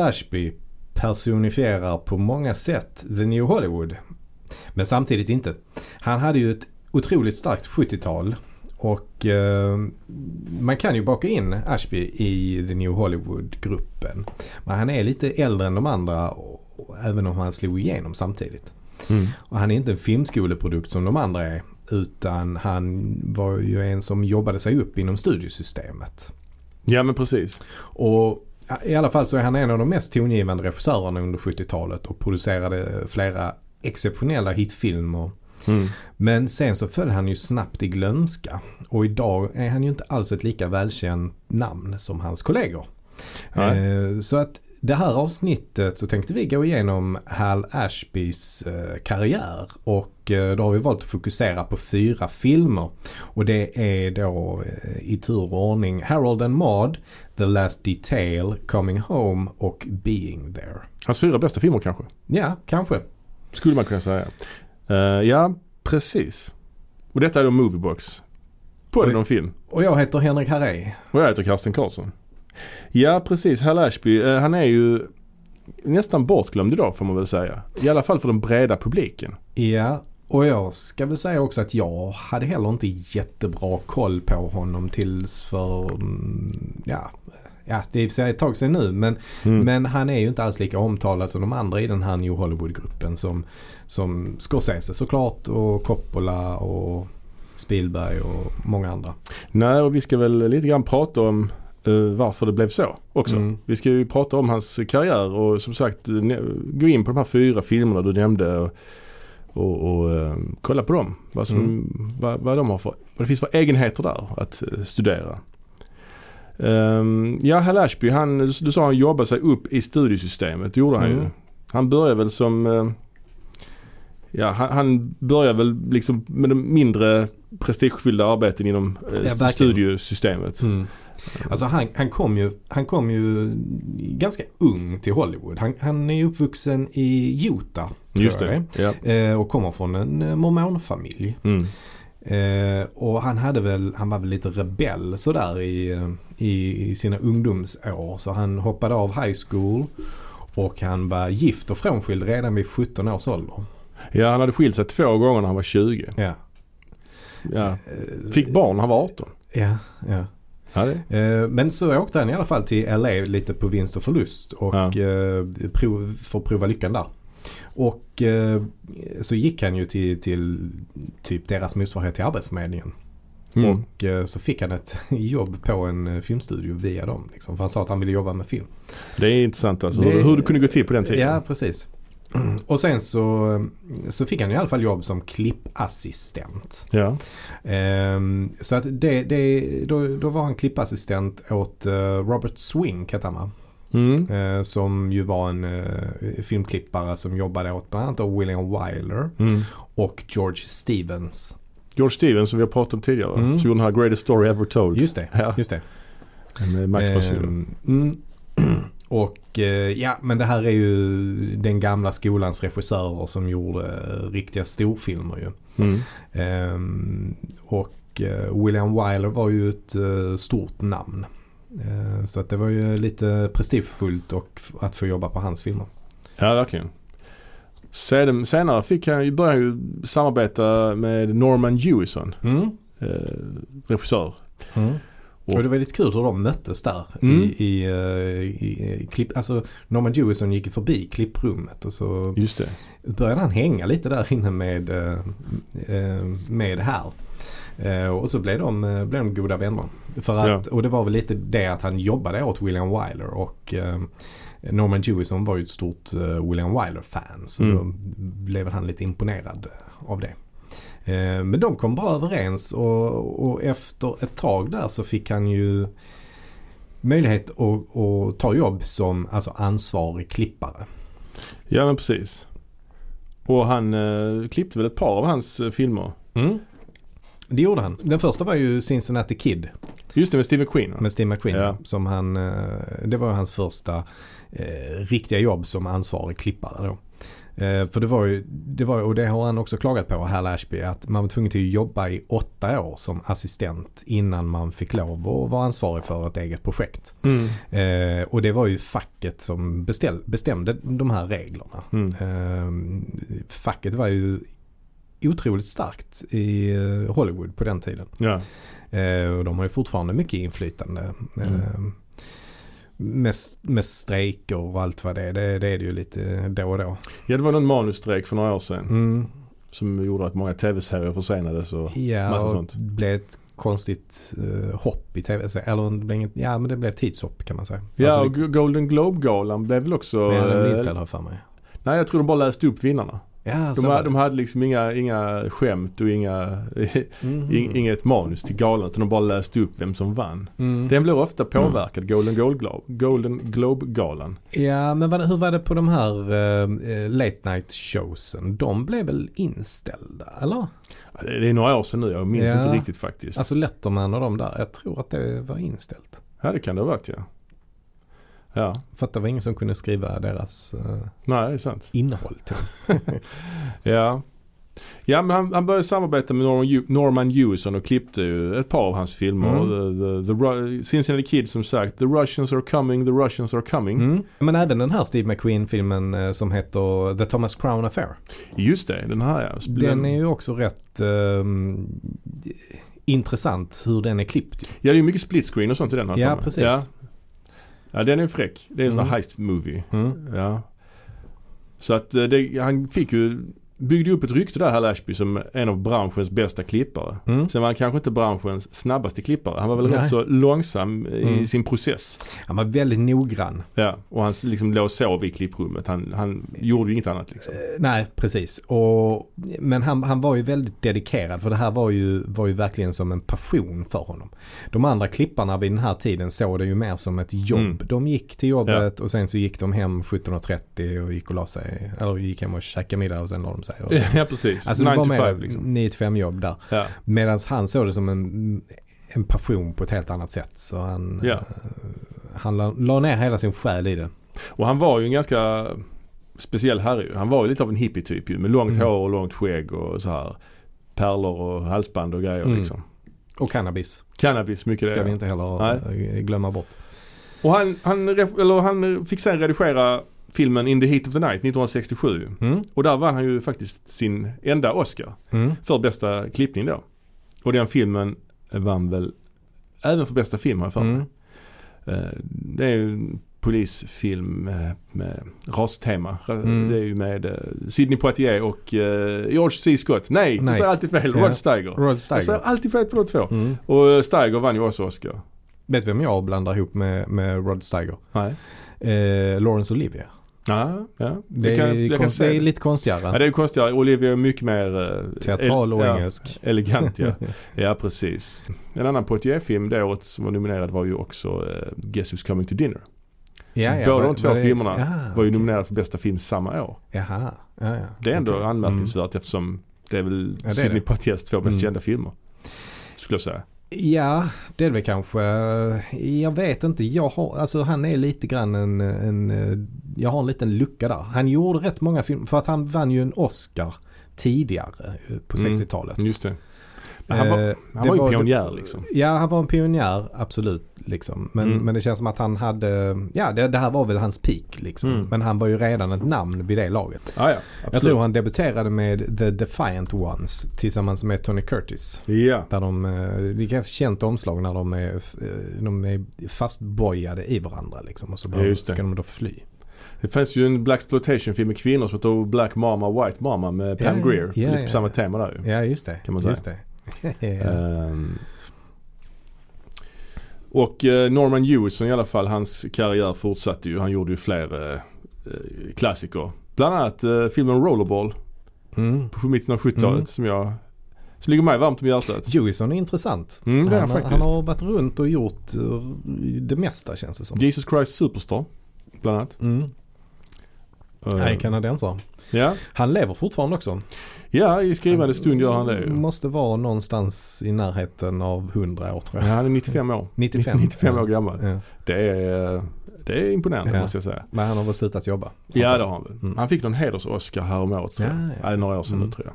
Ashby personifierar på många sätt The New Hollywood. Men samtidigt inte. Han hade ju ett otroligt starkt 70-tal och eh, man kan ju baka in Ashby i The New Hollywood-gruppen. Men han är lite äldre än de andra och, även om han slog igenom samtidigt. Mm. Och han är inte en filmskoleprodukt som de andra är. Utan han var ju en som jobbade sig upp inom studiosystemet. Ja men precis. Och i alla fall så är han en av de mest tongivande regissörerna under 70-talet och producerade flera exceptionella hitfilmer. Mm. Men sen så föll han ju snabbt i glömska. Och idag är han ju inte alls ett lika välkänt namn som hans kollegor. Nej. Eh, Så att det här avsnittet så tänkte vi gå igenom Hal Ashbys eh, karriär och eh, då har vi valt att fokusera på fyra filmer. Och det är då eh, i tur och ordning Harold and Maude, The Last Detail, Coming Home och Being There. Hans fyra bästa filmer kanske. Ja, kanske. Skulle man kunna säga. Eh, ja, precis. Och detta är då Moviebox. Podden Oj. om film. Och jag heter Henrik Harré. Och jag heter Karsten Karlsson. Ja precis, Hal Ashby, eh, han är ju nästan bortglömd idag får man väl säga. I alla fall för den breda publiken. Ja, och jag ska väl säga också att jag hade heller inte jättebra koll på honom tills för, mm, ja, ja det är ett tag sedan nu men, Mm. men han är ju inte alls lika omtalad som de andra i den här New Hollywood-gruppen som, som Scorsese såklart och Coppola och Spielberg och många andra. Nej, och vi ska väl lite grann prata om varför det blev så också. Mm. Vi ska ju prata om hans karriär och som sagt eh, gå in på de här fyra filmerna du nämnde och, och, och eh, kolla på dem. Vad, som, Mm. vad, vad de har för, vad det finns för egenheter där att eh, studera. Um, ja, Hal Ashby, han, du, sa han jobbade sig upp i studiesystemet. Det gjorde han ju. Mm. Han började väl som eh, Ja, han, han började väl liksom med de mindre prestigefyllda arbeten inom eh, verkligen. studiosystemet. Mm. Alltså han, han, kom ju, han kom ju ganska ung till Hollywood. Han, han är uppvuxen i Utah. Just det. Ja. Eh, och kommer från en eh, mormonfamilj. Mm. Eh, och han hade väl, han var väl lite rebell sådär i, i, i sina ungdomsår. Så han hoppade av high school och han var gift och frånskild redan vid 17 års ålder. ja, han hade skilt sig två gånger när han var 20. Ja. Ja. Fick barn när han var 18. Ja, ja. Ja. Eh, Men så åkte han i alla fall till LA lite på vinst och förlust och Ja. eh, prov, för att prova lyckan där. Och eh, så gick han ju till, till typ deras motsvarighet till Arbetsförmedlingen. Mm. Och eh, så fick han ett jobb på en filmstudio via dem. Liksom, för han sa att han ville jobba med film. det är intressant alltså. Det- Hur, hur det kunde gå till på den tiden. Ja, precis. Och sen så, så fick han i alla fall jobb som klippassistent. Ja. Ehm, så att det, det, då, då var han klippassistent åt eh, Robert Swing hette han va? Mm. Eh, som ju var en eh, filmklippare som jobbade åt bland annat William Wyler Mm. och George Stevens. George Stevens som vi har pratat om tidigare. Mm. Som gjorde den här Greatest Story Ever Told. Just det, Ja. just det. Med Max von. Ehm, mm. Och eh, ja, men det här är ju den gamla skolans regissörer som gjorde eh, riktiga storfilmer ju. Mm. Ehm, och eh, William Wyler var ju ett stort namn. Eh, så att det var ju lite prestigefullt och att få jobba på hans filmer. Ja, verkligen. Sen, senare fick han ju, började ju samarbeta med Norman Jewison, Mm. eh, regissör. Och det var lite kul hur de möttes där Mm. i, i, eh, i, i klipp. Alltså Norman Jewison gick förbi klipprummet och så Just det. började han hänga lite där inne med, eh, eh, med. Eh, och så blev de, blev de goda vänner. För att, Och det var väl lite det att han jobbade åt William Wyler och Norman Jewison var ju ett stort William Wyler-fan. Så Mm. då blev han lite imponerad av det. Eh, men de kom bra överens och, och efter ett tag där så fick han ju möjlighet att, att ta jobb som alltså ansvarig klippare. Ja men precis. Och han eh, klippte väl ett par av hans eh, filmer. Mm. Det gjorde han. Den första var ju Cincinnati Kid Just det med Steve McQueen va? med Steve McQueen. Ja. Som han, eh, det var hans första eh, riktiga jobb som ansvarig klippare då. Eh, för det var ju, det var, och det har han också klagat på, Hal Ashby, att man var tvungen till att jobba i åtta år som assistent innan man fick lov att vara ansvarig för ett eget projekt. Mm. Eh, och det var ju facket som beställ, bestämde de här reglerna. Mm. Eh, facket var ju otroligt starkt i eh, Hollywood på den tiden. Ja. Eh, och de har ju fortfarande mycket inflytande. Eh, med, med strejker och allt vad det är. Det, det är det ju lite då och då. ja, det var någon manusstrejk för några år sedan. Mm. Som gjorde att många tv-serier försenades och Ja, massa och sånt. det blev ett konstigt eh, hopp i tv. Eller det blev inget, ja men det blev tidshopp kan man säga. Ja, Alltså, och G- Golden Globe-galan blev väl också... det, men den eh, inställd har för mig. nej, jag tror de bara läste upp vinnarna. Ja, De, var ha- det. de hade liksom inga, inga skämt och inga, Mhm. ing- inget manus till galan utan de bara läste upp vem som vann. Mm. Den blev ofta påverkad, Golden, Globe, Golden Globe-galan. Ja, men vad, hur var det på de här eh, late night showsen? De blev väl inställda, eller? Ja, Det det är några år sedan nu, jag minns Ja. inte riktigt faktiskt. Alltså Letterman och de där. Jag tror att det var inställt. Ja, det kan det ha varit ja. Ja, För att det var ingen som kunde skriva deras eh, nej innehåll till. Ja. Ja men han, han började samarbeta med Norman, Norman Hewison och klippte ju ett par av hans filmer. Mm. The, the, the, Cincinnati Kid som sagt, The Russians are coming, the Russians are coming. Mm. Men även den här Steve McQueen-filmen eh, som heter The Thomas Crown Affair. Just det, den här ja. Den är ju också rätt ehm, intressant hur den är klippt. Ja det är ju mycket split screen och sånt i den här Ja, mig. precis. Ja. Ja den är fräck. Det är en sån här Mm. heist movie. Mm. Ja. Så att eh, det, han fick ju, byggde upp ett rykte där Hal Ashby som en av branschens bästa klippare. Mm. Sen var han kanske inte branschens snabbaste klippare. Han var väl Nej. rätt så långsam i Mm. sin process. Han var väldigt noggrann. Ja, och han liksom låg och sov i klipprummet. Han, han gjorde ju inget annat liksom. Eh, Nej, precis. Och, men han, han var ju väldigt dedikerad för det här var ju, var ju verkligen som en passion för honom. De andra klipparna vid den här tiden såg det ju mer som ett jobb. Mm. De gick till jobbet och sen så gick de hem 17.30 och gick och la sig. Eller gick hem och käkade middag och sen la de sig. Och så. Ja, precis. Alltså det 9 var to mer 5 liksom. 9 5 jobb där. Ja. Medan han såg det som en, en passion på ett helt annat sätt. Så han, Ja. eh, han la, la ner hela sin själ i det. Och han var ju en ganska speciell herre. Han var ju lite av en hippie-typ ju. Med långt Mm. hår och långt skägg och så här. Pärlor och halsband och grejer Mm. liksom. Och cannabis Cannabis, mycket ska det. vi inte heller eh, glömma bort. Och han, han, eller han fick sen redigera filmen In the Heat of the Night 1967. Mm. Och där vann han ju faktiskt sin enda Oscar. Mm. För bästa klippning då. Och den filmen vann väl även för bästa film har jag för mig. Mm. Eh, Det är ju en polisfilm med rastema. Mm. Det är ju med eh, Sidney Poitier och eh, George C. Scott. Nej, Nej. jag säger alltid fel. Rod Steiger. Rod Jag säger Steiger. alltid fel på de två. Mm. Och Steiger vann ju också Oscar. Vet du vem jag blandar ihop med, med Rod Steiger? Nej. Eh, Lawrence Olivia. Ja, ja. Det, Jag kan, är, konst, se det är det. lite konstigare. Ja, det är konstigare. Olivia är mycket mer eh, Teatral och ja, engelsk. Elegant ja. Ja precis. En annan Poitier-film det året som var nominerad var ju också uh, Guess Who's Coming to Dinner. Ja, ja, båda de två det- filmerna ja, Var ju okej. nominerad för bästa film samma år. Jaha, ja, ja. Det är ändå Okej. anmärkningsvärt eftersom det är väl Ja, det Sidney det. Poitiers två mest Mm. kända filmer. Skulle jag säga. Ja, det är väl kanske. Jag vet inte. Jag har, alltså han är lite grann en, en, jag har en liten lucka där. Han gjorde rätt många filmer, för att han vann ju en Oscar tidigare eh, på Mm, 60-talet. Just det. Men han var, Eh, han var ju pionjär liksom. Ja, han var en pionjär, absolut. Liksom. Men, Mm. men det känns som att han hade, ja det, det här var väl hans peak liksom. Mm. Men han var ju redan ett namn vid det laget. Ah, ja, Jag tror han debuterade med The Defiant Ones tillsammans med Tony Curtis. Ja. Där de, eh, det är ganska känt omslag när de är, eh, de är fastbojade i varandra liksom. Och så bara, Ja, ska de då fly. Det fanns ju en Black film med kvinnor som heter Black Mama, White Mama med Pam Ja, Grier. ja, Lite på samma tema där ju. Ja, just det. Kan man säga. Ehm, och eh, Norman Hewison i alla fall, hans karriär fortsatte ju. Han gjorde ju fler eh, eh, klassiker. Bland annat eh, filmen Rollerball Mm. på mitten av 70-talet Mm. som jag som ligger mig varmt om hjärtat. Hewison är intressant. Mm, det är han, han har- han varit runt och gjort eh, det mesta känns det som. Jesus Christ Superstar bland annat. Mm. Eh, Nej, kanadensare. Ja, Han lever fortfarande också. ja i skrivande stund gör han det ju. Måste vara någonstans i närheten av 100 år tror Ja, jag. han är 95 år. 95. 95 år Ja. gammal. Ja. Det är, det är imponerande Ja. måste jag säga. Men han har väl slutat jobba? Ja det har han väl. Mm. Han fick någon heders-Oscar häromåret tror jag. Ja, Ja, ja. några år sedan Mm. nu tror jag.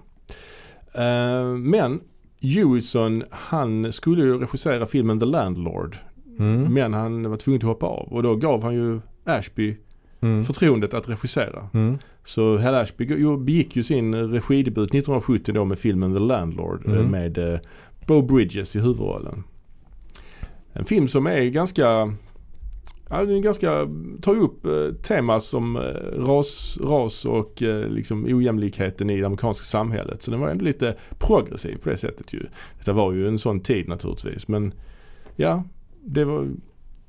Eh, men Hewison han skulle ju regissera filmen The Landlord. Mm. Men han var tvungen att hoppa av och då gav han ju Ashby Mm. förtroendet att regissera. Mm. Så Hal Ashby begick ju sin regidebut 1970 då med filmen The Landlord eh, Mm. med eh, Bo Bridges i huvudrollen. En film som är ganska Ja, den är ganska, tar ju upp eh, teman som eh, ras, ras och eh, liksom ojämlikheten i det amerikanska samhället. Så den var ändå lite progressiv på det sättet ju. Detta var ju en sån tid naturligtvis men ja, det var,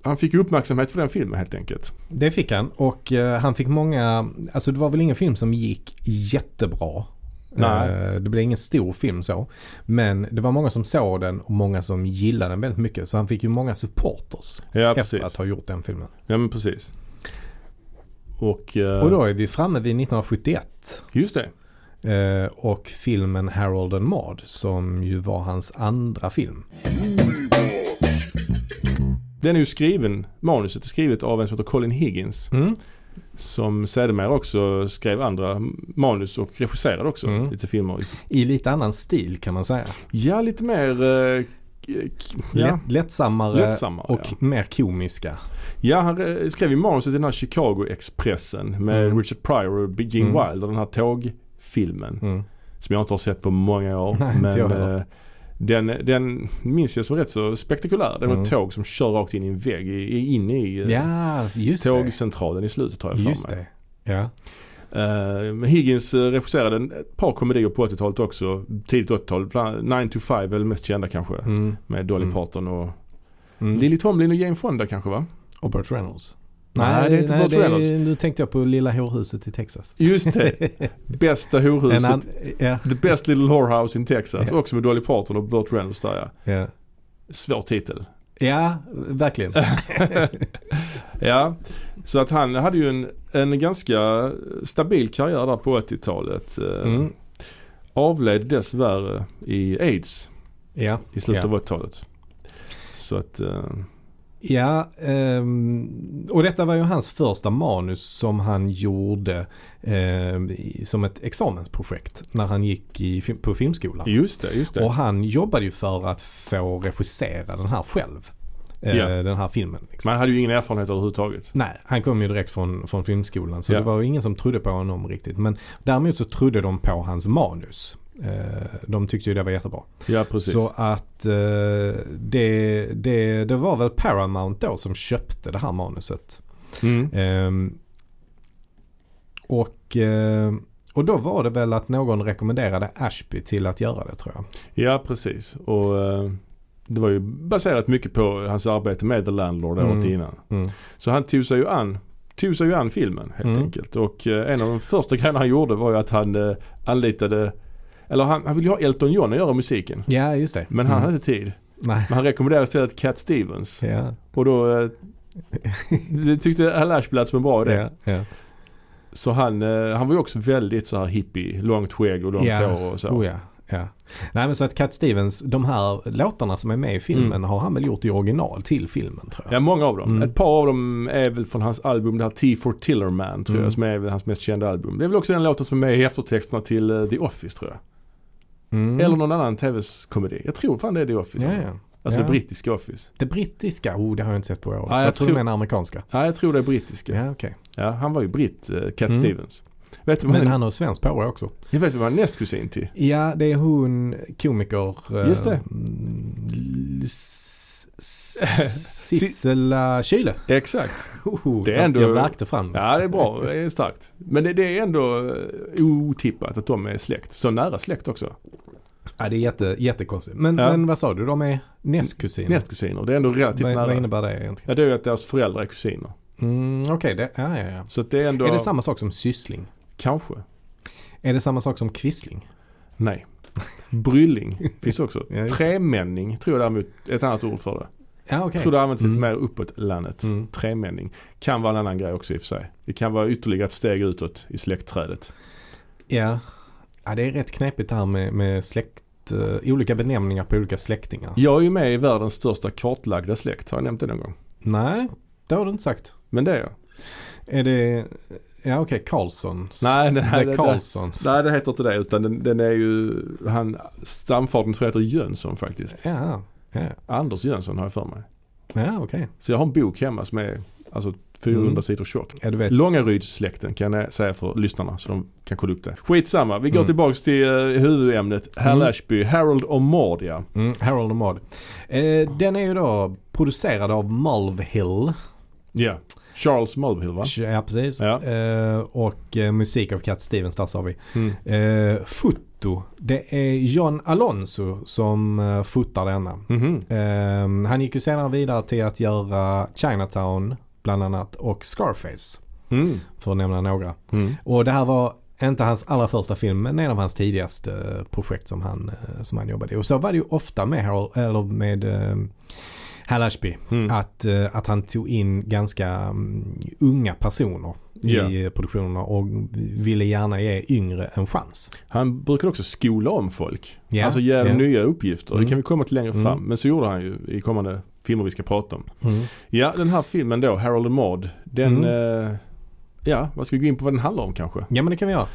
han fick uppmärksamhet för den filmen helt enkelt. Det fick han och eh, han fick många, alltså det var väl ingen film som gick jättebra. Nej. Eh, det blev ingen stor film så. Men det var många som såg den och många som gillade den väldigt mycket. Så han fick ju många supporters Ja efter precis. att ha gjort den filmen. Ja men precis. Och, eh, Och då är vi framme vid 1971. just det. Eh, och filmen Harold and Maude som ju var hans andra film. Den är ju skriven, manuset är skrivet av en som heter Colin Higgins. Mm. Som sedermera också skrev andra manus och regisserade också Mm. lite filmer. I lite annan stil kan man säga. Ja, lite mer eh, ja, Lätt, lättsammare, lättsammare. och ja. mer komiska. ja, han skrev ju manuset till den här Chicago-expressen med Mm. Richard Pryor och Gene Mm. Wilder, den här tågfilmen. Mm. Som jag inte har sett på många år. Nej, inte men eh, den, den minns jag som rätt så spektakulär. Det var Mm. ett tåg som kör rakt in i en vägg, i, inne i eh, Ja, just det. tågcentralen i slutet har jag för Just mig. det. Ja. Men Higgins eh, regisserade ett par komedier på 80-talet också. Tidigt 80-tal. Bland- 9 to 5 är väl mest kända kanske. Mm. Med Dolly Mm. Parton och Mm. Lily Tomlin och Jane Fonda kanske va? Och Burt Reynolds. Nej, det är inte Burt det Reynolds. Nu tänkte jag på Lilla horhuset i Texas. Just det. Bästa horhuset. an, ja, The best little whorehouse in Texas. Ja. Också med Dolly Parton och Burt Reynolds där ja. ja. Svår titel. ja, verkligen. ja, så att han hade ju en, en ganska stabil karriär där på 80-talet. Eh, Mm. Avled dessvärre i aids Ja, i slutet Ja. av 80-talet. Så att, eh, ja ehm, och detta var ju hans första manus som han gjorde ehm, som ett examensprojekt när han gick i, på filmskolan. just det, just det. Och han jobbade ju för att få regissera den här själv. Eh, Ja. Den här filmen. Liksom. Man hade ju ingen erfarenhet överhuvudtaget. Nej, han kom ju direkt från, från filmskolan så Ja. det var ju ingen som trodde på honom riktigt. Men däremot så trodde de på hans manus. Eh, de tyckte ju det var jättebra. Ja, precis. Så att eh, det, det, det var väl Paramount då som köpte det här manuset. Mm. Ehm, och, eh, och då var det väl att någon rekommenderade Ashby till att göra det tror jag. Ja, precis. Och det var ju baserat mycket på hans arbete med The Landlord året Mm. innan. Mm. Så han tog sig ju an, tog sig ju an filmen helt Mm. enkelt. Och eh, en av de första grejerna han gjorde var ju att han eh, anlitade eller han, han ville ju ha Elton John att göra musiken. Ja, just det. Men han Mm. hade inte tid. Nej. Men han rekommenderade istället Cat Stevens. Ja. Och då eh, det tyckte Hal Ashby lät som en bra idé. Ja, ja. Så han, eh, han var ju också väldigt så här hippie. Långt skägg och långt Ja. hår och så. Oh, ja. ja. Nej men så att Cat Stevens, de här låtarna som är med i filmen Mm. har han väl gjort i original till filmen tror jag. Ja, många av dem. Mm. Ett par av dem är väl från hans album, det här T for Tillerman tror Mm. jag, som är väl hans mest kända album. Det är väl också den låten som är med i eftertexterna till eh, The Office tror jag. Mm. Eller någon annan tv-komedi. Jag tror fan det är The Office. Ja, alltså ja. alltså Ja. det brittiska Office. Det brittiska, oh det har jag inte sett på år. Ja, jag jag tror du menar amerikanska. Ja, jag tror det är brittiska. Ja, Ja, okej. han var ju britt, eh, Cat Mm. Stevens. Vet vad Men han, han har svensk påre också. jag vet vem han är nästkusin till? Ja, det är hon komiker. Just det. S- Sissela Kyle. Exakt. Oh, Det är ändå- Jag värkte fram. Ja, det är bra. Det är starkt. Men det, det är ändå eh, otippat att de är släkt. Så nära släkt också. Ja, det är jätte, jättekonstigt. Men, Ja. men vad sa du? De är nästkusiner? Nästkusiner. Det är ändå relativt vad, nära. vad innebär det egentligen? Ja, det är ju att deras föräldrar är kusiner. Mm, Okej, det, ja, ja, ja. Så det är ändå... Är det samma sak som syssling? Kanske. Är det samma sak som kvissling? Nej. Brylling finns också. Ja. Tremänning tror jag däremot är ett annat ord för det. Ja, okej. Jag tror det används lite Mm. mer uppåt landet. Mm. Tremänning. Kan vara en annan grej också i och för sig. Det kan vara ytterligare ett steg utåt i släktträdet. Ja. ja, det är rätt knepigt det här med, med släkt, eh, olika benämningar på olika släktingar. Jag är ju med i världens största kartlagda släkt. Har jag nämnt det någon gång? Nej, det har du inte sagt. Men det är jag. Är det, ja okej, Karlssons. Nej, det, The det, det, Karlssons. nej, det heter inte det. Utan den, den är ju, han, stamfadern tror jag heter Jönsson faktiskt. Ja, ja, Anders Jönsson har jag för mig. ja okej. Så jag har en bok hemma som är alltså 400 Mm. sidor tjock. Ja. Långarydssläkten kan jag säga för lyssnarna så de kan kolla upp det. Skitsamma, vi går Mm. tillbaks till uh, huvudämnet. Hal Mm. Ashby, Harold och Maude ja. Mm, Harold och Maude. Eh, den är ju då producerad av Mulvihill. Ja. Charles Mulvihill va? Ja, precis. Ja. Eh, och eh, musik av Cat Stevens, där sa vi. Mm. Eh, foto, det är John Alonso som eh, fotar denna. Mhm. Eh, han gick ju senare vidare till att göra Chinatown bland annat och Scarface. Mm. För att nämna några. Mm. Och det här var inte hans allra första film men en av hans tidigaste projekt som han, eh, som han jobbade i. Och så var det ju ofta med, Harold, eller med Hal Ashby. Mm. Att, eh, att han tog in ganska mm, unga personer i Ja. eh, produktionerna och ville gärna ge yngre en chans. Han brukar också skola om folk. Ja, Alltså ge dem ja. nya uppgifter. Mm. Det kan vi komma till längre Mm. fram. Men så gjorde han ju i kommande filmer vi ska prata om. Mm. Ja, den här filmen då, Harold and Maude. Den, Mm. eh, ja, vad ska vi gå in på vad den handlar om kanske? Ja men det kan vi göra.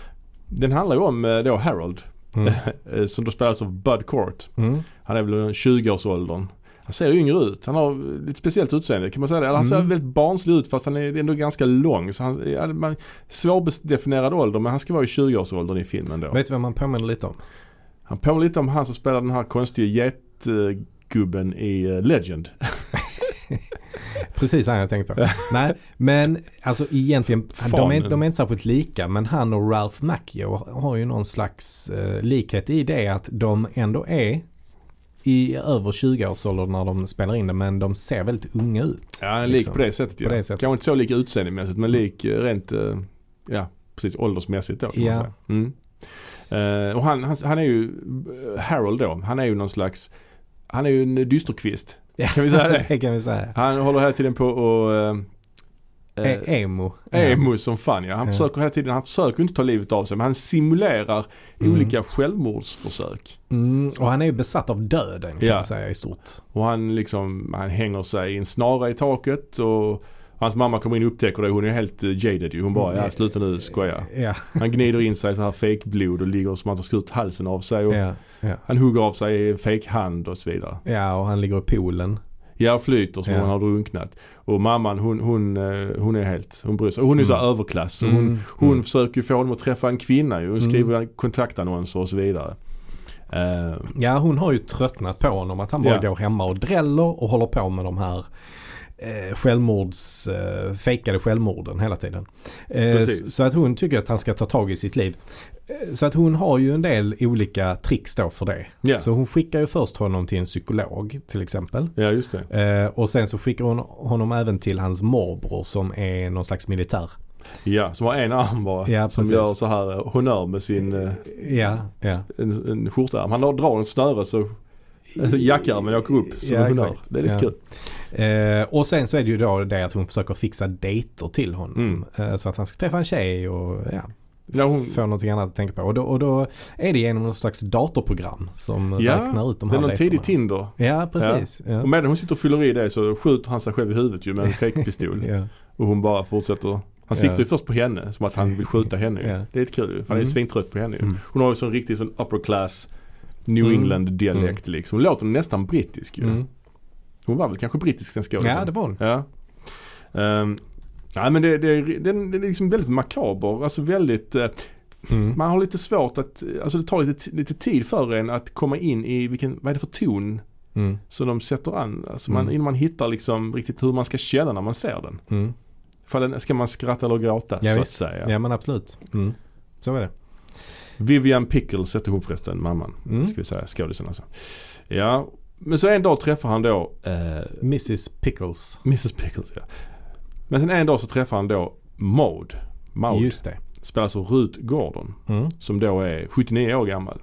Den handlar ju om eh, då Harold. Mm. eh, som då spelas av Bud Cort. Mm. Han är väl i 20-årsåldern. Han ser yngre ut. Han har lite speciellt utseende kan man säga det. Eller Han ser Mm. väldigt barnslig ut fast han är ändå ganska lång. Så han, ja, man, svårdefinierad ålder men han ska vara i 20-årsåldern i filmen då. Vet du vad man påminner lite om? Han påminner lite om han som spelar den här konstiga getgubben i eh, Legend. Precis han jag tänkte på. Nej, men alltså egentligen, de är, de är inte särskilt lika men han och Ralph Macchio har ju någon slags eh, likhet i det att de ändå är i över 20-årsåldern när de spelar in det men de ser väldigt unga ut. Ja, lik Liksom. på det sättet ja. På det sättet. Kanske inte så lik utseendemässigt men lik eh, rent, eh, ja precis åldersmässigt då kan Ja. man säga. Mm. Eh, och han, han, han är ju, Harold då, han är ju någon slags, han är ju en dysterkvist. Ja, Kan vi säga det? det kan vi säga. Han håller hela tiden på och E- eh, emo. Emo som fan ja. Han Ja. försöker hela tiden, han försöker inte ta livet av sig men han simulerar Mm. olika självmordsförsök. Mm, och han är ju besatt av döden kan Ja. man säga i stort. Och han liksom, han hänger sig i en snara i taket och hans mamma kommer in och upptäcker det. Hon är helt eh, jaded ju. Hon bara, ja sluta nu, skoja. Ja, Han gnider in sig i så här fejkblod och ligger som att han ska ut halsen av sig. Och. Han hugger av sig en fejkhand och så vidare. ja, och han ligger i poolen. Ja, och flyter som Ja. han har drunknat. Och mamman hon, hon, eh, hon är helt, hon bryr sig. Hon är så här Mm. överklass. Så hon, Mm, hon mm. försöker ju få honom att träffa en kvinna ju. Hon Mm. skriver kontaktannonser och så vidare. Eh, Ja, hon har ju tröttnat på honom. Att han bara Ja. går hemma och dräller och håller på med de här eh, självmords, eh, fejkade självmorden hela tiden. Eh, så att hon tycker att han ska ta tag i sitt liv. Så att hon har ju en del olika tricks då för det. ja. Så hon skickar ju först honom till en psykolog till exempel. ja, just det. Eh, och sen så skickar hon honom även till hans morbror som är någon slags militär. Ja, som har en arm bara. Ja, som gör så här eh, honör med sin eh, Ja, ja. en, en skjortärm. Han drar en snöre så alltså, jackärmen åker upp som Ja, en honör. Det är lite Ja. kul. Eh, och sen så är det ju då det att hon försöker fixa dejter till honom. Mm. Eh, så att han ska träffa en tjej och ja, Ja, hon, få någonting annat att tänka på. Och då, och då är det genom något slags datorprogram som Ja, räknar ut de det här är någon dejterna. tidig Tinder. Ja, precis. Ja. Och medan hon sitter och fyller i det så skjuter han sig själv i huvudet ju med en fejkpistol. Ja. Och hon bara fortsätter. Han siktar ju först på henne som att han vill skjuta henne. Ja. Det är lite kul. För han är Mm. svintrött på henne ju. Mm. Hon har ju sån riktig sån upper class New Mm. England dialekt liksom. Hon låter nästan brittisk ju. Mm. Hon var väl kanske brittisk den skådisen. ja, det var hon. Ja. Um, nej men det, det, det, det är liksom väldigt makaber. Alltså väldigt eh, Mm. Man har lite svårt att, alltså det tar lite, lite tid för en att komma in i vilken, vad är det för ton Mm. som de sätter an. Alltså man, Mm. innan man hittar liksom riktigt hur man ska känna när man ser den. Mm. Den, ska man skratta eller gråta Ja, så visst. att säga. Ja, men absolut. Mm. Så är det. Vivian Pickles hette hon förresten, mamman. Mm. Ska vi säga, skådisen alltså. Ja, men så en dag träffar han då eh, Mrs Pickles. Mrs Pickles ja. Men sen en dag så träffar han då Maud. Maud. Just det. Spelas av Ruth Gordon. Mm. Som då är 79 år gammal.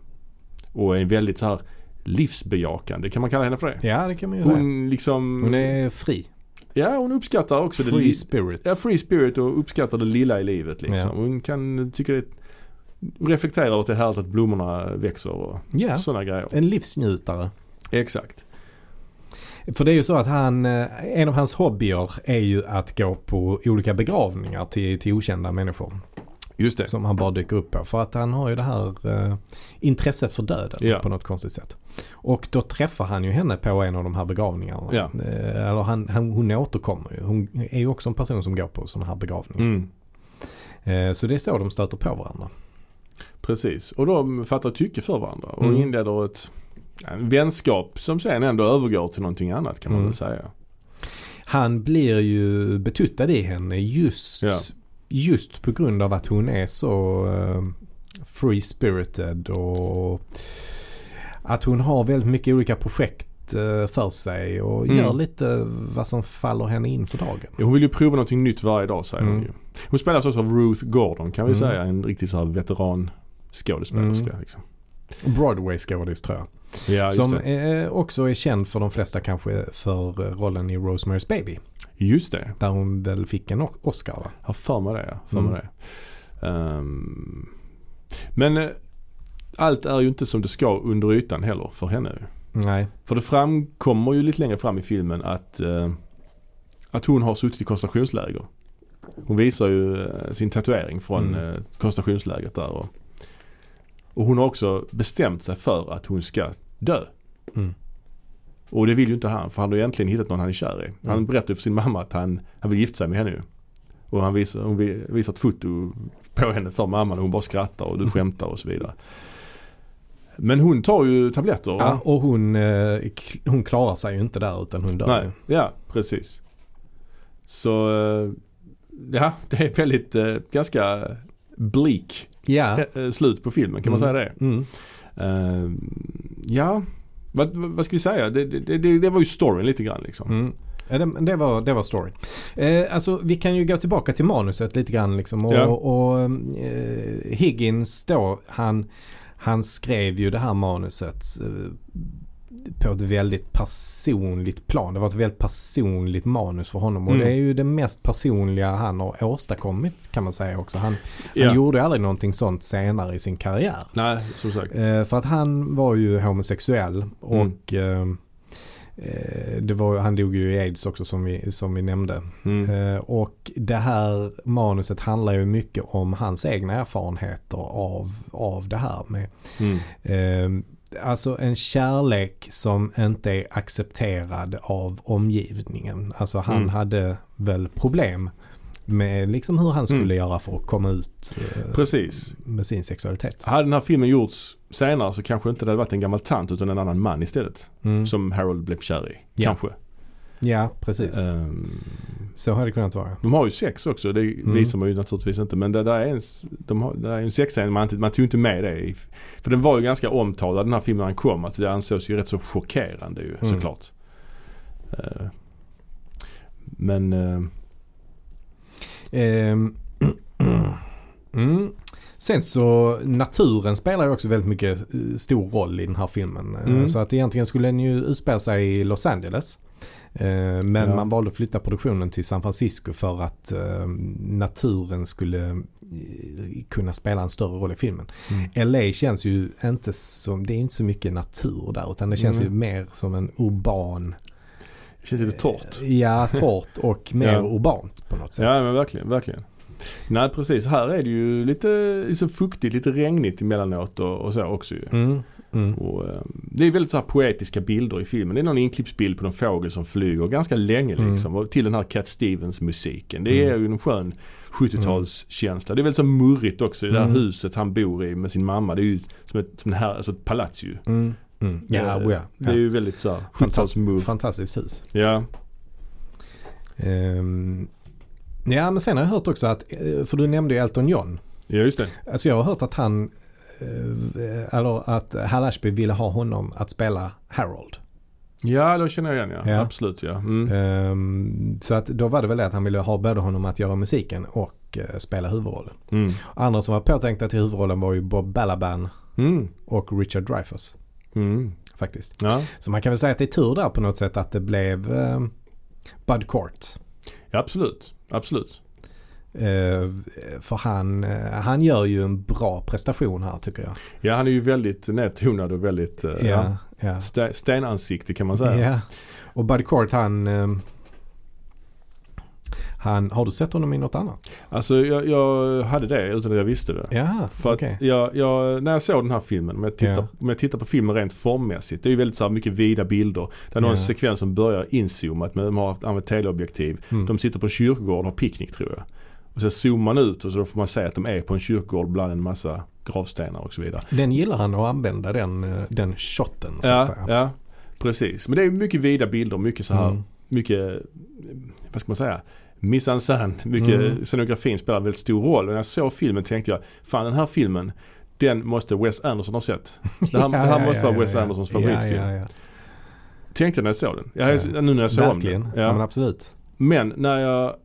Och är väldigt så här livsbejakande. Kan man kalla henne för det? Ja, det kan man ju säga. Hon liksom... Hon är fri. Ja, hon uppskattar också det Free li- spirit. Ja, free spirit och uppskattar det lilla i livet liksom. Ja. Hon kan tycka det reflekterar över att det är härligt att blommorna växer och Ja, sådana grejer. en livsnjutare. Exakt. För det är ju så att han, eh, en av hans hobbyer är ju att gå på olika begravningar till, till okända människor. Just det. Som han bara dyker upp på. För att han har ju det här eh, intresset för döden Ja. på något konstigt sätt. Och då träffar han ju henne på en av de här begravningarna. Ja. Eh, eller han, han, hon återkommer ju. Hon är ju också en person som går på sådana här begravningar. Mm. Eh, så det är så de stöter på varandra. Precis. Och de fattar tycke för varandra och Mm. inleder ett vänskap som sen ändå övergår till någonting annat kan man Mm. väl säga. Han blir ju betuttad i henne just, Ja. just på grund av att hon är så eh, free spirited och att hon har väldigt mycket olika projekt eh, för sig och Mm. gör lite vad som faller henne in för dagen. Ja, Hon vill ju prova någonting nytt varje dag säger hon Mm. ju. Hon spelas också av Ruth Gordon kan vi Mm. säga. En riktig så här veteran skådespelerska. Mm. Liksom. Broadway-skådis tror jag. Ja, som eh, också är känd för de flesta kanske för eh, rollen i Rosemary's Baby. Just det. Där hon väl fick en Oscar va? Har för mig det. ja. För Mm. mig det. Ehm, men eh, allt är ju inte som det ska under ytan heller för henne. Nej. För det framkommer ju lite längre fram i filmen att, eh, att hon har suttit i koncentrationsläger. Hon visar ju eh, sin tatuering från Mm. koncentrationslägret där. Och, och hon har också bestämt sig för att hon ska dö. Mm. Och det vill ju inte han för han har ju äntligen hittat någon han är kär i. Han Mm. berättar för sin mamma att han, han vill gifta sig med henne ju. Och han visar, hon vi- visar ett foto på henne för mamman och hon bara skrattar och du Mm. skämtar och så vidare. Men hon tar ju tabletter. Ja, och hon, eh, hon klarar sig ju inte där utan hon dör Nej, ja precis. Så eh, ja, det är väldigt eh, ganska bleak Ja. eh, slut på filmen kan man säga det. Mm. Eh, ja, vad, vad ska vi säga? Det, det, det, det var ju storyn lite grann liksom. Mm. Det, det, var, det var story. Eh, alltså vi kan ju gå tillbaka till manuset lite grann liksom. Och, Ja. och eh, Higgins då, han, han skrev ju det här manuset eh, på ett väldigt personligt plan. Det var ett väldigt personligt manus för honom och Mm. det är ju det mest personliga han har åstadkommit kan man säga också. Han, Ja. han gjorde aldrig någonting sånt senare i sin karriär. Nej, som sagt. Eh, för att han var ju homosexuell och Mm. eh, eh, det var, han dog ju i aids också som vi, som vi nämnde. Mm. Eh, och det här manuset handlar ju mycket om hans egna erfarenheter av, av det här. Med, Mm. eh, alltså en kärlek som inte är accepterad av omgivningen. Alltså han Mm. hade väl problem med liksom hur han skulle Mm. göra för att komma ut eh, Precis. med sin sexualitet. Hade den här filmen gjorts senare så kanske inte det hade varit en gammal tant utan en annan man istället. Mm. Som Harold blev kär i. Ja. Kanske. Ja, precis. Ehm, Så hade det kunnat vara. de har ju sex också. Det Mm. visar man ju naturligtvis inte. Men det där är en, s- de har, det där är en sexscen. Man, man tog inte med det. I, för den var ju ganska omtalad den här filmen när den kom. Alltså det ansågs ju rätt så chockerande ju Mm. såklart. Eh, men Ehm, mm. Sen så naturen spelar ju också väldigt mycket eh, stor roll i den här filmen. Mm. Så att egentligen skulle den ju utspela sig i Los Angeles. Eh, Men Ja. man valde att flytta produktionen till San Francisco för att eh, naturen skulle eh, kunna spela en större roll i filmen. LA känns ju inte som, det är inte så mycket natur där utan det känns Mm. ju mer som en urban, det känns lite torrt. ja torrt och mer Ja. urbant på något sätt. Ja men verkligen, verkligen. Nej precis, här är det ju lite liksom fuktigt, lite regnigt emellanåt och, och så också ju. Mm. Mm. Och, eh, det är väldigt så här poetiska bilder i filmen. Det är någon inklippsbild på någon fågel som flyger ganska länge Mm. liksom. Och till den här Cat Stevens musiken. Det Mm. är ju en skön 70-talskänsla. Det är väldigt så murrigt också det här Mm. huset han bor i med sin mamma. Det är ju som ett, som en här, alltså ett palats ju. Mm. Mm. Ja, Eh, oh ja. Det är ju väldigt så här 70-talsmove. Fantastiskt hus. Ja. Ehm, ja men sen har jag hört också att, eh, för du nämnde ju Elton John. ja, just det. Alltså jag har hört att han, eller att Hal Ashby ville ha honom att spela Harold. Ja, då känner jag igen ja. Ja. Absolut ja. Mm. Ehm, så att då var det väl det att han ville ha både honom att göra musiken och eh, spela huvudrollen. Mm. Andra som var påtänkta till huvudrollen var ju Bob Balaban Mm. och Richard Dreyfuss Mm. faktiskt. Ja. Så man kan väl säga att det är tur där på något sätt att det blev eh, Bud Cort. ja, absolut. Absolut. Eh, för han, eh, han gör ju en bra prestation här tycker jag. Ja han är ju väldigt nedtonad och väldigt eh, ja. ja. St- stenansikte kan man säga. Ja. Och Buddy Cort han, han, har du sett honom i något annat? Alltså jag, jag hade det utan att jag visste det. Ja, För att jag, jag, när jag såg den här filmen, om jag tittar, Ja. om jag tittar på filmen rent formmässigt. Det är ju väldigt så här mycket vida bilder. Det är någon Ja. sekvens som börjar inzoomat med de har använt teleobjektiv. Mm. De sitter på en kyrkogård och har picknick tror jag. Och så zoomar man ut och så får man se att de är på en kyrkogård bland en massa gravstenar och så vidare. Den gillar han att använda den, eh, den shotten så Ja, att säga. ja, precis. Men det är mycket vida bilder, mycket så här, Mm. mycket, vad ska man säga? Scène, mycket Mm. scenografin spelar väldigt stor roll. Och när jag såg filmen tänkte jag, fan den här filmen, den måste Wes Anderson ha sett. Det här, det här måste vara Wes Andersons favoritfilm. Ja, ja, ja. Tänkte jag när jag såg den. Jag, Ja. Nu när jag såg Verkligen, den. ja. Ja. men absolut. Men när jag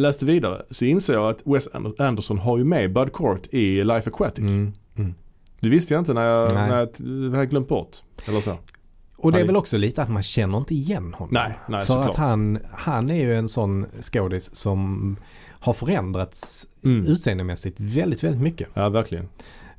läste vidare så inser jag att Wes Anderson har ju med Bud Cort i Life Aquatic. Mm. Mm. Det visste jag inte när jag, Nej. när jag hade glömt bort. Eller så. Och det är väl också lite att man känner inte igen honom. Nej, nej För såklart. att han, han är ju en sån skådis som har förändrats Mm. utseendemässigt väldigt, väldigt mycket. Ja, verkligen.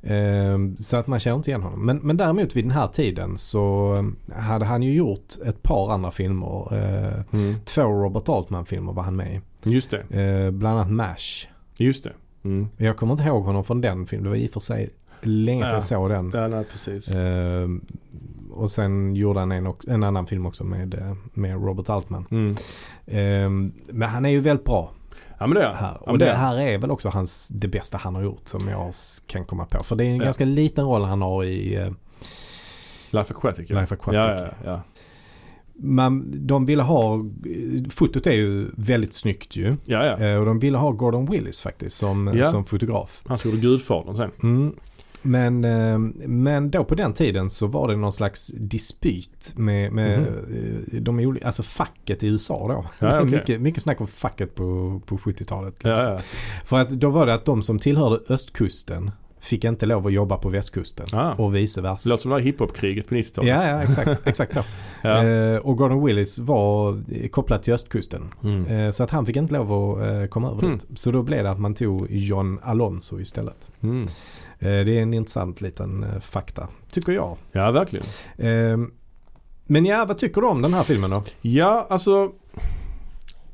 Ehm, Så att man känner inte igen honom. Men, men däremot vid den här tiden så hade han ju gjort ett par andra filmer. Eh, Mm. Två Robert Altman-filmer var han med i. Just det. Eh, Bland annat MASH. Just det. Mm. Jag kommer inte ihåg honom från den filmen. Det var i och för sig länge sedan Ja. jag såg den. Ja, nej, precis. Ehm, och sen gjorde han en, en annan film också med, eh, med Robert Altman. Mm. Ehm, men han är ju väldigt bra Ja men det är här. Ja, Och men det är- här är väl också hans, det bästa han har gjort som jag kan komma på. För det är en Ja. ganska liten roll han har i eh, Life Aquatic. ja. Life Aquatic. Ja, ja, ja. Man, de ville ha, fotot är ju väldigt snyggt ju. ja, ja. Eh, Och de ville ha Gordon Willis faktiskt som, Ja. som fotograf. Han som gjorde Gudfadern sen. Mm. Men, eh, men då på den tiden så var det någon slags dispyt med, med eh, de oli- alltså facket i USA då. Ja, okej. mycket, mycket snack om facket på, på 70-talet. liksom. Ja, ja. För att då var det att de som tillhörde östkusten fick inte lov att jobba på västkusten. Ah. Och vice Det versa. låter som det här hiphop-kriget på 90-talet. Ja, ja exakt, exakt så. Ja. Eh, och Gordon Willis var kopplad till östkusten. Mm. Eh, så att han fick inte lov att eh, komma över Mm. dit. Så då blev det att man tog John Alonso istället. Mm. Eh, det är en intressant liten eh, fakta, tycker jag. Ja, verkligen. Eh, men ja, vad tycker du om den här filmen då? Ja, alltså.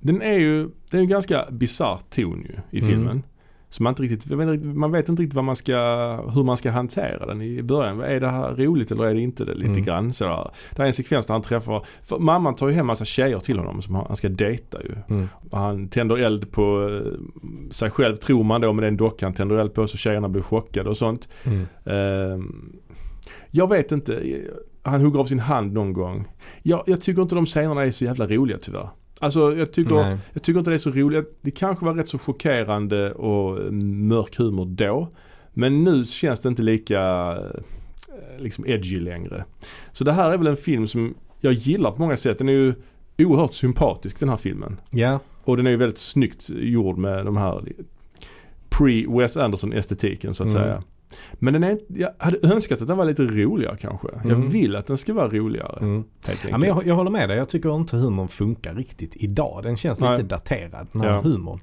Den är ju, det är en ganska bisarr ton ju i Mm. filmen. Så man, inte riktigt, man vet inte riktigt vad man ska, hur man ska hantera den i början. Är det här roligt eller är det inte det? Lite Mm. grann sådär. Det är en sekvens där han träffar, för mamman tar ju hem massa tjejer till honom som han ska dejta ju. Mm. Han tänder eld på eh, sig själv tror man då med den dockan. Han tänder eld på så tjejerna blir chockade och sånt. Mm. Ehm, jag vet inte. Han hugger av sin hand någon gång. Jag, jag tycker inte de scenerna är så jävla roliga tyvärr. Alltså jag tycker, Nej. jag tycker inte det är så roligt. Det kanske var rätt så chockerande och eh, mörk humor då. Men nu känns det inte lika eh, liksom edgy längre. Så det här är väl en film som jag gillar på många sätt. Den är ju oerhört sympatisk den här filmen. Ja, Och den är ju väldigt snyggt gjord med de här pre-Wes Anderson-estetiken så att Mm. säga. Men den är jag hade önskat att den var lite roligare kanske. Jag Mm. vill att den ska vara roligare. mm. Ja men jag, jag håller med dig. Jag tycker inte humorn funkar riktigt idag. Den känns Nej. lite daterad, den här Ja. humorn.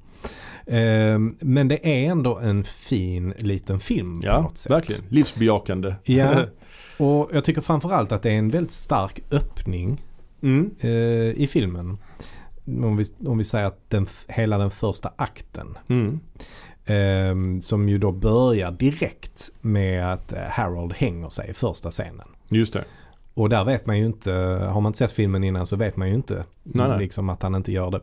Eh, men det är ändå en fin liten film på ja, något sätt. verkligen. Livsbejakande. Ja. Och jag tycker framförallt att det är en väldigt stark öppning mm. eh, i filmen. Om vi, om vi säger att den, hela den första akten. Mm. Eh, som ju då börjar direkt med att eh, Harold hänger sig i första scenen. Just det. Och där vet man ju inte, har man inte sett filmen innan så vet man ju inte Nej, nej. liksom att han inte gör det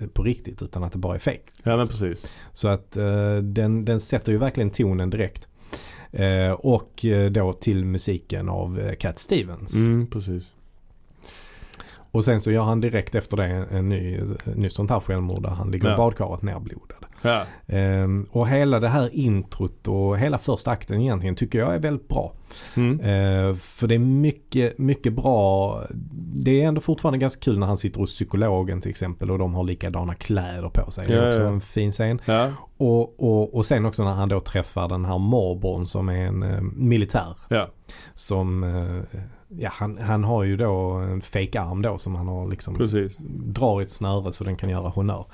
eh, på riktigt utan att det bara är fake. Ja men precis. Så att eh, den, den sätter ju verkligen tonen direkt. Eh, och eh, då till musiken av Cat Stevens. Mm, precis. Och sen så gör han direkt efter det en, en ny, ny sånt här självmord där han ligger i Ja. badkaret nerblodad. Ja. Ehm, och hela det här introt och hela första akten egentligen tycker jag är väldigt bra. Mm. Eh, för det är mycket, mycket bra. Det är ändå fortfarande ganska kul när han sitter hos psykologen till exempel och de har likadana kläder på sig. Det är också ja. en fin scen. Och, och, och sen också när han då träffar den här morborn som är en eh, militär. Ja. Som, eh, ja, han, han har ju då en fake arm då som han har liksom Precis. drar i ett snöre så den kan göra honör.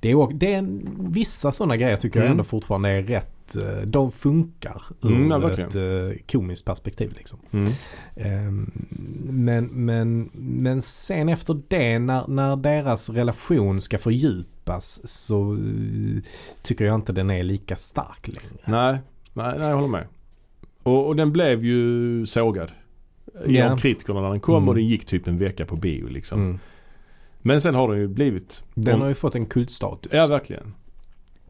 Det är, det är en, vissa sådana grejer tycker jag Mm. ändå fortfarande är rätt. eh, De funkar ur Mm, ja, ett eh, komiskt perspektiv liksom. Mm. Ehm, Men, men, men sen efter det när, när deras relation ska fördjupas så eh, tycker jag inte den är lika stark längre. Nej, nej, nej, jag håller med. Och, och den blev ju sågad. Ja. Av kritikerna när den kom Mm. och den gick typ en vecka på bio liksom. Mm. Men sen har den ju blivit... Den om- har ju fått en kultstatus. Ja, verkligen.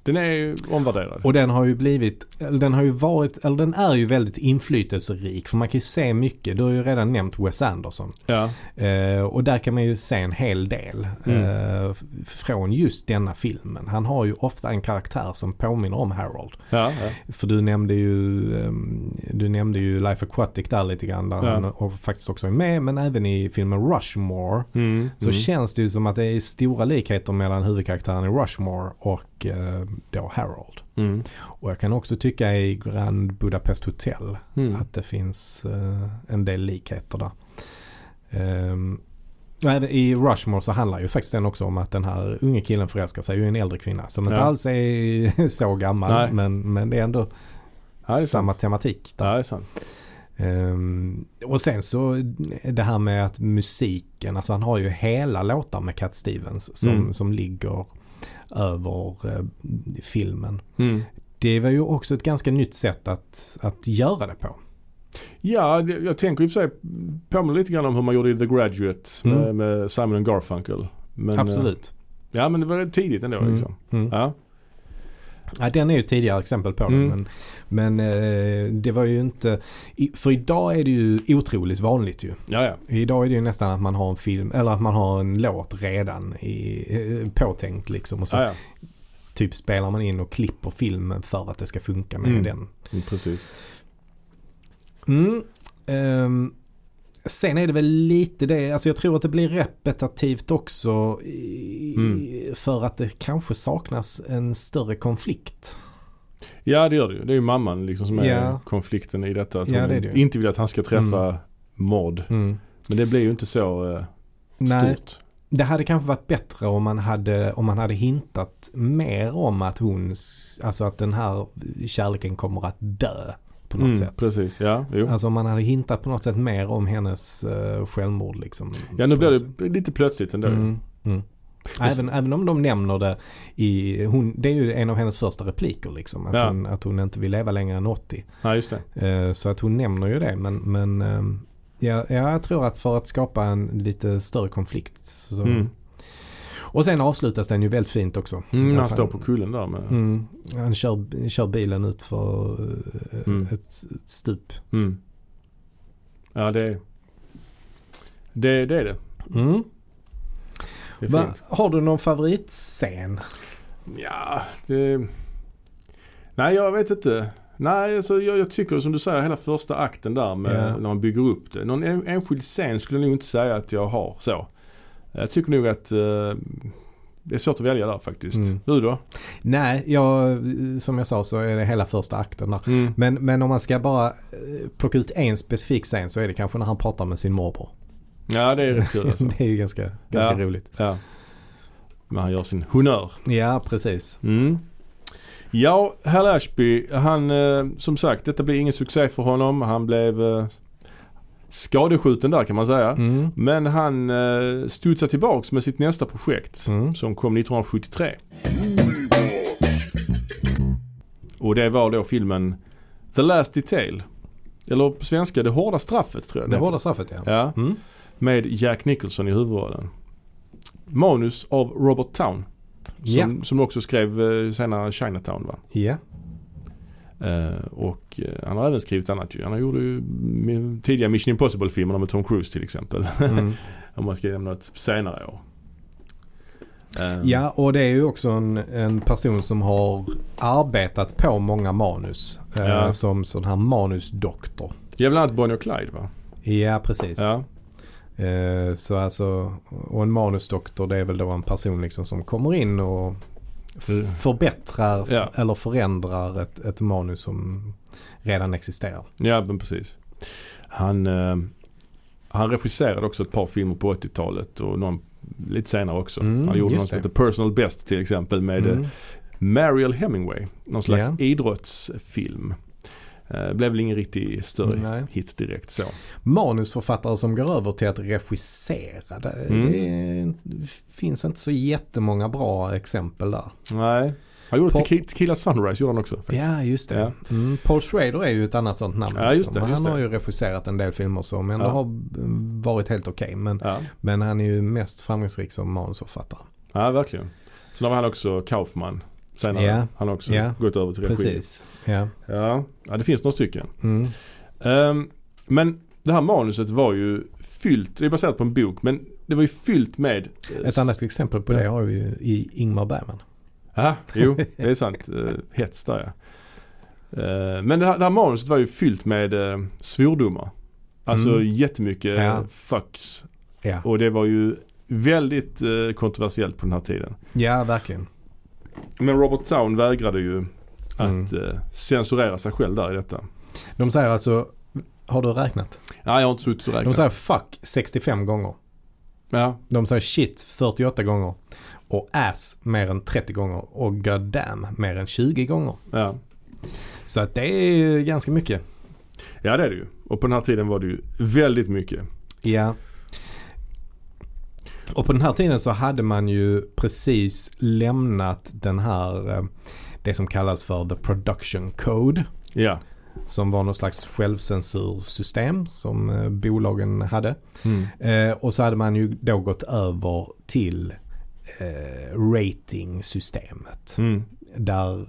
Den är ju omvärderad. Och den har ju blivit, eller den har ju varit, eller den är ju väldigt inflytelserik. För man kan ju se mycket. Du har ju redan nämnt Wes Anderson. Ja, Eh, och där kan man ju se en hel del Mm. eh, från just denna filmen. Han har ju ofta en karaktär som påminner om Harold. ja, ja. För du nämnde ju, ehm, du nämnde ju Life Aquatic där lite grann. Där han och faktiskt också är med. Men även i filmen Rushmore. Mm, Så mm. känns det ju som att det är stora likheter mellan huvudkaraktären i Rushmore och eh, då Harold. Mm. Och jag kan också tycka i Grand Budapest Hotel Mm. att det finns eh, en del likheter där. Även I Rushmore så handlar ju faktiskt den också om att den här unge killen förälskar sig i en äldre kvinna som inte Ja. alls är så gammal Nej. men, men det är ändå Ja, det är samma sant. tematik. Ja, Där. det är sant. Ehm, och sen så det här med att musiken, alltså han har ju hela låtar med Cat Stevens som, Mm. som ligger över eh, filmen. Mm. Det var ju också ett ganska nytt sätt att, att göra det på. Ja, jag tänker i och för sig påminner lite grann om hur man gjorde i The Graduate med, Mm. med Simon and Garfunkel. Men, Absolut. eh, Ja, men det var tidigt ändå Mm. liksom. Mm. Ja. Ja, den är ju ett tidigare exempel på. Mm. Men, men eh, det var ju inte... För idag är det ju otroligt vanligt ju. Ja, ja. Idag är det ju nästan att man har en film, eller att man har en låt redan i, eh, påtänkt liksom. Och så ja, ja. typ spelar man in och klipper filmen för att det ska funka med Mm. den. Mm, precis. Mm. ehm, sen är det väl lite det, alltså jag tror att det blir repetitivt också i, Mm. för att det kanske saknas en större konflikt. Ja, det gör det ju. Det är ju mamman liksom som är Ja. konflikten i detta. Att Ja, hon det det inte vill att han ska träffa Maud. Mm. Men det blir ju inte så eh, Nej, stort. det hade kanske varit bättre om man hade, om man hade hintat mer om att hon, alltså att den här kärleken kommer att dö på något Mm, sätt. precis, ja. Jo. Alltså om man hade hintat på något sätt mer om hennes uh, självmord liksom. ja, nu blir något sätt. det lite plötsligt ändå. Mm, mm. Även, även om de nämner det i, hon, det är ju en av hennes första repliker liksom. Att, Ja. hon, att hon inte vill leva längre än 80. Ja, just det. Eh, så att hon nämner ju det. Men, men ja, ja, jag tror att för att skapa en lite större konflikt. Så. Mm. Och sen avslutas den ju väldigt fint också. Mm, han står på kullen där med. Mm, han kör, kör bilen ut för eh, Mm. ett, ett stup. Mm. Ja, det det. Det är det. Mm. det är Va, har du någon favoritscen? Ja, det... Nej, jag vet inte. Nej, alltså, jag, jag tycker som du säger hela första akten där med, Ja. när man bygger upp det. Någon en, enskild scen skulle jag nog inte säga att jag har så. Jag tycker nog att eh, det är svårt att välja där faktiskt. Mm. Du då? Nej, jag, som jag sa så är det hela första akten där. Mm. Men, men om man ska bara eh, plocka ut en specifik scen så är det kanske när han pratar med sin morbror. Ja, det är rätt kul alltså. det är ju ganska, ganska Ja. roligt. Ja. Men han gör sin honnör. Ja, precis. Mm. Ja, Hal Ashby, han eh, som sagt detta blev ingen succé för honom. Han blev eh, skadeskjuten där kan man säga. Mm. Men han eh, studsade tillbaks med sitt nästa projekt Mm. som kom 1973. Och det var då filmen The Last Detail. Eller på svenska Det hårda straffet tror jag Det heter. hårda straffet ja. Ja, Mm. med Jack Nicholson i huvudrollen. Manus av Robert Town. Som, Ja. som också skrev eh, senare Chinatown va? Ja. Eh, och eh, han har även skrivit annat ju. Han gjort ju tidiga Mission Impossible-filmerna med Tom Cruise till exempel. Mm. Om man ska nämna ett senare år. Eh, ja, och det är ju också en, en person som har arbetat på många manus. eh, Ja. Som sån här manusdoktor. Ja, bland annat Bonnie och Clyde va? Ja, precis. Ja. Eh, så alltså, och en manusdoktor det är väl då en person liksom som kommer in och. Förbättrar Ja. eller förändrar ett, ett manus som redan existerar. Ja, men precis. Han, eh, Han regisserade också ett par filmer på 80-talet och någon lite senare också. Mm, han gjorde någon som heter Personal Best till exempel med Mm. mm. Mariel Hemingway. Någon slags Ja. idrottsfilm. Eh, blev väl ingen riktig större Nej. hit direkt så. Manusförfattare som går över till att regissera. Det, Mm. det finns inte så jättemånga bra exempel där. Nej. Han gjorde Paul- Tequila, Tequila Sunrise gjorde han också faktiskt. Ja, just det. Ja. Mm, Paul Schrader är ju ett annat sånt namn. Ja, just liksom. det, just han har det. ju regisserat en del filmer som ändå Ja. har varit helt okej. men, Ja. men han är ju mest framgångsrik som manusförfattare. ja, verkligen. Sen har han också Kaufman. Senare. Ja. Han har också Ja. gått över till regi. Precis. Ja. Ja. ja, det finns några stycken. Mm. Ehm, men det här manuset var ju fyllt, det är baserat på en bok, men det var ju fyllt med... eh, Ett annat exempel på det har vi ju i Ingmar Bergman. Ja, jo, det är sant. Uh, hets där ja. Eh, men det här, det här manuset var ju fyllt med uh, svordomar. Alltså Mm. jättemycket Ja. fucks. Ja, Och det var ju väldigt eh, kontroversiellt på den här tiden. ja verkligen. Men Robert Town vägrade ju att Mm. eh, censurera sig själv där i detta. De säger alltså, har du räknat? Ja, jag har inte suttit och De räknat. säger fuck 65 gånger. Ja, De säger shit 48 gånger. Och ass mer än 30 gånger. Och god damn mer än 20 gånger. ja. Så att det är ganska mycket. ja, det är det ju. Och på den här tiden var det ju väldigt mycket. Ja. Och på den här tiden så hade man ju precis lämnat den här, eh, det som kallas för the production code. Ja. Som var någon slags självcensursystem som eh, bolagen hade. Mm. Eh, och så hade man ju då gått över till eh, ratingsystemet. Mm. Där,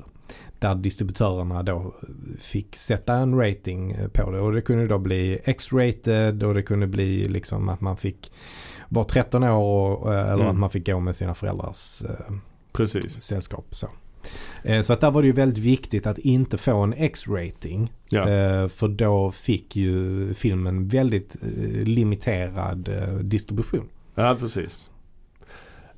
där distributörerna då fick sätta en rating på det. Och det kunde då bli X-rated och det kunde bli liksom att man fick vara 13 år och, eh, eller Mm. att man fick gå med sina föräldrars eh, Precis. sällskap. Så. Eh, så att där var det ju väldigt viktigt att inte få en X-rating. Ja. För då fick ju filmen väldigt limiterad distribution. ja, precis.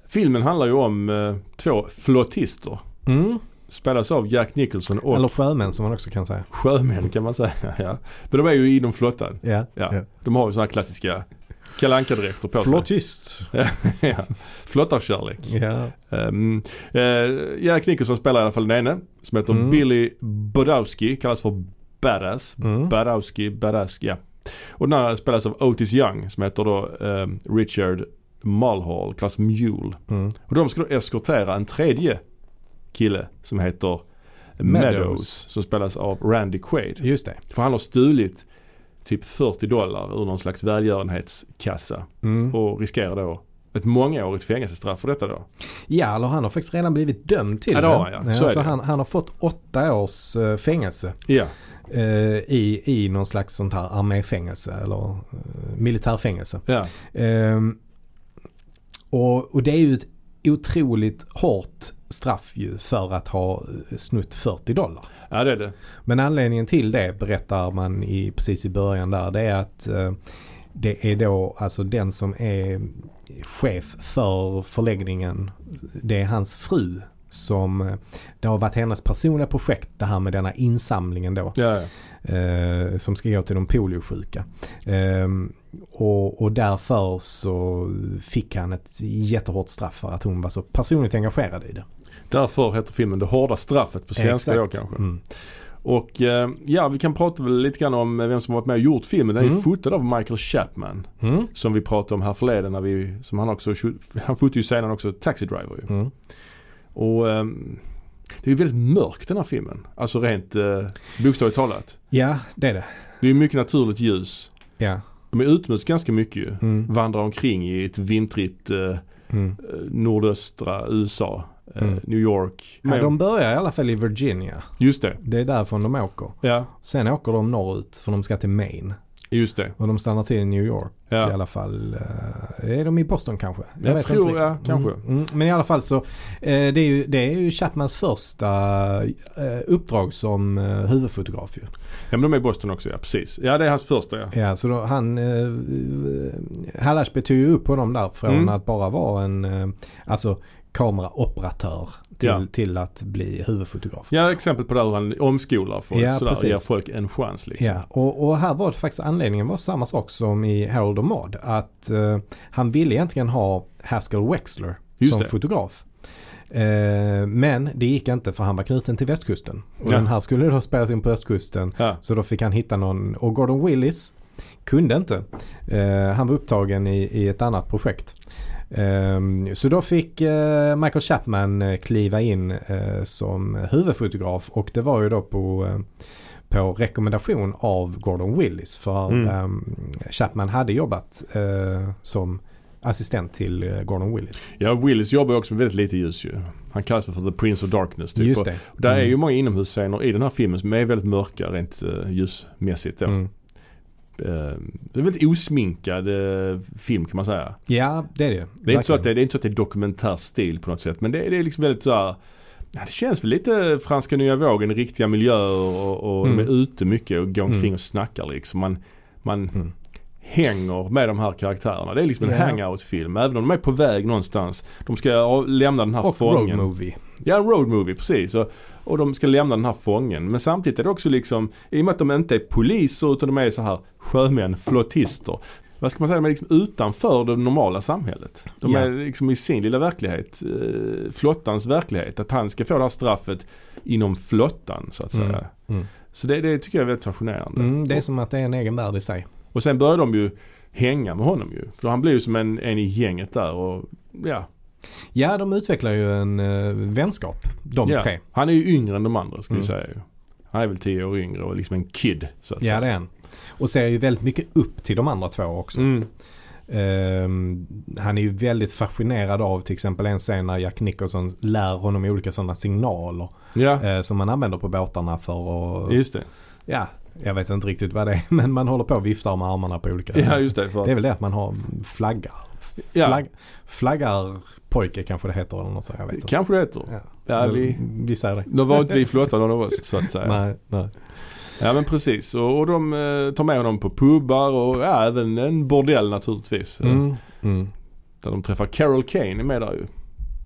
Filmen handlar ju om två flottister. Mm. Spelas av Jack Nicholson och Eller sjömän som man också kan säga. sjömän kan man säga. Ja. Men de är ju inom flottan. Ja. Ja. De har ju sådana här klassiska Kalle Anka-dräkter på sig. Flottist. ja. Flottarkärlek. Ja. Um, uh, Nicholson spelar i alla fall den ene. Som heter Mm. Billy Bodowski. Kallas för Badass. Mm. Badowski, Badass, ja. Och den här spelas av Otis Young som heter då ehm, Richard Mulhall, kallas Mule. Mm. Och de ska då eskortera en tredje kille som heter Meadows. Meadows. Som spelas av Randy Quaid. Just det. För han har stulit typ 40 dollar ur någon slags välgörenhetskassa. Mm. Och riskerar då ett mångårigt fängelsestraff för detta då. Ja, eller han har faktiskt redan blivit dömd till Ja, det har han, ja. Så är så det. han, han har fått åtta års eh, fängelse Ja. eh, i, i någon slags sånt här arméfängelse eller eh, militärfängelse. Ja. Ehm, och, och det är ju ett otroligt hårt straff ju för att ha eh, snutt 40 dollar. ja, det är det. Men anledningen till det berättar man i, precis i början där. Det är att eh, det är då alltså den som är chef för förläggningen. Det är hans fru som eh, det har varit hennes personliga projekt det här med denna insamlingen då. Ja, ja. Eh, som ska gå till de poliosjuka. Eh, och, och därför så fick han ett jättehårt straff för att hon var så personligt engagerad i det. Därför heter filmen Det hårda straffet på svenska då kanske. Mm. Och eh, ja, vi kan prata väl lite grann om vem som har varit med och gjort filmen. Den är Mm. fotad av Michael Chapman. Mm. Som vi pratade om här förleden när vi, som han också, han fotade ju senare också Taxi Driver ju. Mm. Och ehm, det är ju väldigt mörkt den här filmen. Alltså rent eh, bokstavligt talat. Ja, det är det. Det är mycket naturligt ljus. Ja. De är utomhus ganska mycket ju. Mm. Vandrar omkring i ett vintrigt eh, Mm. eh, nordöstra USA. Mm. New York. Men- de börjar i alla fall i Virginia. Just det. Det är därifrån de åker. Ja, Sen åker de norrut för de ska till Maine. Just det. Och de stannar till i New York i Ja. alla fall. Eh, är de i Boston kanske? Jag vet tror, inte. ja, kanske. Mm, mm. Men i alla fall så. Eh, det, är ju, det är ju Chapmans första eh, uppdrag som huvudfotograf ju. Ja men de är i Boston också ja, precis. Ja det är hans första ja. Ja, så då, han... Hallersby tog ju upp honom där från Mm. att bara vara en alltså kameraoperatör till, Ja. till att bli huvudfotograf. Ja exempel på hur han omskolar folk Ja, sådär. precis. Ger folk en chans liksom. Ja, och, och här var det faktiskt anledningen var samma sak som i Harold och Mod att eh, han ville egentligen ha Haskell Wexler Just som det. fotograf. Eh, men det gick inte för han var knuten till västkusten. Och Ja. den här skulle då spelas in på östkusten. Ja. Så då fick han hitta någon och Gordon Willis kunde inte. Eh, han var upptagen i, i ett annat projekt. Eh, så då fick eh, Michael Chapman eh, kliva in eh, som huvudfotograf och det var ju då på, på rekommendation av Gordon Willis. För Mm. eh, Chapman hade jobbat som assistent till Gordon Willis. Ja, Willis jobbar också med väldigt lite ljus ju. Han kallas för The Prince of Darkness typ. Just Och det. Där är Mm. ju många inomhusscener i den här filmen som är väldigt mörka rent ljusmässigt. Då. Mm. Eh, det är väldigt osminkad eh, film kan man säga. Ja, det är det. Det är, inte så att det, det är inte så att det är dokumentär stil på något sätt. Men det, är- det är liksom väldigt så här, Det känns väl lite franska nya vågen, riktiga miljöer och, och Mm. de är ute mycket och går omkring Mm. och snackar liksom. Man, man Mm. hänger med de här karaktärerna. Det är liksom en Ja. hangout-film. Även om de är på väg någonstans. De ska lämna den här Och road fången. movie. Ja, road movie precis. Och, och de ska lämna den här fången. Men samtidigt är det också liksom, i och med att de inte är poliser utan de är så här sjömän, flottister. Vad ska man säga, de är liksom utanför det normala samhället. De Ja. är liksom i sin lilla verklighet, eh, flottans verklighet. Att han ska få det här straffet inom flottan så att säga. Mm. Mm. Så det, det tycker jag är väldigt fascinerande. Mm, det är som att det är en egen värld i sig. Och sen börjar de ju hänga med honom ju. För han blir ju som en, en i gänget där och ja. Ja, de utvecklar ju en uh, vänskap, de ja. tre. Han är ju yngre än de andra ska vi Mm. säga ju. Han är väl tio år yngre och liksom en kid så att Ja, säga. det är han. Och ser ju väldigt mycket upp till de andra två också. Mm. Ehm, han är ju väldigt fascinerad av till exempel en scen när Jack Nicholson lär honom olika sådana signaler Ja, eh, som man använder på båtarna för att, just det. ja, jag vet inte riktigt vad det är, men man håller på och viftar med armarna på olika Ja, just det. För att, Det är väl det att man har flaggar. Ja. Flagg, flaggar pojke kanske det heter eller något så, jag vet inte. Kanske det heter. Ja. Ja, vi, vi säger det. nu var inte vi flottan någon av oss så att säga. Nej, nej. Ja men precis. Och, och de eh, tar med honom på pubbar och ja, även en bordell naturligtvis. Mm. Mm. Där de träffar Carol Kane är med där ju.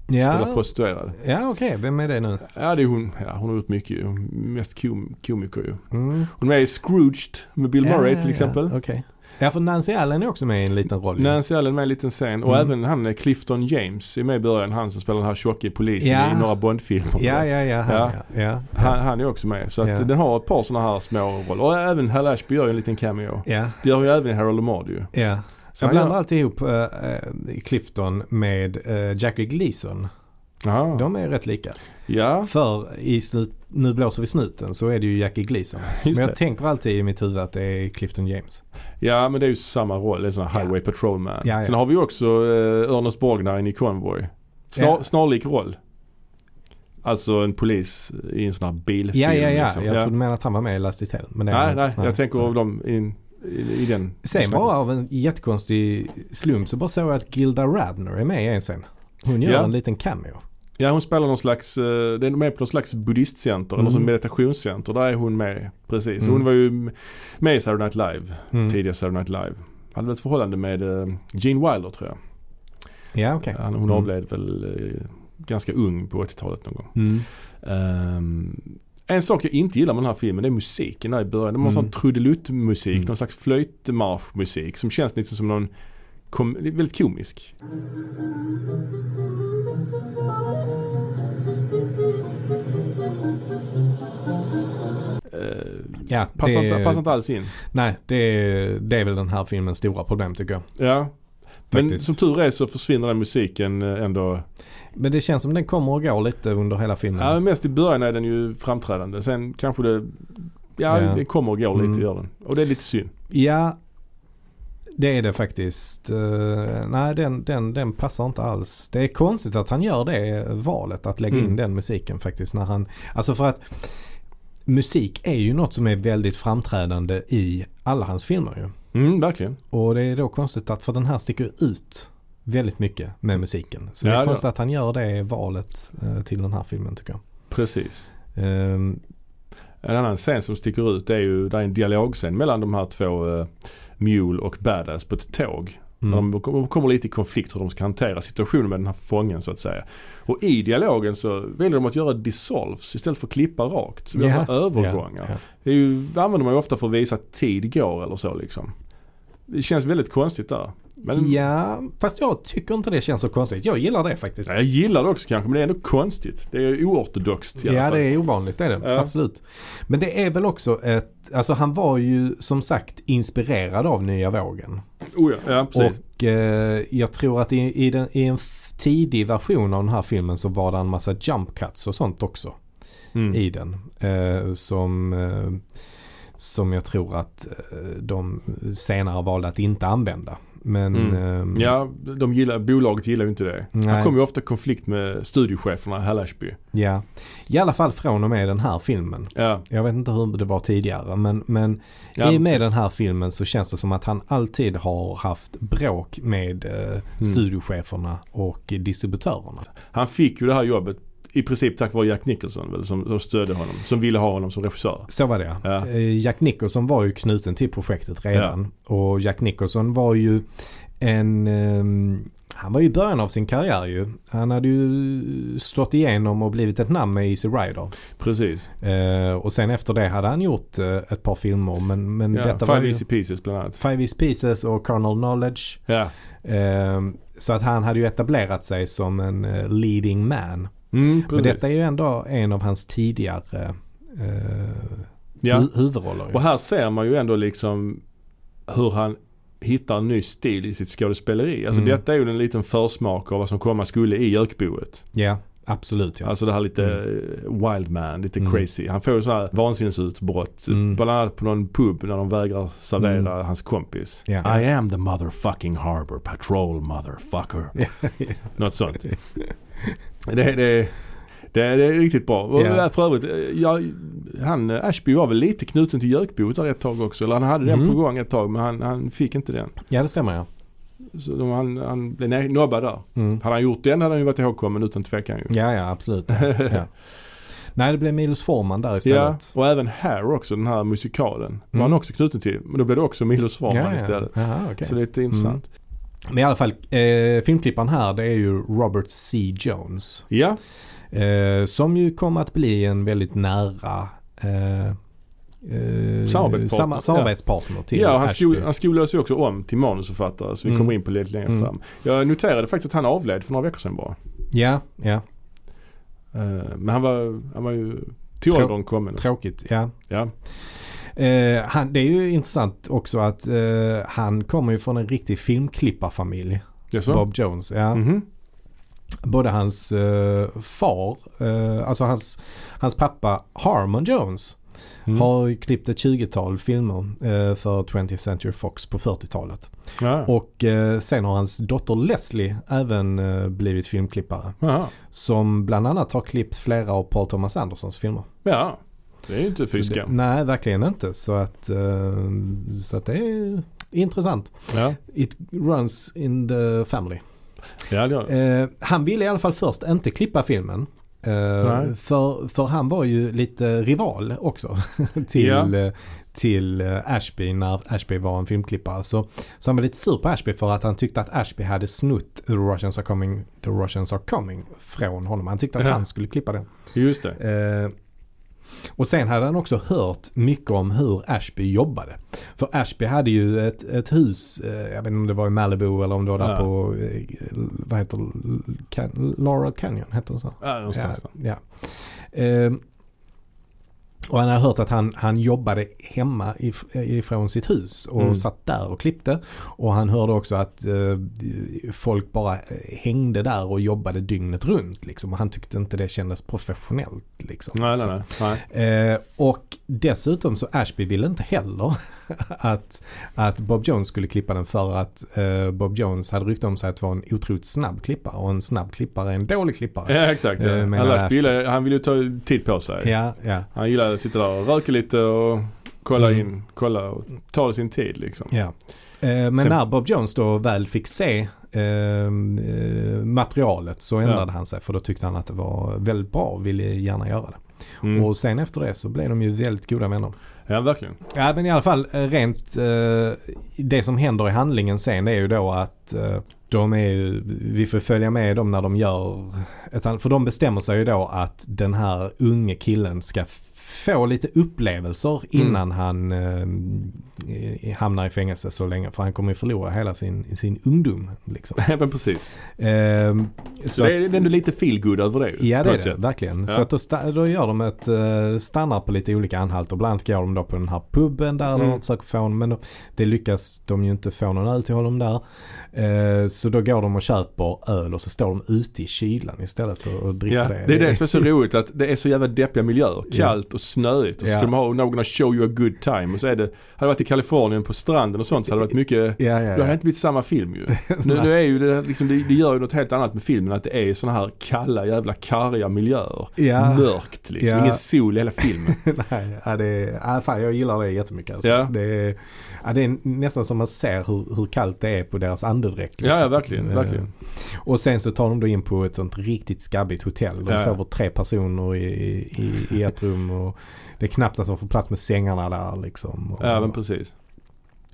Spelar Ja, prostituerad. ja okej. Vem är det nu? Ja det är hon. Ja, hon har gjort mycket ju. Mest kom, komiker ju. Mm. Hon är med i Scrooged med Bill Murray ja, till exempel. Okej. Ja, för Nancy Allen är också med i en liten roll. Nancy Allen med i en liten scen. Och Mm. även han eh, Clifton James är med i början. Han som spelar den här tjocke polisen Ja. i några Bond-filmer. Ja, ja, ja. Han, Ja. ja. Han, han är också med. Så att den har ett par sådana här små roller. Och även Hal Ashby gör ju en liten cameo. ja. Det gör ju även Harold Lamard ju. ja. Så Jag blandar alltid ihop uh, Clifton med uh, Jackie Gleason. Aha. De är rätt lika. Ja, För i slut, Nu blåser vi snuten så är det ju Jackie Gleason. Men just jag det. tänker alltid i mitt huvud att det är Clifton James. Ja men det är ju samma roll. Det är sån här Ja. Highway Patrolman. Ja, ja. Sen har vi ju också uh, Ernest Borgnine i Convoy. Snar, Ja. Snarlik roll. Alltså en polis i en sån här bilfilm. Ja, ja, ja. liksom. Jag trodde du menade att han var med i Last Hell. Men Nej, nej, inte. jag tänker av dem in, i, i den. Sen bara av en jättekonstig slump så bara såg jag att Gilda Radner är med i en scen. Hon gör Ja. en liten cameo. Ja hon spelar någon slags, uh, det är med på någon slags buddhistcenter eller Mm. sån meditationscenter. Där är hon med. Precis. Mm. Hon var ju med i Saturday Night Live. Mm. Tidigare Saturday Night Live. Hade väl ett förhållande med uh, Gene Wilder tror jag. Ja, okej. Han, hon Mm. avled väl eh, ganska ung på 80-talet någon gång. Ehm, en sak jag inte gillar med den här filmen det är musiken där i början. De har Mm. sån trudeluttmusik, Mm. någon slags flöjtmarschmusik som känns lite som någon kom, väldigt komisk. Eh, Ja, passar, inte, passar inte alls in. Nej, det är, det är väl den här filmens stora problem tycker jag. Ja. Men Faktiskt. som tur är så försvinner den musiken eh, ändå. Men det känns som den kommer och går lite under hela filmen. Ja, mest i början är den ju framträdande. Sen kanske det, ja, Ja. det kommer och går lite Mm. gör den. Och det är lite synd. Ja, det är det faktiskt. Eh, nej, den, den, den passar inte alls. Det är konstigt att han gör det valet att lägga Mm. in den musiken faktiskt. När han, alltså för att musik är ju något som är väldigt framträdande i alla hans filmer ju. Mm, verkligen. Och det är då konstigt att, för den här sticker ut väldigt mycket med musiken. Så det Ja, är det konstigt gör. att han gör det valet eh, till den här filmen tycker jag. Precis. Ehm, En annan scen som sticker ut är ju, där är en dialogscen mellan de här två uh, Mule och Badass på ett tåg. mm. De kom- kommer lite i konflikt hur de ska hantera situationen med den här fången så att säga. Och i dialogen så väljer de att göra dissolves istället för att klippa rakt. Så vi har så här övergångar. Ja, Det, ju, använder man ju ofta för att visa att tid går eller så liksom. Det känns väldigt konstigt där. Men, Ja, fast jag tycker inte det känns så konstigt. Jag gillar det faktiskt. Ja, jag gillar det också kanske men det är ändå konstigt. Det är oortodoxt i alla Ja det är ovanligt det är det. Ja. Absolut. Men det är väl också ett, alltså han var ju som sagt inspirerad av nya vågen. Oh, ja. ja, precis. Och eh, jag tror att i, i, den, i en tidig version av den här filmen så var det en massa jump cuts och sånt också Mm. i den. Eh, som, eh, som jag tror att eh, de senare valde att inte använda. Men Mm. eh, Ja, de gillar, bolaget gillar ju inte det. Han Nej. kommer ju ofta i konflikt med studiocheferna Hal Ashby. ja, i alla fall från och med den här filmen. Ja, Jag vet inte hur det var tidigare men, men ja i och med precis. den här filmen så känns det som att han alltid har haft bråk med Mm. eh, studiocheferna och distributörerna. Han fick ju det här jobbet i princip tack vare Jack Nicholson väl, som, som stödde honom. Som ville ha honom som regissör. Så var det Ja. Eh, Jack Nicholson var ju knuten till projektet redan. Och Jack Nicholson var ju en... ehm, han var ju i början av sin karriär ju. Han hade ju slått igenom och blivit ett namn med Easy Rider. Precis. Eh, och sen efter det hade han gjort eh, ett par filmer. Men, men Ja, detta var Five ju Easy Pieces bland annat. Five Easy Pieces och Carnal Knowledge. Ja. Ehm, så att han hade ju etablerat sig som en leading man. Mm, Men detta är ju ändå en av hans tidigare eh, ja. hu- huvudroller. Och här ser man ju ändå liksom hur han hittar en ny stil i sitt skådespeleri. Alltså Mm. detta är ju en liten försmak av vad som komma skulle i Gökboet. Ja, absolut ja. Alltså det här lite eh, wild man, lite Mm. crazy. Han får så här vansinnesutbrott. Mm. Bland annat på någon pub när de vägrar servera Mm. hans kompis. Ja. I am the motherfucking harbor patrol motherfucker. Något sånt. Det, det, det, det är riktigt bra. Och Ja. för övrigt, eh, ja, han, eh, Ashby var väl lite knuten till Gökboet där ett tag också. Eller han hade den Mm. på gång ett tag men han, han fick inte den. ja, det stämmer ja. Så de, han, han blev nobbad där. Mm. Hade han gjort den hade han ju varit ihågkommen utan tvekan ju. Ja, ja absolut. Ja. ja. Nej, det blev Milos Forman där Ja, istället. och även Hair också, den här musikalen. Var Mm. han också knuten till. Men då blev det också Milos Forman ja, ja. istället. Jaha, okej. Så det är lite intressant. Men i alla fall, eh, filmklipparen här det är ju Robert C. Jones. Ja, Eh, som ju kom att bli en väldigt nära eh, eh, Samarbetspartner. samma- samarbetspartner till ja han, skol, han skolades ju också om till manusförfattare så vi Mm. kommer in på det lite längre Mm. fram. Jag noterade faktiskt att han avled för några veckor sedan bara. Ja, ja. Eh, Men han var, han var ju till Trå- åldern kommen. Tråkigt, ja. Ja. Eh, han, det är ju intressant också att eh, han kommer ju från en riktig filmklipparfamilj. Bob Jones. Ja. Mhm. Både hans eh, far, eh, alltså hans, hans pappa Harmon Jones Mm. har klippt ett 20-tal filmer eh, för 20th Century Fox på 40-talet. Ja. Och eh, sen har hans dotter Leslie även eh, blivit filmklippare. Jaha. Som bland annat har klippt flera av Paul Thomas Andersons filmer. Ja. Det är ju inte Så fy skam. det, nej, verkligen inte. Så att, eh, så att det är intressant. Ja. It runs in the family. Ja, det det. Eh, han ville i alla fall först inte klippa filmen. Nej. för, för han var ju lite rival också till, eh, till eh, Ashby när Ashby var en filmklippare. Så, så han var lite sur på Ashby för att han tyckte att Ashby hade snott The Russians are coming, The Russians are coming från honom. Han tyckte att Ja. han skulle klippa den. Just det. Eh, och sen hade han också hört mycket om hur Ashby jobbade. För Ashby hade ju ett, ett hus, eh, jag vet inte om det var i Malibu eller om det var där Ja. på, eh, vad heter Can, Laurel Canyon, heter det så? Ja, någonstans. Ja. ja. Eh, och han hade hört att han, han jobbade hemma if, ifrån sitt hus och Mm. satt där och klippte. Och han hörde också att eh, folk bara eh, hängde där och jobbade dygnet runt. Liksom. Och han tyckte inte det kändes professionellt. Liksom. Nej, nej, nej. Eh, och dessutom så Ashby ville inte heller att, att Bob Jones skulle klippa den för att eh, Bob Jones hade rykte om sig att vara en otroligt snabb klippare och en snabb klippare är en dålig klippare. Ja, exakt. Eh, Ja. Alla Ashby. han vill ju ta tid på sig. Ja, ja, Han gillar att sitta där och röka lite och kolla Mm. in, kolla och ta sin tid liksom. ja. Eh, men Sen- när Bob Jones då väl fick se eh, eh, materialet så ändrade han sig för då tyckte han att det var väldigt bra och ville gärna göra det. Mm. Och sen efter det så blev de ju väldigt goda vänner. Ja, verkligen. Ja men i alla fall eh, rent eh, det som händer i handlingen sen är ju då att eh, de är ju, vi får följa med dem när de gör ett, för de bestämmer sig ju då att den här unge killen ska få lite upplevelser innan han eh, hamnar i fängelse så länge. För han kommer ju förlora hela sin, sin ungdom. Liksom. Ja men precis. Eh, Så det är ändå lite feel good över det Ja det är det, sätt. verkligen. Ja. Så att då, då gör de ett, uh, stannar på lite olika anhalter. Bland annat går de då på den här puben där Mm. de försöker få honom. Men det lyckas de ju inte få någon öl till honom där. Eh, så då går de och köper öl och så står de ute i kylan istället och, och dricker Ja, det. det är det som är så roligt att det är så jävla deppiga miljöer. Kallt och snöigt och så Ja. ska de ha någon att show you a good time. Och så är det, hade det varit i Kalifornien på stranden och sånt så hade det varit mycket Ja, ja, Då hade det ja. inte blivit samma film ju. Nu, nu är ju det liksom, det, det gör ju något helt annat med filmen. Att det är sådana här kalla jävla karga miljöer. Ja. Mörkt liksom. Ja. Ingen sol i hela filmen. Nej, ja, det är, ja, fan, jag gillar det jättemycket. Alltså. Ja. Det, är, ja, det är nästan som man ser hur, hur kallt det är på deras andedräkt. Ja, ja, verkligen, Eh, verkligen. Och sen så tar de då in på ett sånt riktigt skabbigt hotell. De Ja. sover tre personer i, i, i ett rum och det är knappt att de får plats med sängarna där liksom. Och, Ja men precis.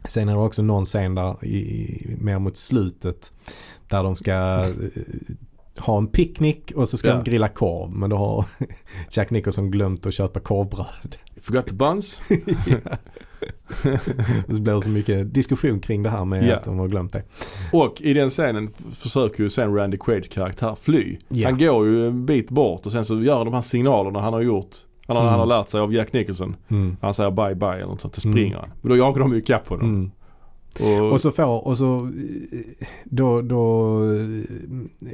Sen är det också någon scen där i, mer mot slutet där de ska eh, ha en picknick och så ska Ja. de grilla korv. Men då har Jack Nicholson glömt att köpa korvbröd. Forgot the buns. Och så blir det så mycket diskussion kring det här med Ja. att de har glömt det. Och i den scenen försöker ju sen Randy Quaid's karaktär fly. Ja. Han går ju en bit bort och sen så gör de här signalerna han har gjort. Han har, Mm. han har lärt sig av Jack Nicholson. Mm. Han säger bye bye eller något sånt. Så Mm. springer han. Men då jagar de ju ikapp honom. Mm. Och, Och så får, och så då, då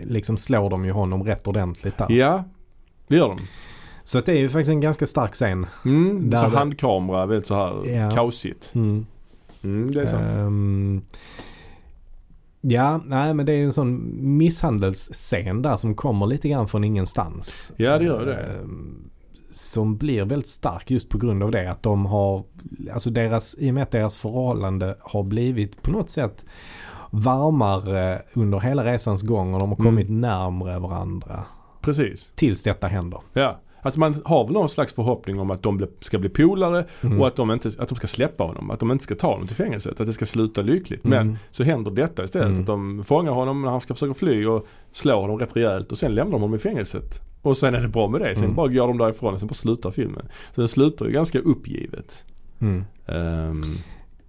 liksom slår de ju honom rätt ordentligt där. Ja, det gör de. Så det är ju faktiskt en ganska stark scen. Mm, Där så det- handkamera, väldigt så här Ja. kaosigt. Mm. Mm, det är sant. Ehm, ja, nej men det är ju en sån misshandelsscen där som kommer lite grann från ingenstans. Ja, det gör det. Ehm, som blir väldigt stark just på grund av det. Att de har, alltså deras, i och med att deras förhållande har blivit på något sätt varmare under hela resans gång och de har Mm. kommit närmare varandra. Precis. Tills detta händer. Ja. Alltså man har väl någon slags förhoppning om att de ska bli polare Mm. och att de, inte, att de ska släppa honom. Att de inte ska ta honom till fängelset. Att det ska sluta lyckligt. Men Mm. så händer detta istället. Mm. Att de fångar honom när han ska försöka fly och slår honom rätt rejält. Och sen lämnar de honom i fängelset. Och sen är det bra med det. Sen Mm. bara går de därifrån och sen bara slutar filmen. Så den slutar ju ganska uppgivet. Mm. Ehm,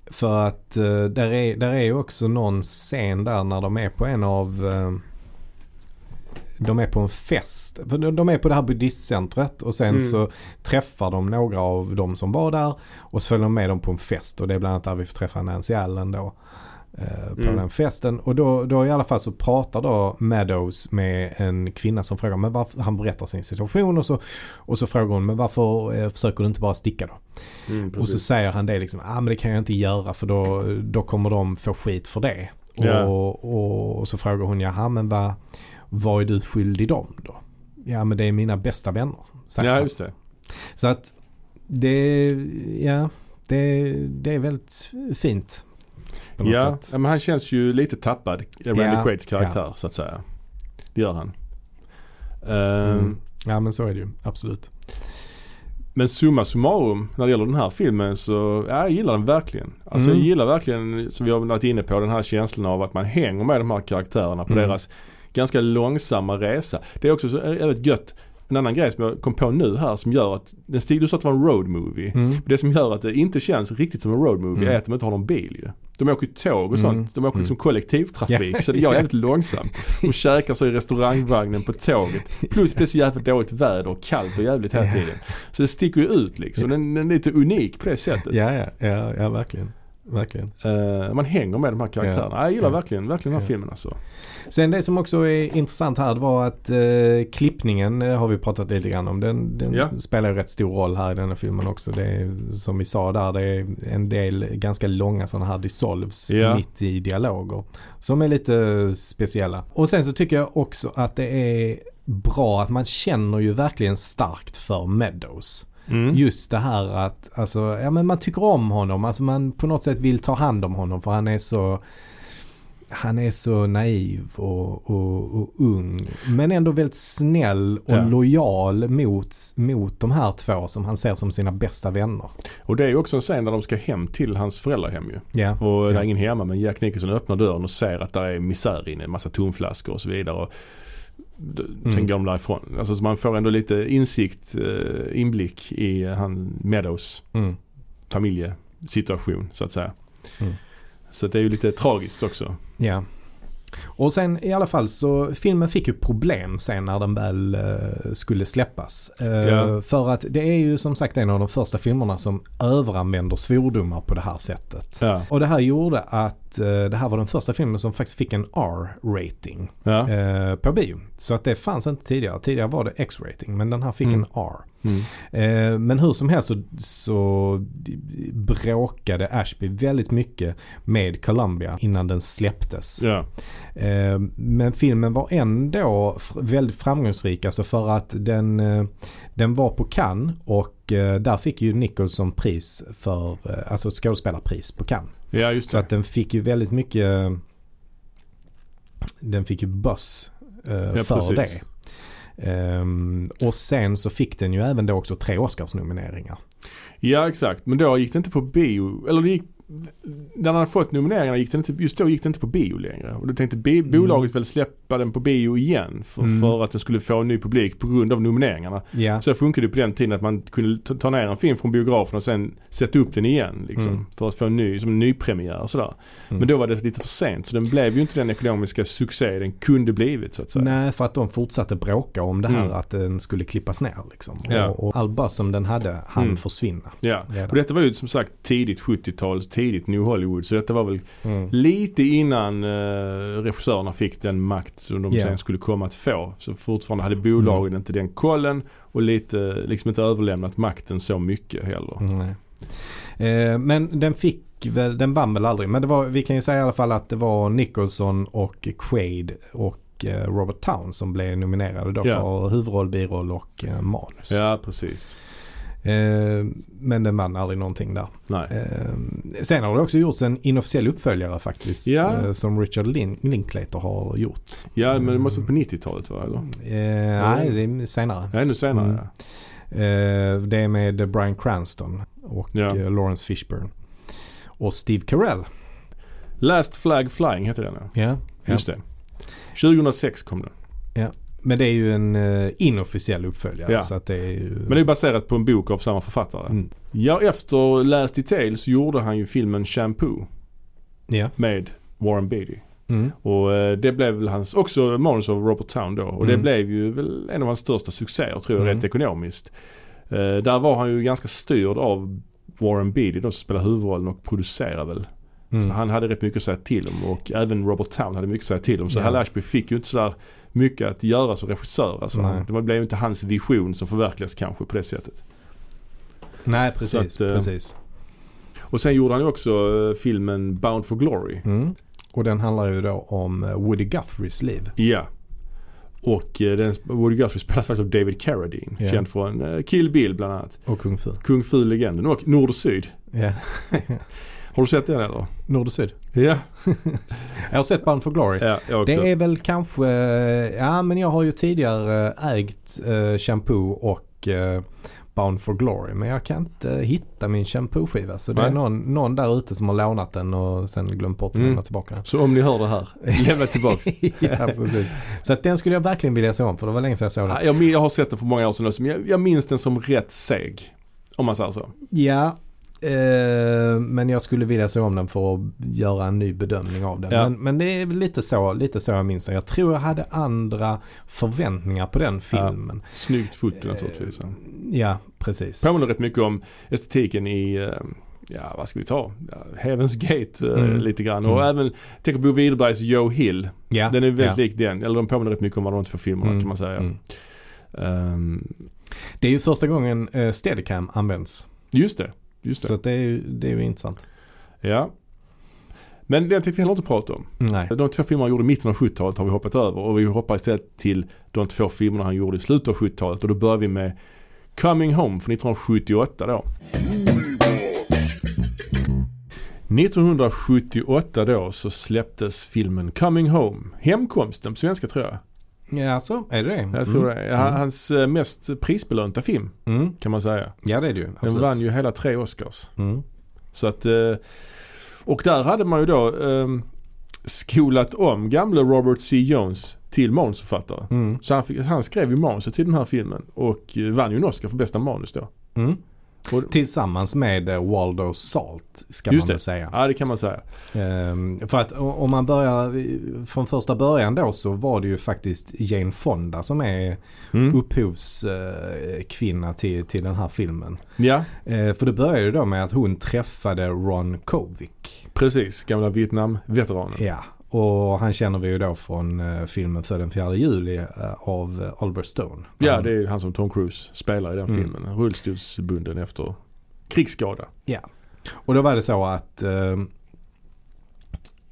För att uh, där, är, där är ju också någon scen där när de är på en av eh, de är på en fest. För de- de är på det här buddhistcentret och sen Mm. så träffar de några av de som var där och så följer de med dem på en fest och det är bland annat där vi får träffa Nancy Allen då. Eh, på Mm. den festen och då, då i alla fall så pratar då Meadows med en kvinna som frågar men varför, han berättar sin situation och så, och så frågar hon men varför eh, försöker du inte bara sticka då? mm, Och så säger han det liksom, ah men det kan jag inte göra för då, då kommer de få skit för det. Ja. Och, och, och så frågar hon, jaha men vad, vad är du skyldig dem då? Ja men det är mina bästa vänner. Ja han. just det. Så att det, ja, det, det är väldigt fint. På något Ja, sätt. ja, men han känns ju lite tappad, Randy Ja, Quaids karaktär så att säga. Det gör han. Ehm, Mm. Ja men så är det ju, absolut. Men summa summarum när det gäller den här filmen så, ja, jag gillar den verkligen. Alltså Mm. jag gillar verkligen, som vi har varit inne på, den här känslan av att man hänger med de här karaktärerna på Mm. deras ganska långsamma resa. Det är också så väldigt gött. En annan grej som jag kom på nu här som gör att, den stig, du sa att det var en road movie. Mm. Det som gör att det inte känns riktigt som en road movie Mm. är att de inte har någon bil ju. De åker ju tåg och Mm. sånt. De åker Mm. liksom kollektivtrafik. Ja. Så det går jävligt långsamt. De käkar så i restaurangvagnen på tåget. Plus det är så jävligt dåligt väder och kallt och jävligt hela tiden. Så det sticker ju ut liksom. Den, den är lite unik på det sättet. Ja, ja, ja, ja verkligen. Verkligen. Eh, man hänger med de här karaktärerna. Ja. Jag gillar Ja. verkligen, verkligen den här Ja. filmen alltså. Sen det som också är intressant här var att eh, klippningen eh, har vi pratat lite grann om. Den, den Ja. spelar ju rätt stor roll här i denna filmen också. Det är, som vi sa där, det är en del ganska långa sådana här dissolves mitt i dialoger. Som är lite speciella. Och sen så tycker jag också att det är bra att man känner ju verkligen starkt för Meadows. Mm. Just det här att, alltså, ja men man tycker om honom. Alltså man på något sätt vill ta hand om honom för han är så han är så naiv och, och, och ung. Men ändå väldigt snäll och Ja. lojal mot, mot de här två som han ser som sina bästa vänner. Och det är ju också en scen där de ska hem till hans föräldrahem ju. Ja. Och det Ja. är ingen hemma men Jack Nicholson öppnar dörren och ser att det är misär inne. En massa tomflaskor och så vidare. Och d- Mm. sen går de därifrån. Alltså så man får ändå lite insikt, eh, inblick i han Meadows Mm. familjesituation så att säga. Mm. Så det är ju lite tragiskt också. Ja. Och sen i alla fall så filmen fick ju problem sen när den väl eh, skulle släppas. Ja. För att det är ju som sagt en av de första filmerna som överanvänder svordomar på det här sättet. Ja. Och det här gjorde att eh, det här var den första filmen som faktiskt fick en R-rating eh, på bio. Så att det fanns inte tidigare. Tidigare var det X-rating men den här fick Mm. en R. Mm. Eh, men hur som helst så, så bråkade Ashby väldigt mycket med Columbia innan den släpptes. Eh, men filmen var ändå väldigt framgångsrik alltså för att den, eh, den var på Cannes och eh, där fick ju Nicholson pris för, alltså ett skådespelarpris på Cannes. ja, just Så det. att den fick ju väldigt mycket, den fick ju buzz Ja, för precis. det. Ehm, och sen så fick den ju även då också tre Oscarsnomineringar. Ja exakt, men då gick det inte på bio, eller det gick när han hade fått nomineringarna gick det inte, just då gick det inte på bio längre. Och då tänkte bi- bolaget väl släppa den på bio igen för, Mm. för att den skulle få en ny publik på grund av nomineringarna. Ja. Så funkade det på den tiden att man kunde ta- ta ner en film från biografen och sen sätta upp den igen liksom. Mm. För att få en ny, som en nypremiär och sådär. Mm. Men då var det lite för sent så den blev ju inte den ekonomiska succé den kunde blivit så att säga. Nej, för att de fortsatte bråka om det här Mm. att den skulle klippas ner liksom. Och, och all buzz som den hade hann Mm. försvinna. Ja, redan. och detta var ju som sagt tidigt 70-tal, tidigt New Hollywood. Så detta var väl Mm. lite innan uh, regissörerna fick den makt som de Ja. sen skulle komma att få. Så fortfarande hade bolagen inte den kollen och lite, liksom inte överlämnat makten så mycket heller. Nej. Eh, men den fick väl, den vann väl aldrig. Men det var, vi kan ju säga i alla fall att det var Nicholson och Quaid och eh, Robert Town som blev nominerade då Ja. för huvudroll, biroll och eh, manus. Ja, precis. Eh, men den vann aldrig någonting där. Eh, sen har det också gjorts en inofficiell uppföljare faktiskt. Ja. Eh, som Richard Lin- Linklater har gjort. Ja, men det måste vara på 90-talet va? Eller? Eh, nej, det är senare. Ja, ännu senare Mm. ja. Det är med Bryan Cranston och Ja. Lawrence Fishburne. Och Steve Carell. Last Flag Flying heter den ja. Ja. Just det. 2006 kom den. Men det är ju en eh, inofficiell uppföljare. Ja. Så att det är ju... Men det är baserat på en bok av samma författare. Mm. Ja, efter Last Details gjorde han ju filmen Shampoo Ja. med Warren Beatty. Mm. Och eh, det blev väl hans, också manus av Robert Town då. Och det Mm. blev ju väl en av hans största succéer tror jag Mm. rent ekonomiskt. Eh, där var han ju ganska styrd av Warren Beatty då som spelar huvudrollen och producerar väl. Mm. Så han hade rätt mycket att säga till om och även Robert Town hade mycket att säga till om. Så Ja. Hal Ashby fick ju inte sådär mycket att göra som regissör. Alltså. Nej. Det blev ju inte hans vision som förverkligas kanske på det sättet. Nej, precis. att, eh, precis. Och sen gjorde han ju också eh, filmen Bound for Glory. Mm. Och den handlar ju då om eh, Woody Guthrie's liv. Ja. Och den, Woody Guthrie spelas faktiskt av David Carradine. Ja. Känd från Kill Bill bland annat. Och Kung Fu. Kung Fu-legenden och Nord och Syd. Ja. Har du sett den eller? Nord och Syd. Ja. Jag har sett Bound for Glory. Ja, jag också. Det är väl kanske, ja men jag har ju tidigare ägt eh, shampoo och eh, Bound for Glory. Men jag kan inte hitta min shampoo-skiva. Så det är Nej. någon, någon där ute som har lånat den och sen glömt bort att Mm. lämna tillbaka den. Så om ni hör det här, lämna tillbaks. ja, precis. Så att den skulle jag verkligen vilja se om för det var länge sedan jag såg den. Ja, jag, jag har sett den för många år sedan men jag, jag minns den som rätt seg. Om man säger så. Ja, eh, men jag skulle vilja se om den för att göra en ny bedömning av den. Ja. Men, men det är lite så, lite så jag minns den. Jag tror jag hade andra förväntningar på den filmen. Snyggt foto naturligtvis. Ja. Ja, precis. Påminner rätt mycket om estetiken i, eh, ja vad ska vi ta? Ja, Heaven's Gate eh, Mm. lite grann. Mm. Och även, tänk på Bo Widerbergs Joe Hill. Ja, Den är väldigt ja. lik den. Eller de påminner rätt mycket om vad de två filmerna Mm, kan man säga. mm. Ehm, Det är ju första gången eh, Steadicam används. just det. Just det. Så det, är ju, det är ju intressant. Ja. Men det tänkte vi heller inte prata om. Nej. De två filmer han gjorde i mitten av 70-talet har vi hoppat över och vi hoppar istället till de två filmerna han gjorde i slutet av 70-talet och då börjar vi med Coming Home från 1978 då. 1978 då så släpptes filmen Coming Home. Hemkomsten på svenska tror jag. Ja, så är det det? Jag tror det är Mm. hans eh, mest prisbelönta film Mm. kan man säga. Ja, det är det ju. Den Absolut. vann ju hela tre Oscars. Mm. Så att, eh, och där hade man ju då, eh, skolat om gamle Robert C. Jones till manusförfattare. Mm. Så han, fick, han skrev ju manuset till den här filmen och eh, vann ju en Oscar för bästa manus då. Och- Tillsammans med eh, Waldo Salt ska man väl säga. Ja det kan man säga. Ehm, för att om man börjar från första början då så var det ju faktiskt Jane Fonda som är Mm. upphovskvinna till, till den här filmen. Ja Eh, för det började ju då med att hon träffade Ron Kovic. precis, gamla Vietnam-veteranen. Ja, och han känner vi ju då från eh, filmen för den 4 juli eh, av eh, Oliver Stone. Ja det är han som Tom Cruise spelar i den Mm. filmen. Rullstolsbunden efter krigsskada. Och då var det så att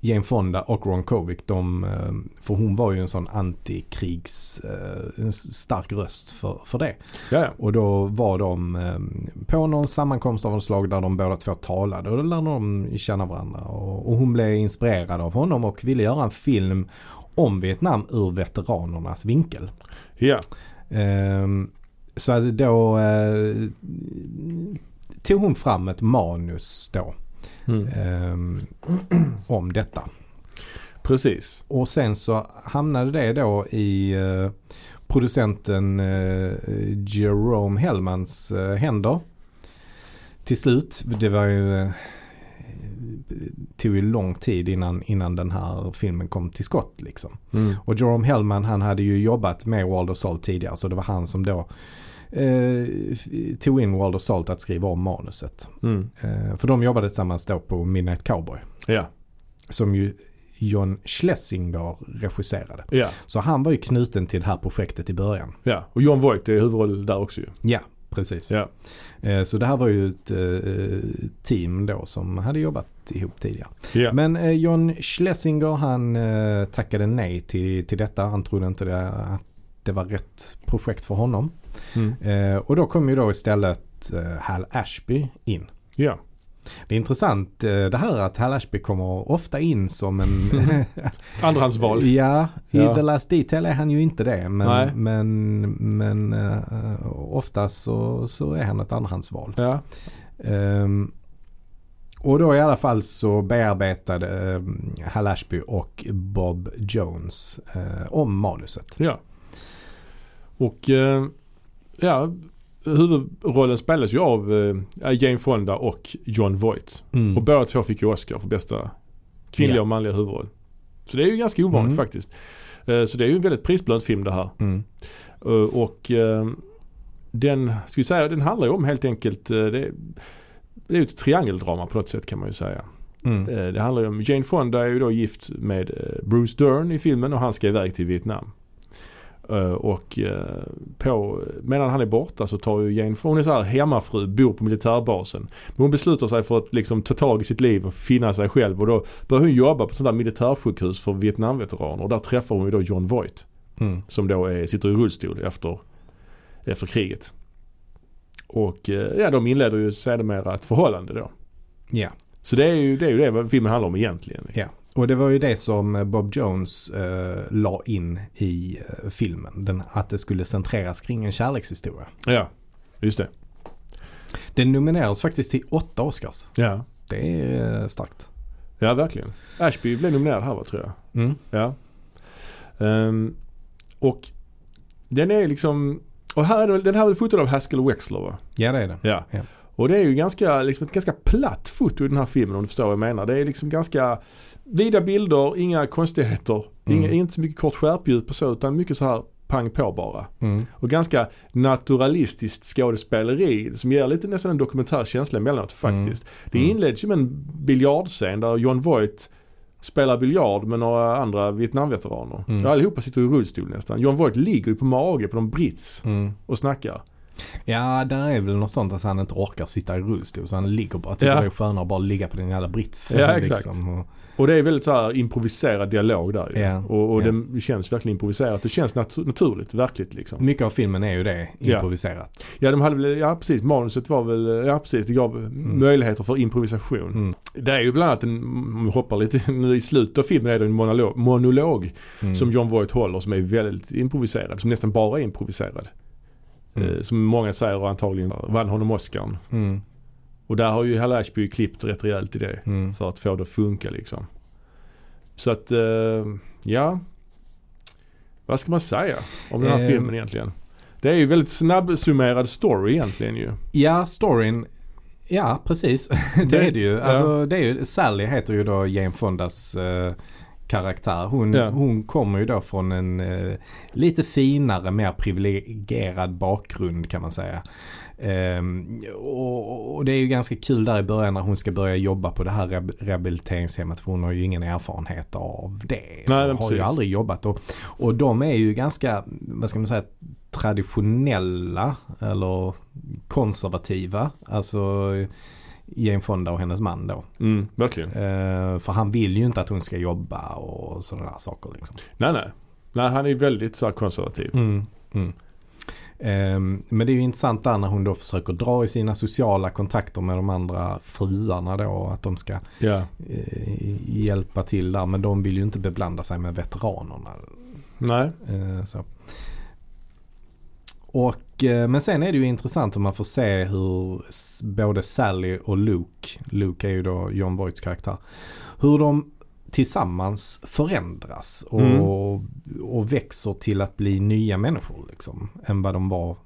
Jane Fonda och Ron Kovic, de, eh, för hon var ju en sån antikrigs, eh, en stark röst för, för det. Ja, ja. Och då var de eh, på någon sammankomst av något slag där de båda två talade och då lärde de känna varandra. Och, och hon blev inspirerad av honom och ville göra en film om Vietnam ur veteranernas vinkel. ja. Ehm, så då eh, tog hon fram ett manus då Mm. ehm, om detta. Precis. Och sen så hamnade det då i eh, producenten eh, Jerome Hellmans eh, händer. Till slut. Det var ju tog ju lång tid innan, innan den här filmen kom till skott liksom. Mm. Och Jerome Hellman han hade ju jobbat med Waldo Salt tidigare så det var han som då eh, tog in Waldo Salt att skriva om manuset. Mm. Eh, för de jobbade tillsammans då på Midnight Cowboy. Ja. Som ju John Schlesinger regisserade. Ja. Så han var ju knuten till det här projektet i början. ja. Och John Voight är huvudroll där också ju. Ja, precis. Ja. Eh, så det här var ju ett eh, team då som hade jobbat ihop tidigare. Ja. Men eh, John Schlesinger han eh, tackade nej till, till detta. Han trodde inte det, att det var rätt projekt för honom. Mm. Eh, och då kom ju då istället eh, Hal Ashby in. Ja. Det är intressant eh, det här att Hal Ashby kommer ofta in som en... Andrahandsval. ja, i Ja. The Last Detail är han ju inte det. Nej. Men, men, men eh, ofta så, så är han ett andrahandsval. Ja. Ehm, och då i alla fall så bearbetade um, Hal Ashby och Bob Jones eh, om manuset. Ja. Och eh, ja, huvudrollen spelas ju av eh, Jane Fonda och John Voight. Mm. Och båda två fick ju Oscar för bästa kvinnliga Ja. och manliga huvudroll. Så det är ju ganska ovanligt Mm. faktiskt. Eh, så det är ju en väldigt prisbelönt film det här. Mm. Eh, och eh, den, ska vi säga, den handlar ju om helt enkelt, eh, det, det är ju ett triangeldrama på något sätt kan man ju säga. Mm. Eh, Det handlar ju om, Jane Fonda är ju då gift med Bruce Dern i filmen och han ska iväg till Vietnam. Eh, Och eh, på, medan han är borta så tar ju Jane, hon är så här hemmafru, bor på militärbasen. Men hon beslutar sig för att liksom ta tag i sitt liv och finna sig själv och då börjar hon jobba på ett sånt där militärsjukhus för Vietnamveteraner och där träffar hon ju då John Voight Mm. som då är, sitter i rullstol efter, efter kriget. Och eh, ja, de inleder ju sedermera ett förhållande då. Ja. Så det är ju det, är ju det vad filmen handlar om egentligen. Ja. Och det var ju det som eh, Bob Jones eh, la in i eh, filmen. Den, att det skulle centreras kring en kärlekshistoria. Ja, just det. Den nominerades faktiskt till åtta Oscars. Ja. Det är eh, starkt. Ja, verkligen. Ashby blev nominerad här va, tror jag. Mm. Ja. Ehm, och den är liksom, och här är den här är fotad av Haskell Wexler va? Ja det är det. Ja. Ja. Och det är ju ganska, liksom ett ganska platt foto i den här filmen om du förstår vad jag menar. Det är liksom ganska vida bilder, inga konstigheter. Mm. Inga, inte så mycket kort skärpljud på så utan mycket så här pang på bara. Mm. Och ganska naturalistiskt skådespeleri som ger lite nästan en dokumentärkänsla emellanåt faktiskt. Det Mm. inleds ju med en biljardscen där John Voight spelar biljard med några andra Vietnamveteraner. Mm. Allihopa sitter i rullstol nästan. John Voight ligger ju på mage på någon brits Mm. och snackar. Ja, där är väl något sånt att han inte orkar sitta i rullstol så han ligger bara. Tycker Ja. det är skönare att bara ligga på den jävla brits. Ja, exakt. Och, Och det är väldigt så här improviserad dialog där ju. Ja, Och, och ja. det känns verkligen improviserat. Det känns nat- naturligt, verkligt liksom. mycket av filmen är ju det, Ja. improviserat. Ja, de hade väl, ja precis, manuset var väl, ja precis, det gav möjligheter för improvisation. Mm. Det är ju bland annat en, om vi hoppar lite nu i slutet av filmen är det en monolog, monolog Mm. som John Voight håller som är väldigt improviserad. Som nästan bara är improviserad. Mm. Eh, som många säger och antagligen vann honom Oscarn. Mm. Och där har ju Hal Ashby klippt rätt rejält i det. Mm. För att få det att funka liksom. Så att, eh, ja. Vad ska man säga om den här Eh. filmen egentligen? Det är ju väldigt snabbsummerad story egentligen ju. Ja, storyn. Ja, precis. det Det- är det ju. ja. Alltså, det är ju. Sally heter ju då Jane Fondas karaktär. Hon, Ja. hon kommer ju då från en eh, lite finare, mer privilegierad bakgrund kan man säga. Ehm, och, och det är ju ganska kul där i början när hon ska börja jobba på det här rehab- rehabiliteringshemmet. För hon har ju ingen erfarenhet av det. Nej, och har ju aldrig jobbat. Och, och de är ju ganska, vad ska man säga, traditionella eller konservativa. Alltså Jane Fonda och hennes man då. Mm, verkligen. Eh, för han vill ju inte att hon ska jobba och sådana där saker liksom. Nej, nej. Nej, han är väldigt så konservativ. Mm, mm. Ehm, men det är ju intressant där när hon då försöker dra i sina sociala kontakter med de andra fruarna då. Att de ska Ja. eh, hjälpa till där. Men de vill ju inte beblanda sig med veteranerna. Nej. Eh, så. Och, eh, men sen är det ju intressant om man får se hur både Sally och Luke, Luke är ju då John Voights karaktär, hur de tillsammans förändras och, Mm. och växer till att bli nya människor liksom. Än vad de var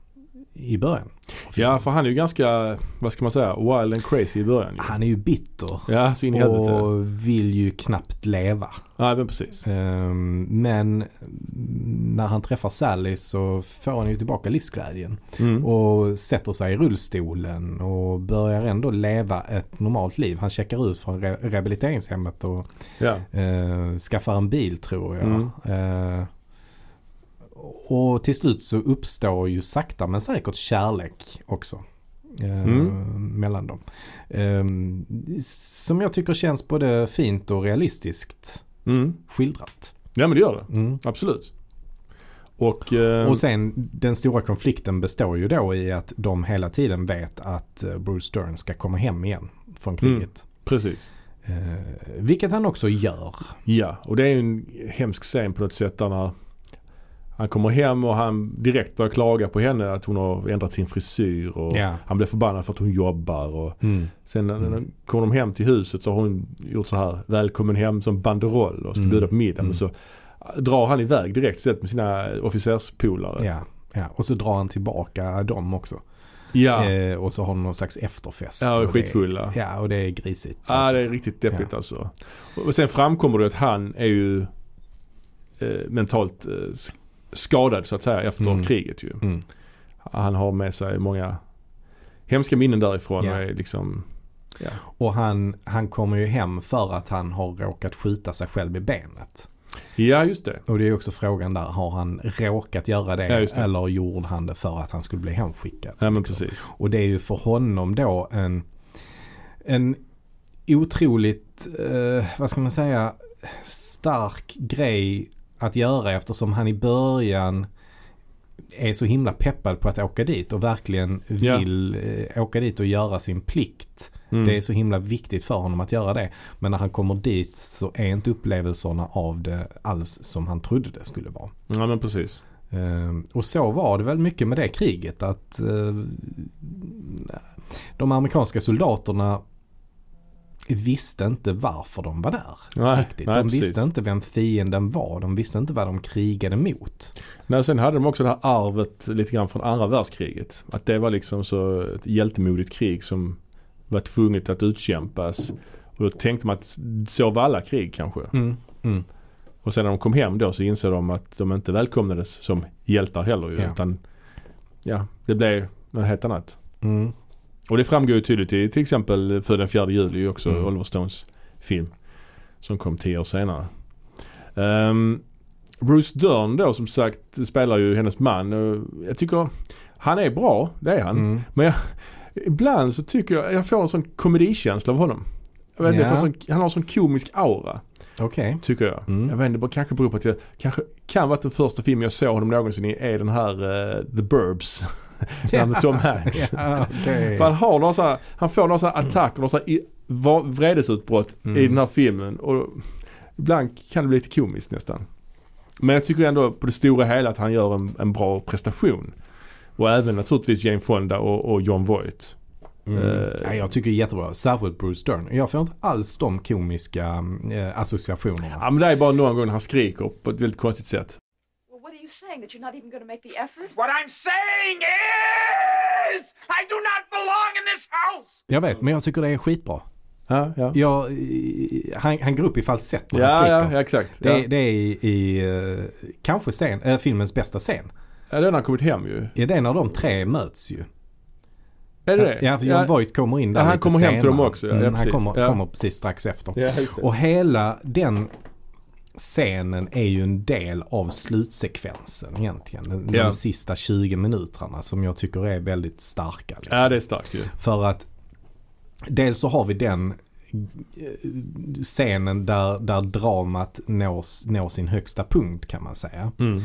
i början. Ja, för han är ju ganska, vad ska man säga, wild and crazy i början ju. Han är ju bitter. Ja, så in i helvete. Och vill ju knappt leva. Ja, men precis. Ehm, Men när han träffar Sally så får han ju tillbaka livsglädjen. Mm. Och sätter sig i rullstolen och börjar ändå leva ett normalt liv. Han checkar ut från re- rehabiliteringshemmet och Ja. eh, skaffar en bil tror jag. Mm. Och till slut så uppstår ju sakta men säkert kärlek också. Eh, Mm. Mellan dem. Eh, som jag tycker känns både fint och realistiskt Mm. skildrat. Ja, men det gör det. Mm. Absolut. Och, eh, Och sen den stora konflikten består ju då i att de hela tiden vet att eh, Bruce Stern ska komma hem igen från kriget. precis. Eh, vilket han också gör. Ja, och det är ju en hemsk scen på något sätt där när han kommer hem och han direkt börjar klaga på henne att hon har ändrat sin frisyr och Ja. han blir förbannad för att hon jobbar och Mm. sen när, Mm. kommer de hem till huset så har hon gjort så här välkommen hem som banderoll och ska Mm. bjuda på middag Mm. men så drar han iväg direkt sett med sina officerspolare. Ja, ja. Och så drar han tillbaka dem också. Ja, Eh, och så har de någon slags efterfest. ja och är och det- skitfulla. Ja, och det är grisigt. Ja alltså. det är riktigt deppigt Ja. alltså. Och sen framkommer det att han är ju eh, mentalt eh, skadad så att säga efter Mm. kriget ju. Mm. Han har med sig många hemska minnen därifrån Ja. och liksom Och han, han kommer ju hem för att han har råkat skjuta sig själv i benet. Ja just det. Och det är också frågan där, har han råkat göra det, Ja, det. eller gjorde han det för att han skulle bli hemskickad? Ja men liksom? precis. Och det är ju för honom då en, en otroligt, eh, vad ska man säga, stark grej att göra eftersom han i början är så himla peppad på att åka dit och verkligen Ja. vill eh, åka dit och göra sin plikt. Mm. Det är så himla viktigt för honom att göra det. Men när han kommer dit så är inte upplevelserna av det alls som han trodde det skulle vara. Ja men precis. Eh, och så var det väl mycket med det kriget att eh, de amerikanska soldaterna visste inte varför de var där. Nej, riktigt. nej, de precis. visste inte vem fienden var. De visste inte vad de krigade mot. Nej, sen hade de också det här arvet lite grann från andra världskriget. Att det var liksom så ett hjältemodigt krig som var tvunget att utkämpas. Och då tänkte man att så var alla krig kanske. Mm. Mm. Och sen när de kom hem då så insåg de att de inte välkomnades som hjältar heller ju. Ja. Utan ja, det blev något helt annat. Mm. Och det framgår ju tydligt i till exempel För den 4 juli ju också Mm. Oliver Stones film. Som kom tio år senare. Ehm, Bruce Dern då som sagt spelar ju hennes man. Jag tycker han är bra, det är han. Mm. Men jag, ibland så tycker jag, jag får en sån komedikänsla av honom. Jag vet inte, sån, han har en sån komisk aura. Okej. Tycker jag. Mm. Jag vet inte, det kanske beror på att jag kanske kan vara den första filmen jag såg honom någonsin i är den här eh, The Burbs. Här med Tom Hanks. Ja, okej. För han har några så här, han får några så här här i- va- vredesutbrott Mm. i den här filmen. Och ibland kan det bli lite komiskt nästan. Men jag tycker ändå på det stora hela att han gör en, en bra prestation. Och även naturligtvis Jane Fonda och, och John Voight. Mm. Eh, Nej, jag tycker det är jättebra. Särskilt Bruce Dern. Jag får inte alls de komiska eh, associationerna. Ja men det är bara någon gång han skriker på ett väldigt konstigt sätt. Well, what are you saying? That you're not even going to make the effort? What I'm saying is, I do not belong in this house. Jag vet, men jag tycker det är skitbra. Ja, ja. Jag, eh, han, han går upp i falsett när han Ja, skriker. ja, ja, exakt. Det, ja. är- det är i, i kanske scen, äh, filmens bästa scen. ja, den har kommit hem ju. Är det när de tre möts ju. Är det? Ja, för John Voight kommer in där Ja, han lite kommer hem till dem senare. också, ja, Mm, han precis. kommer, Ja. kommer precis strax efter. Ja. Och hela den scenen är ju en del av slutsekvensen egentligen. De, Ja. de sista 20 minuterna som jag tycker är väldigt starka. Liksom. Ja, det är starkt ju. För att dels så har vi den eh, scenen där, där dramat nås, når sin högsta punkt kan man säga. Mm.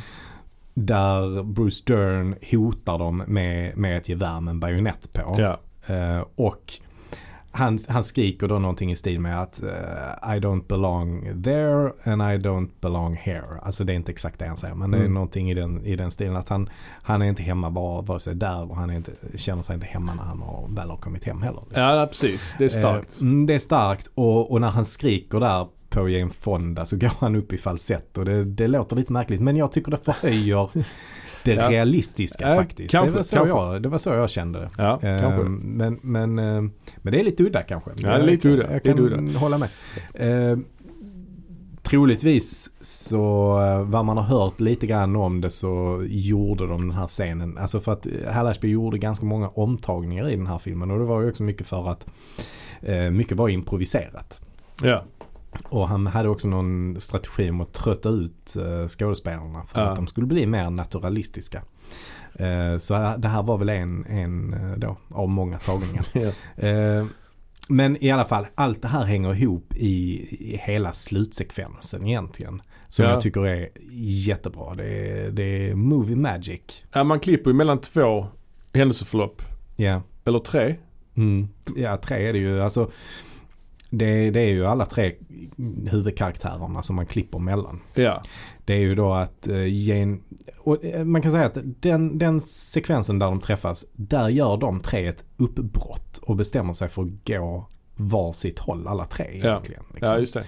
Där Bruce Dern hotar dem med, med ett gevär med en bajonett på. Ja. Eh, och han, han skriker då någonting i stil med att eh, I don't belong there and I don't belong here. Alltså det är inte exakt det han säger men det är Mm. någonting i den, i den stilen att han, han är inte hemma bara, vare sig där och han är inte, känner sig inte hemma när han har, väl har kommit hem heller. ja, precis. Det är starkt. Mm, det är starkt och, och när han skriker där på Jane Fonda så går han upp i falsett och det, det låter lite märkligt men jag tycker det förhöjer det Ja. realistiska Ja, faktiskt. kanske, det, var så kanske. jag, det var så jag kände det. Ja, Eh. Men, men, eh, men det är lite udda kanske. Ja, det är lite jag, udda. Jag Det är kan udda. hålla med. Eh, troligtvis så eh, vad man har hört lite grann om det så gjorde de den här scenen. Alltså för att Hal Ashby gjorde ganska många omtagningar i den här filmen och det var ju också mycket för att eh, mycket var improviserat. Ja. Och han hade också någon strategi om att trötta ut eh, skådespelarna för Ja. att de skulle bli mer naturalistiska. Eh, så det här var väl en, en eh, då, av många tagningar. Ja. Men i alla fall, allt det här hänger ihop i, i hela slutsekvensen egentligen. Som Ja. jag tycker är jättebra. Det är, det är movie magic. ja, man klipper ju mellan två händelseförlopp. Ja. Eller tre. Mm. Ja, tre är det ju. Alltså, det, det är ju alla tre huvudkaraktärerna som man klipper mellan. Ja. Det är ju då att eh, Jane, och eh, man kan säga att den, den sekvensen där de träffas, där gör de tre ett uppbrott och bestämmer sig för att gå var sitt håll alla tre Ja. egentligen. liksom. Ja, just det.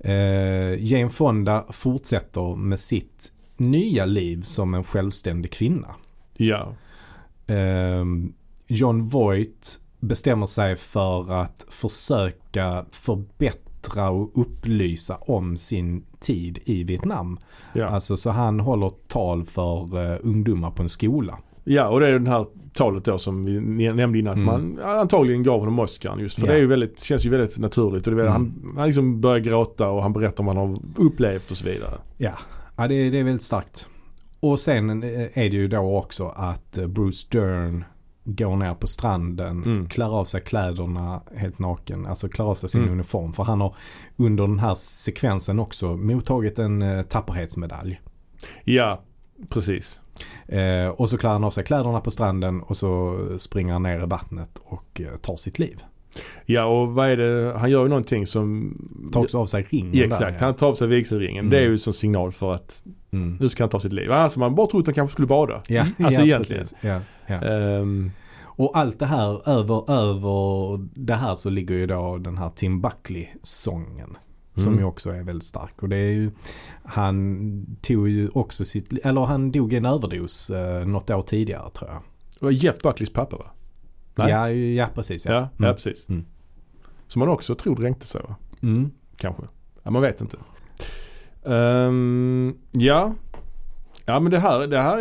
Eh, Jane Fonda fortsätter med sitt nya liv som en självständig kvinna. Ja. Eh, John Voight bestämmer sig för att försöka förbättra och upplysa om sin tid i Vietnam. Ja. Alltså så han håller tal för eh, ungdomar på en skola. ja, och det är den här talet då som vi nämnde innan. Att Mm. man antagligen gav honom Oscar just för Ja. det är ju väldigt, känns ju väldigt naturligt. Och det är, Mm. han, han liksom börjar gråta och han berättar om vad han har upplevt och så vidare. Ja, ja det, det är väldigt starkt. Och sen eh, är det ju då också att eh, Bruce Dern går ner på stranden, Mm. klär av sig kläderna helt naken, alltså klär av sig sin Mm. uniform. För han har under den här sekvensen också mottagit en eh, tapperhetsmedalj. Ja, precis. Eh, och så klär han av sig kläderna på stranden och så springer han ner i vattnet och eh, tar sitt liv. Ja, och vad är det? Han gör ju någonting som... Tar också av sig ringen Ja, där, exakt, ja. han tar av sig vigselringen. Mm. Det är ju som signal för att Mm. nu ska han ta sitt liv. Alltså man bara trodde att han kanske skulle bada. Ja, Alltså ja, egentligen. Ja, ja. Ehm, Och allt det här, över, över det här så ligger ju då den här Tim Buckley-sången. Som Mm. ju också är väldigt stark. Och det är ju, han tog ju också sitt, eller han dog i en överdos eh, något år tidigare tror jag. det var Jeff Buckleys pappa va? Nej. Ja, ja precis ja. Ja, ja Mm. precis. Mm. Som man också tror dränkte sig va? Mm. Kanske. Ja, man vet inte. Ehm, ja. Ja men det här, det här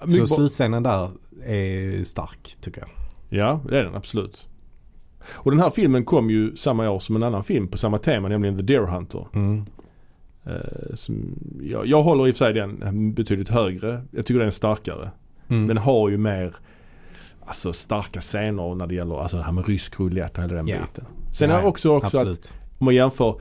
är Så slutscenen där är stark tycker jag. Ja, det är den absolut. Och den här filmen kom ju samma år som en annan film på samma tema, nämligen The Deer Hunter. Mm. Eh, som, jag, jag håller i och för sig den betydligt högre. Jag tycker den är starkare. Mm. Den har ju mer alltså, starka scener när det gäller alltså, det här med rysk roulette och hela den Ja. biten. Sen Ja, är också, också att om man jämför.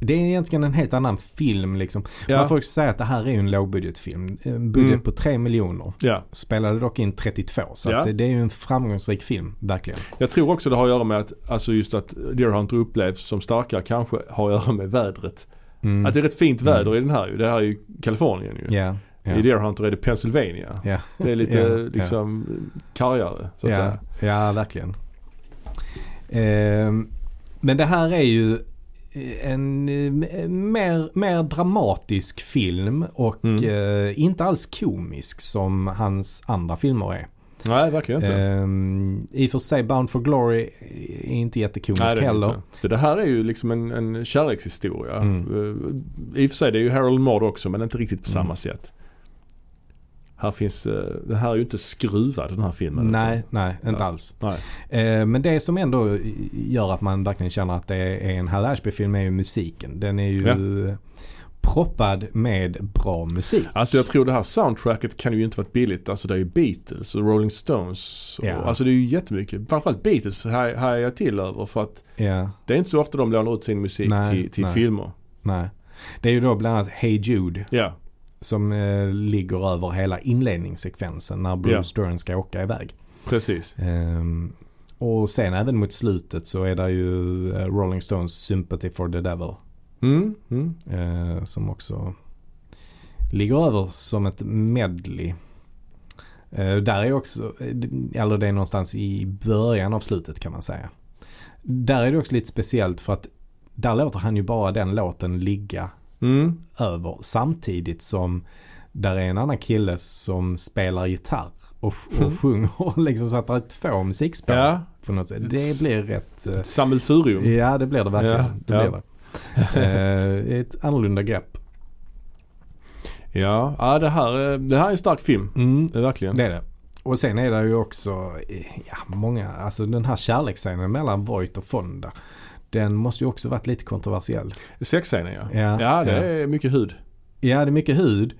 Det är egentligen en helt annan film liksom. Ja, Man får också säga att det här är ju en lågbudgetfilm. En budget Mm. på 3 miljoner. ja, Spelade dock in 32 så Ja. det, det är ju en framgångsrik film, verkligen. jag tror också det har att göra med att alltså just att Deer Hunter upplevs som starkare kanske har att göra med vädret. Mm. Att det är rätt fint väder Mm. i den här ju. Det här är ju Kalifornien ju. Ja, Ja. I Deer Hunter är det Pennsylvania. Ja. Det är lite Ja, liksom kargare så att ja, säga. ja, verkligen. Ehm, men det här är ju en eh, mer, mer dramatisk film och Mm. eh, inte alls komisk som hans andra filmer är. Nej, verkligen inte. Ehm, I och för sig Bound for Glory är inte jättekomisk Nej, det, heller. inte. det här är ju liksom en, en kärlekshistoria. Mm. Eh, I och för sig det är ju Harold Mord också men inte riktigt på Mm. samma sätt. Här finns, eh, det här är ju inte skruvad den här filmen. Nej, nej, inte Ja. alls. Nej. Eh, men det som ändå gör att man verkligen känner att det är en Hal Ashby-film är ju musiken. Den är ju proppad med bra musik. Alltså jag tror det här soundtracket kan ju inte varit billigt. Alltså det är ju Beatles och Rolling Stones. Och, Ja. Alltså det är ju jättemycket. Framförallt Beatles är jag till över för att Ja, det är inte så ofta de lånar ut sin musik Nej, till, till nej. filmer. nej. Det är ju då bland annat Hey Jude Ja, som eh, ligger över hela inledningssekvensen när Bruce Dern ska åka iväg. precis. Ehm, och sen även mot slutet så är det ju eh, Rolling Stones Sympathy for the Devil. Mm, mm. Eh, som också ligger över som ett medley. Eh, där är också, eller det är någonstans i början av slutet kan man säga. Där är det också lite speciellt för att där låter han ju bara den låten ligga Mm. över samtidigt som där är en annan kille som spelar gitarr och, och Mm. sjunger liksom så att det är två musikspår Ja, på något sätt. Det blir rätt... eh, ett sammelsurium. Ja det blir det verkligen. Ja, det ja. blir det. Eh, ett annorlunda grepp. Ja, ja det, här, är- det här är en stark film. Mm, Det verkligen. det är det. Och sen är det ju också, eh, ja många, alltså den här kärleksscenen mellan Voight och Fonda. Den måste ju också varit lite kontroversiell. Sexscenen ja. Ja, Ja, det är mycket hud. Ja det är mycket hud.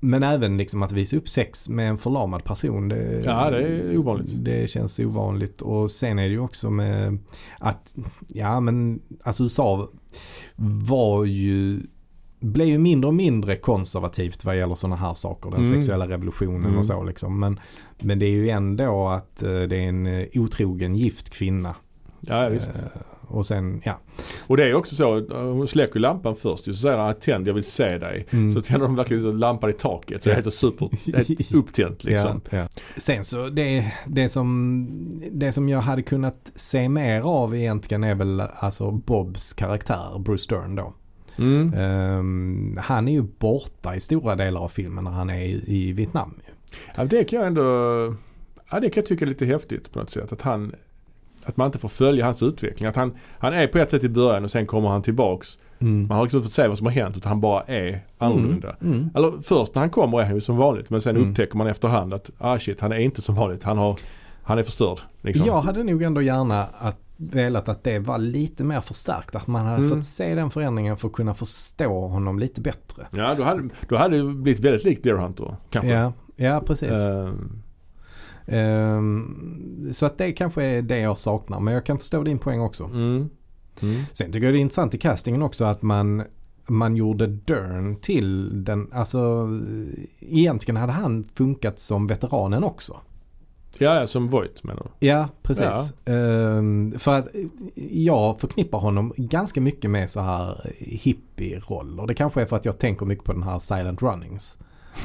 Men även liksom att visa upp sex med en förlamad person. Det, Ja, det är ovanligt. Det känns ovanligt. Och sen är det ju också med att, ja men alltså USA var ju, blev ju mindre och mindre konservativt vad gäller sådana här saker. Den Mm. sexuella revolutionen Mm. och så liksom. Men, men det är ju ändå att eh, det är en eh, otrogen gift kvinna. Ja, ja, visst. Och sen, ja. Och det är också så, hon släcker lampan först ju, så säger han tänd jag vill se dig. Mm. Så tänder de verkligen så lampan i taket så det är Ja. helt super, helt upptänt liksom. Ja, ja. Sen så det, det, som, det som jag hade kunnat se mer av egentligen är väl alltså Bobs karaktär, Bruce Stern då. Mm. Ehm, han är ju borta i stora delar av filmen när han är i, i Vietnam. Ja, det kan jag ändå, ja det kan jag tycka är lite häftigt på något sätt. Att han, att man inte får följa hans utveckling. Att han, han är på ett sätt i början och sen kommer han tillbaks. Man har liksom inte fått se vad som har hänt utan han bara är annorlunda. Mm. Mm. Eller först när han kommer är han ju som vanligt men sen Mm. upptäcker man efterhand att ah shit han är inte som vanligt. Han, har, han är förstörd. Liksom. Jag hade nog ändå gärna att, velat att det var lite mer förstärkt. Att man hade Mm. fått se den förändringen för att kunna förstå honom lite bättre. Ja då hade, då hade det blivit väldigt likt Deer Hunter kanske. Ja, ja precis. Ehm, så att det kanske är det jag saknar. Men jag kan förstå din poäng också. mm. Mm. Sen tycker jag det är intressant i castingen också att man, man gjorde Dern till den, alltså egentligen hade han funkat som veteranen också. Ja, ja, som Voight menar du? Ja, precis. Ehm, för att jag förknippar honom ganska mycket med så här hippie-roller. Det kanske är för att jag tänker mycket på den här Silent Runnings.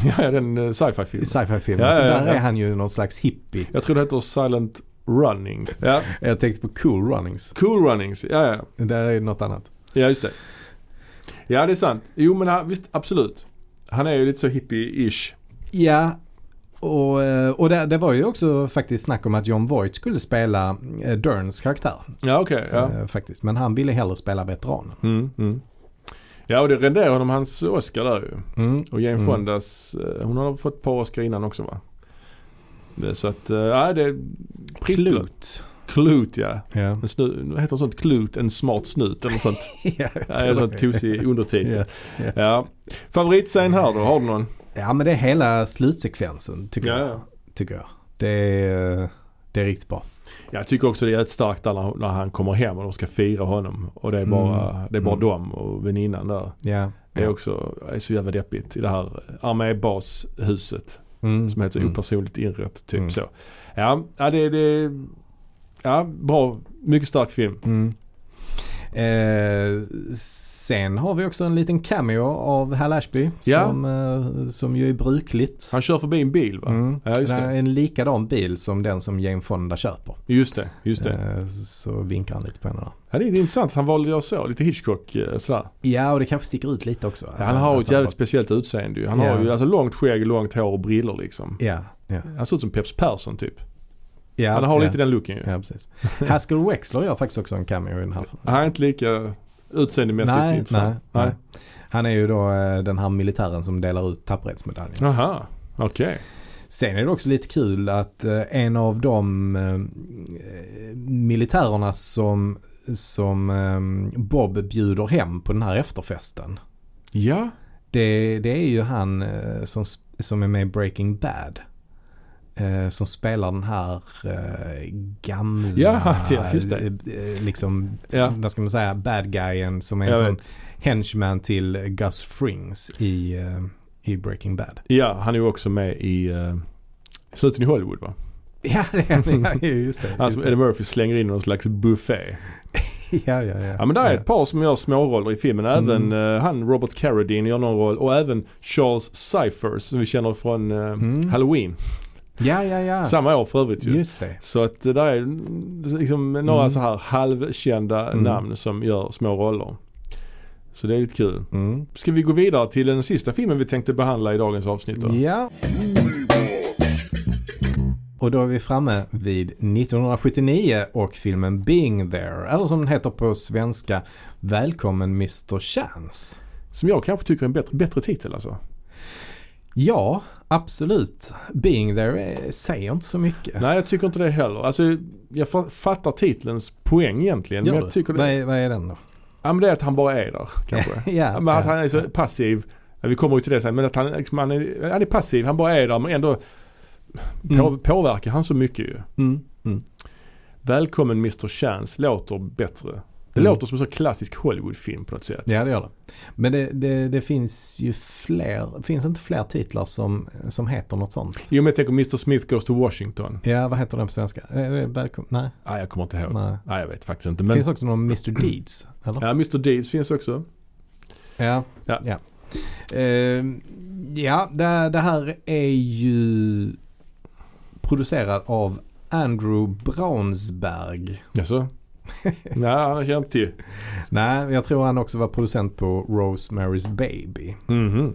Ja, den uh, sci-fi filmen. Sci-fi-filmen. Ja, ja, För ja, där ja. är han ju någon slags hippie. Jag tror det heter Silent Running. Ja, Jag tänkte på Cool Runnings. Cool Runnings. Ja, ja. Där är något annat. Ja, just det. Ja, det är sant. Jo, men han, visst, absolut. Han är ju lite så hippie-ish. Ja, och, eh, och det, det var ju också faktiskt snack om att John Voight skulle spela eh, Derns karaktär. Ja, okej. ja. eh, Faktiskt. Men han ville hellre spela veteranen. Mm, mm. Ja, och det renderar honom hans Oscar där ju. Mm. Och Jane Mm. Fondas, eh, hon har fått ett par Oscar innan också va? Det, så att, eh, ja det är. Klot. Clute ja. Ja. En snu, vad heter sånt? Clute, en smart snut eller något sånt. ja, jag Ja, tror det. tosig undertitel. Ja. Ja. Favoritscen här då? Har du någon? ja, men det är hela slutsekvensen tycker, Ja, jag, ja. tycker jag. Det är, det är riktigt bra. Jag tycker också det är ett starkt där när, han kommer hem och de ska fira honom. Och det är bara, Mm. det är bara Mm. dem och väninnan där. Ja. Det är också är så jävla deppigt i det här armébashuset. Mm. Som heter Mm. opersonligt inrett. Typ Mm. så. Ja, ja det, det ja, bra. Mycket stark film. Mm. Eh, sen har vi också en liten cameo av Hal Ashby Ja. som, eh, som ju är brukligt. Han kör förbi en bil va? Mm. Ja just det är det. en likadan bil som den som Jane Fonda köper. Just det, just det. Eh, så vinkar han lite på henne där. Ja, det är intressant att han valde att göra så, lite Hitchcock eh, sådär. Ja och det kanske sticker ut lite också. Ja, han har ett jävligt speciellt utseende ju. Han har Ja. ju alltså långt skägg, långt hår och brillor liksom. Ja, ja. Han ser ut som Peps Persson typ. ja han har lite den looken ju. Ja, precis. Haskell Wexler gör faktiskt också en cameo i den här. Han är inte lika utseendemässigt nej, nej, intressant. nej. Han är ju då eh, den här militären som delar ut tapperhetsmedaljen. Aha, okej. Sen är det också lite kul att eh, en av de eh, militärerna som, som Bob bjuder hem på den här efterfesten. Ja, Det, det är ju han som, som är med i Breaking Bad. Eh, som spelar den här eh, gamla, Ja, ja, just det. eh, liksom, Ja. vad ska man säga, bad guyen som är en sån henchman till Gus Frings i, eh, i Breaking Bad. Ja, han är ju också med i uh, Snuten i Hollywood va? Ja, det är ja, just det. Han som. Eddie Murphy slänger in någon slags buffé. Ja, ja, ja. Ja men där är ett par som gör småroller i filmen. Även Mm. eh, han Robert Carradine gör någon roll och även Charles Cyphers som vi känner från eh, Mm. Halloween. Ja, ja, ja. Samma år för övrigt ju. Just det. Så att det där är liksom några Mm. så här halvkända Mm. namn som gör små roller. Så det är lite kul. Mm. Ska vi gå vidare till den sista filmen vi tänkte behandla i dagens avsnitt då? Ja. Och då är vi framme vid 1979 och filmen Being There. Eller som den heter på svenska Välkommen Mr Chance. Som jag kanske tycker är en bättre, bättre titel alltså. Ja, absolut. Being There är, säger inte så mycket. Nej jag tycker inte det heller. Alltså jag fa- fattar titelns poäng egentligen. Gör men jag tycker vad, det, är, vad är den då? ja, men det är att han bara är där kanske. ja, men att han är så passiv. Vi kommer ju till det sen. Men att han, liksom, han, är, han är passiv. Han bara är där men ändå Mm. påverkar han så mycket ju. Mm, mm. Välkommen Mr Chance låter bättre. Det Mm. låter som en så klassisk Hollywoodfilm på något sätt. Ja, det gör det. Men det, det, det finns ju fler, finns inte fler titlar som, som heter något sånt? Jo men jag tänker Mr Smith Goes to Washington. Ja, vad heter den på svenska? Välkommen? Nej. Nej jag kommer inte ihåg. Nej, Nej. jag vet faktiskt inte. Men finns också någon Mr Deeds, eller? ja, Mr Deeds finns också. Ja. Ja. Ja, Ehm, ja det, det här är ju producerad av Andrew Braunsberg. Jaså? Nej han har känt till. Nej, jag tror han också var producent på Rosemary's Baby. Mhm.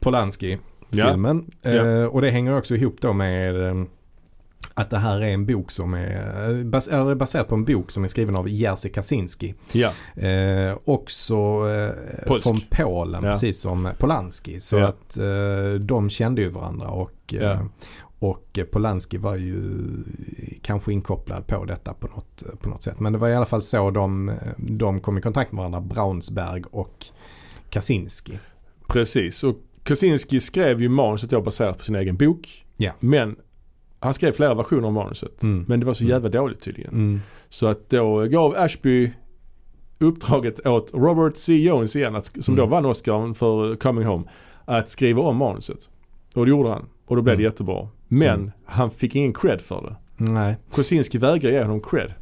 Polanski-filmen. Ja. Eh, och det hänger också ihop då med eh, att det här är en bok som är eh, bas- eller baserad på en bok som är skriven av Jerzy Kaczynski. Ja. Eh, också eh, Polsk. från Polen, Ja. precis som Polanski. Så Ja. att eh, de kände ju varandra och, Ja. Och Polanski var ju kanske inkopplad på detta på något, på något sätt. Men det var i alla fall så de, de kom i kontakt med varandra, Braunsberg och Kaczynski. Precis. Och Kaczynski skrev ju manuset då baserat på sin egen bok. Ja. Men han skrev flera versioner av manuset. Mm. Men det var så Mm. jävla dåligt tydligen. Mm. Så att då gav Ashby uppdraget åt Robert C. Jones igen, att, som Mm. då vann Oscar för Coming Home, att skriva om manuset. Och det gjorde han. Och då blev det Mm. jättebra. Men Mm. han fick ingen cred för det. Nej. Kosinski vägrar ge honom cred.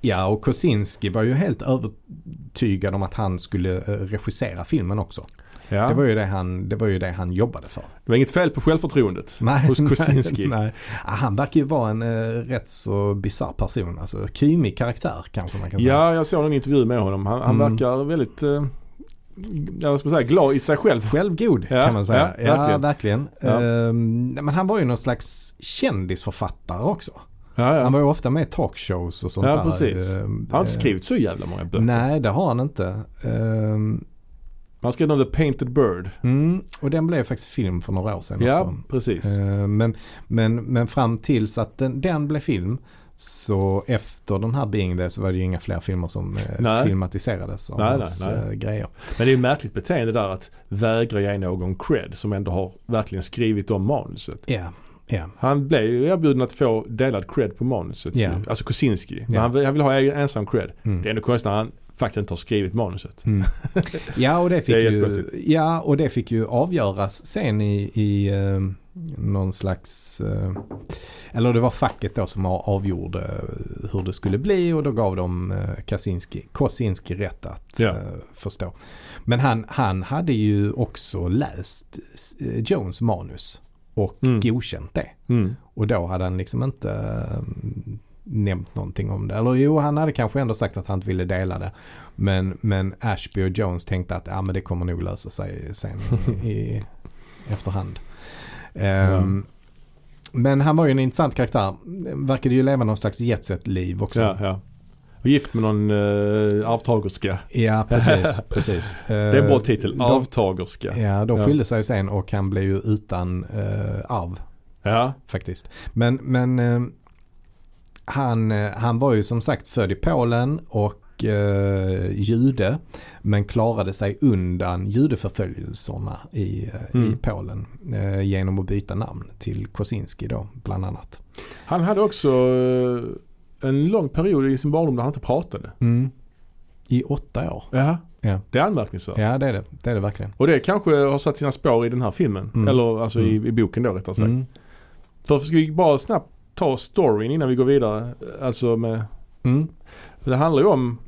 Ja, och Kosinski var ju helt övertygad om att han skulle eh, regissera filmen också. Ja. Det, var ju det, han, det var ju det han jobbade för. det var inget fel på självförtroendet Nej, hos Kosinski. Nej, nej. Ja, han verkar ju vara en eh, rätt så bisarr person. Alltså kymig karaktär kanske man kan säga. Ja, jag såg en intervju med honom. Han, han Mm. verkar väldigt, eh, jag ska säga, glad i sig själv. Självgod Ja, kan man säga. ja, Ja, verkligen. verkligen. Ja. Ehm, men han var ju någon slags kändisförfattare också. Ja, Han ja. var ju ofta med i talkshows och sånt Ja, där. precis. Ehm, Han har inte eh, skrivit så jävla många böcker. Nej, det har han inte. Ehm, Han skrev om The Painted Bird. mm, och den blev faktiskt film för några år sedan Ja, också. precis. Eh, Men, men, men fram tills att den, den blev film så efter den här Being There så var det ju inga fler filmer som eh, Nej. filmatiserades av Nej, hans nej, nej. eh, grejer. Men det är ju märkligt beteende där att vägra ge någon cred som ändå har verkligen skrivit om manuset. Ja, ja. Han blev ju erbjuden att få delad cred på manuset. Ju. Alltså Kosinski. Men Ja. han, vill- han vill ha ensam cred. Mm. Det är ändå konstigt han faktiskt inte har skrivit manuset. Mm. Ja, och det fick Det ju, ja, och det fick ju avgöras sen i, i, eh, någon slags, eh, eller det var facket då som avgjorde eh, hur det skulle bli och då gav de eh, Kaczynski, Kosinski rätt att Ja. förstå. Men han, han hade ju också läst Jones manus och Mm. godkänt det. Mm. Och då hade han liksom inte nämnt någonting om det. Eller jo, han hade kanske ändå sagt att han inte ville dela det. Men, men Ashby och Jones tänkte att ja, men det kommer nog lösa sig sen i, i efterhand. Ehm, Men han var ju en intressant karaktär. Verkade ju leva någon slags jetset-liv också. Ja, ja. Och gift med någon uh, arvtagerska. Ja, precis. precis. Det är en bra titel. De, Arvtagerska. ja, de Ja. skilde sig ju sen och han blev ju utan eh, arv Ja. faktiskt. Men, men eh, han, eh, han var ju som sagt född i Polen och eh, jude. Men klarade sig undan judeförföljelserna i, eh, i Mm. Polen. Eh, genom att byta namn till Kosinski då bland annat. Han hade också eh, en lång period i sin barndom där han inte pratade. Mm. I åtta år. Ja. Ja. Det är anmärkningsvärt. Ja det är det. Det är det verkligen. Och det kanske har satt sina spår i den här filmen. Mm. Eller alltså i, Mm. i boken då rättare sagt. Mm. För ska vi bara snabbt ta storyn innan vi går vidare. Alltså med, Mm. det handlar ju om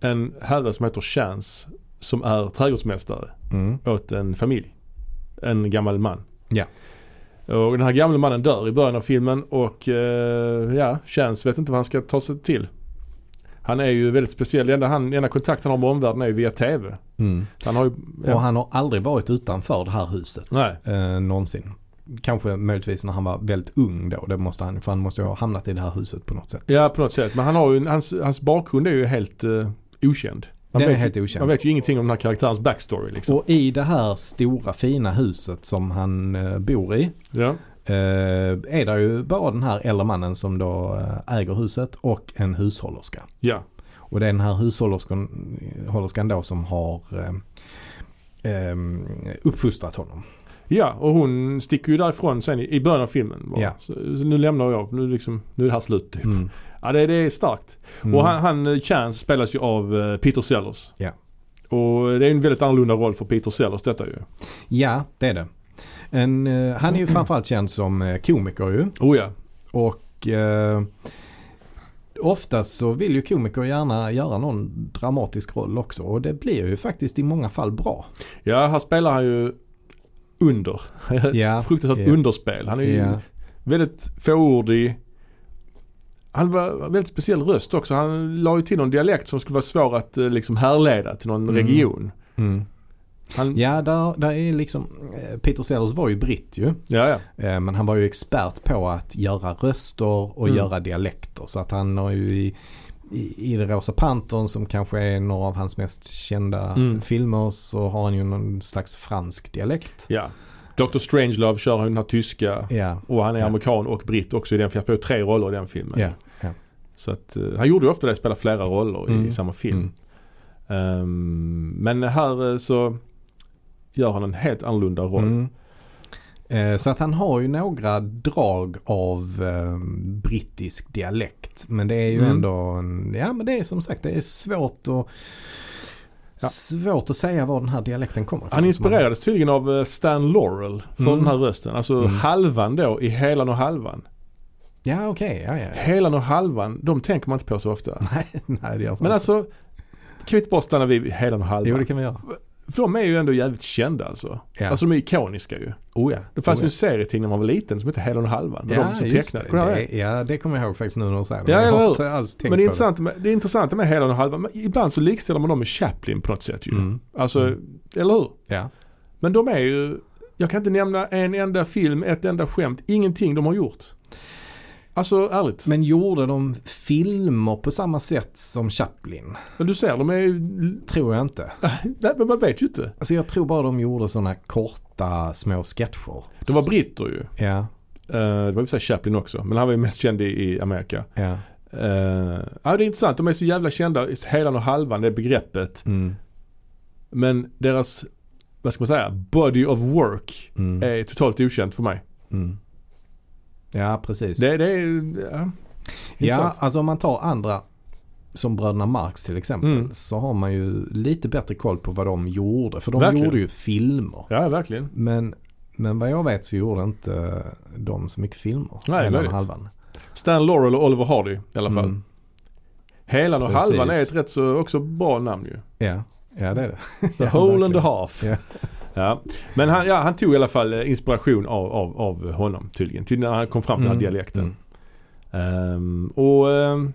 en herre som heter Chance som är trädgårdsmästare Mm. åt en familj. En gammal man. Ja. Och den här gamla mannen dör i början av filmen och eh, ja, Chance vet inte vad han ska ta sig till. Han är ju väldigt speciell. Enda, han, enda kontakt han har med omvärlden är ju via TV. Mm. Han har ju... Ja. Och han har aldrig varit utanför det här huset. Nej. Eh, någonsin. Kanske möjligtvis när han var väldigt ung då. Det måste han, för han måste ju ha hamnat i det här huset på något sätt. Ja på något sätt. Men han har ju, hans, hans bakgrund är ju helt uh, okänd. Man Den är vet helt ju, okänd. Man vet ju ingenting om den här karaktärens backstory liksom. Och i det här stora fina huset som han eh, bor i. Ja. Eh, är det ju bara den här äldre mannen som då eh, äger huset och en hushållerska. ja. Och det är den här hushållerskan hållerskan då som har eh, uppfostrat honom. Ja, och hon sticker ju därifrån sen i, i början av filmen. bara. Ja. Så, så nu lämnar jag, nu, liksom, nu är det här slut typ. Mm. Ja det, det är starkt. Mm. Och han, han eh, Chance spelas ju av eh, Peter Sellers. Ja. Och det är en väldigt annorlunda roll för Peter Sellers detta ju. Ja, det är det. En, eh, han är ju framförallt känd som komiker ju. Oh ja. Och eh, oftast så vill ju komiker gärna göra någon dramatisk roll också. Och det blir ju faktiskt i många fall bra. Ja, här spelar han ju under. Ja, Fruktansvärt ja. underspel. Han är ju Ja, väldigt fåordig. Han var väldigt speciell röst också. Han la ju till någon dialekt som skulle vara svår att eh, liksom härleda till någon Mm. region. mm. Han, ja där, där är liksom, eh, Peter Sellers var ju britt ju. ja, ja. Eh, Men han var ju expert på att göra röster och Mm. göra dialekter. Så att han har ju i, i, i Det Rosa Pantern som kanske är några av hans mest kända Mm. filmer så har han ju någon slags fransk dialekt. ja. Dr. Strangelove kör den här tyska. Ja, Och han är Ja. amerikan och britt också i den. För jag spelar tre roller i den filmen. ja. Så att, eh, han gjorde ju ofta det, spela flera roller i Mm. samma film. Mm. Ehm, men här eh, så gör han en helt annorlunda roll. Mm. Eh, Så att han har ju några drag av eh, brittisk dialekt. Men det är ju Mm. ändå, en, ja men det är som sagt det är svårt att Ja. Svårt att säga var den här dialekten kommer ifrån. Han inspirerades tydligen av eh, Stan Laurel för Mm. den här rösten. Alltså Mm. halvan då i Helan och halvan. Ja okej, ja ja. Helan och halvan, de tänker man inte på så ofta. Nej, nej det gör fan Men alltså, kan vi inte bara stanna vid Helan och halvan? Jo det kan vi göra. För de är ju ändå jävligt kända alltså. Ja. Alltså de är ikoniska ju. oh ja. Det fanns oh, ju en serietidning när man var liten som hette Helan och halvan. Med ja, de som tecknade. det. Det. Ja det kommer jag ihåg faktiskt nu när du säger det. Ja, jag har inte alls tänkt Men det på intressanta med, det intressanta med Helan och halvan, men ibland så likställer man dem med Chaplin på något sätt ju. Mm. Alltså, Mm. eller hur? Ja. Men de är ju, jag kan inte nämna en enda film, ett enda skämt, ingenting de har gjort. Alltså ärligt. Men, Men gjorde de filmer på samma sätt som Chaplin? du ser, de är ju, Tror jag inte. nej men man vet ju inte. Alltså jag tror bara de gjorde sådana korta små sketcher. De var britter ju. Ja, Eh, det var för sig Chaplin också, men han var ju mest känd i, i Amerika. ja. Uh, ja det är intressant, de är så jävla kända, helan och halvan, det begreppet. Mm, Men deras, vad ska man säga, body of work mm, är totalt okänt för mig. mm. Ja, precis. Det, det ja, ja, alltså om man tar andra som bröderna Marx till exempel Mm. så har man ju lite bättre koll på vad de gjorde. För de Verkligen. gjorde ju filmer. Ja, verkligen. Men Men vad jag vet så gjorde inte de så mycket filmer. Nej, och halvan. Stan Laurel och Oliver Hardy i alla fall. Mm. Helan och Precis. halvan är ett rätt så också bra namn ju. Ja, ja det är det. The Ja, whole and the verkligen. half. Ja. Ja. Men han, ja, han tog i alla fall eh, inspiration av, av, av honom tydligen. Till när han kom fram till den här Mm, dialekten. mm. Ehm, och um,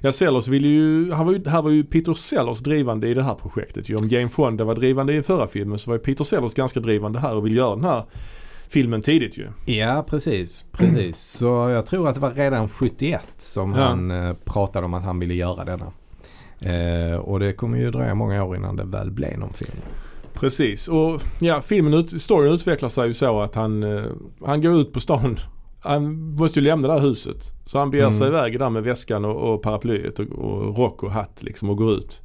ja, Sellers ville ju, han var ju, här var ju Peter Sellers drivande i det här projektet ju. Om Jane Fonda var drivande i förra filmen så var ju Peter Sellers ganska drivande här och ville göra den här filmen tidigt ju. Ja, precis. precis. Så jag tror att det var redan 71 som Ja. han eh, pratade om att han ville göra denna. Eh, och det kommer ju dröja många år innan det väl blev någon film. Precis och ja, filmen ut, storyn utvecklar sig ju så att han, eh, han går ut på stan. Han måste ju lämna det här huset. Så han beger sig Mm. iväg där med väskan och, och paraplyet och, och rock och hatt liksom och går ut.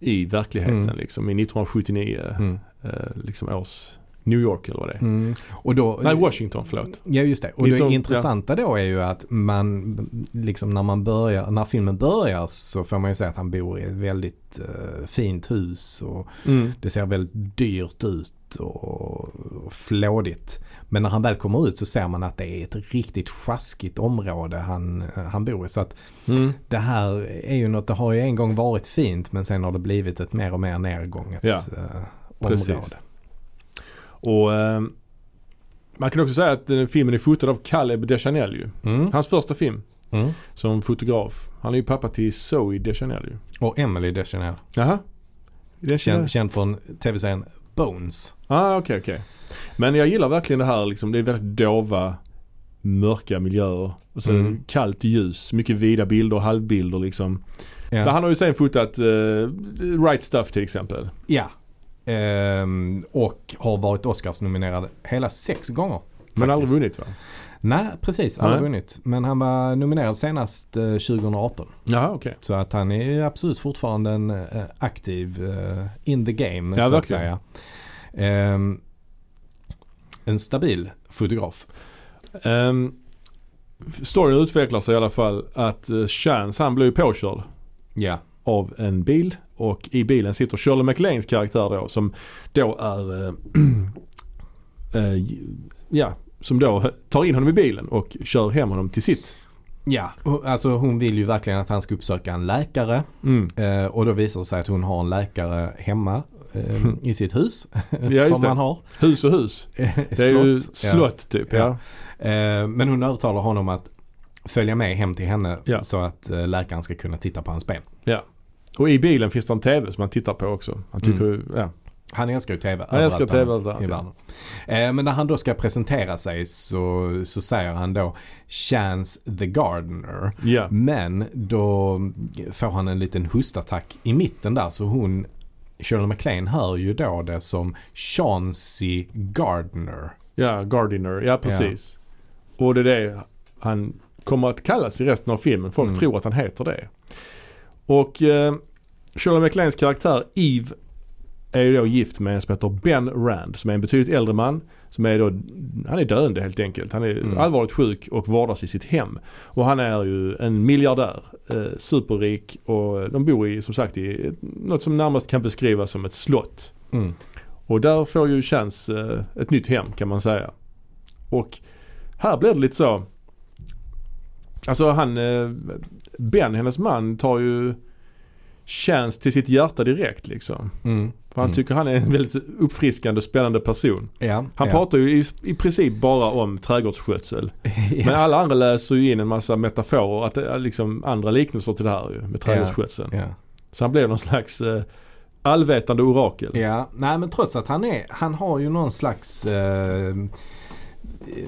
I verkligheten Mm. liksom i 1979 Mm. eh, liksom års New York eller vad det är. Mm. Och då, Nej Washington förlåt. Ja just det. Och 19 det intressanta då är ju att man, liksom när man börjar, när filmen börjar så får man ju säga att han bor i ett väldigt eh, fint hus och Mm. det ser väldigt dyrt ut och, flådigt. Men när han väl kommer ut så ser man att det är ett riktigt sjaskigt område han, han bor i. Så att Mm. det här är ju något, det har ju en gång varit fint men sen har det blivit ett mer och mer nergånget Ja, eh, precis. Och eh, man kan också säga att eh, filmen är fotad av Caleb Deschanel ju. Mm. Hans första film Mm. som fotograf. Han är ju pappa till Zoe Deschanel ju. Och Emily Deschanel. Jaha. Känd, känd från tv-serien Bones. Ah, okej, okej. Men jag gillar verkligen det här liksom. Det är väldigt dova, mörka miljöer. Och så Mm. kallt ljus, mycket vida bilder och halvbilder liksom. Ja. Han har ju sen fotat uh, Right Stuff till exempel. ja. Ehm, och har varit Oscars-nominerad hela sex gånger. Men aldrig vunnit va? Nej, precis. Aldrig Nej. vunnit. Men han var nominerad senast eh, 2018. Jaha, okej. Så att han är absolut fortfarande en eh, aktiv eh, in the game Ja, så att verkligen. säga. Ehm, en stabil fotograf. Um, storyn utvecklar sig i alla fall att uh, Chance han blir påkörd Ja. av en bil och i bilen sitter Shirley MacLaines karaktär då som då är eh, eh, ja, som då tar in honom i bilen och kör hem honom till sitt. Ja, alltså hon vill ju verkligen att han ska uppsöka en läkare. Mm. Eh, och då visar det sig att hon har en läkare hemma eh, i sitt hus. just som det. man har. Hus och hus. Det är ju slott typ. Ja. Ja. Eh, men hon övertalar honom att följa med hem till henne Ja. så att eh, läkaren ska kunna titta på hans ben. Och i bilen finns det en TV som han tittar på också. Han tycker Mm. ja. Han älskar ju TV. Han älskar TV överallt, i ja. världen. Eh, men när han då ska presentera sig så, så säger han då Chance the Gardener. ja. Men då får han en liten hustattack i mitten där så hon Shirley MacLaine hör ju då det som Chauncey Gardner. Ja, Gardiner. Ja, precis. Och det är det han kommer att kallas i resten av filmen. Folk Mm. tror att han heter det. Och eh, Shirley MacLaines karaktär Eve är ju då gift med en som heter Ben Rand som är en betydligt äldre man. Som är då, han är döende helt enkelt. Han är Mm. allvarligt sjuk och vårdas i sitt hem. Och han är ju en miljardär. Eh, superrik och de bor i, som sagt i något som närmast kan beskrivas som ett slott. Mm. Och där får ju Chance eh, ett nytt hem kan man säga. Och här blir det lite så. Alltså han, eh, Ben, hennes man, tar ju Chance till sitt hjärta direkt liksom. Mm. För han Mm. tycker han är en väldigt uppfriskande och spännande person. Ja, Han ja. pratar ju i, i princip bara om trädgårdsskötsel. ja. Men alla andra läser ju in en massa metaforer, att det är liksom andra liknelser till det här ju med trädgårdsskötseln. Så han blev någon slags eh, allvetande orakel. Ja, nej men trots att han är, han har ju någon slags eh,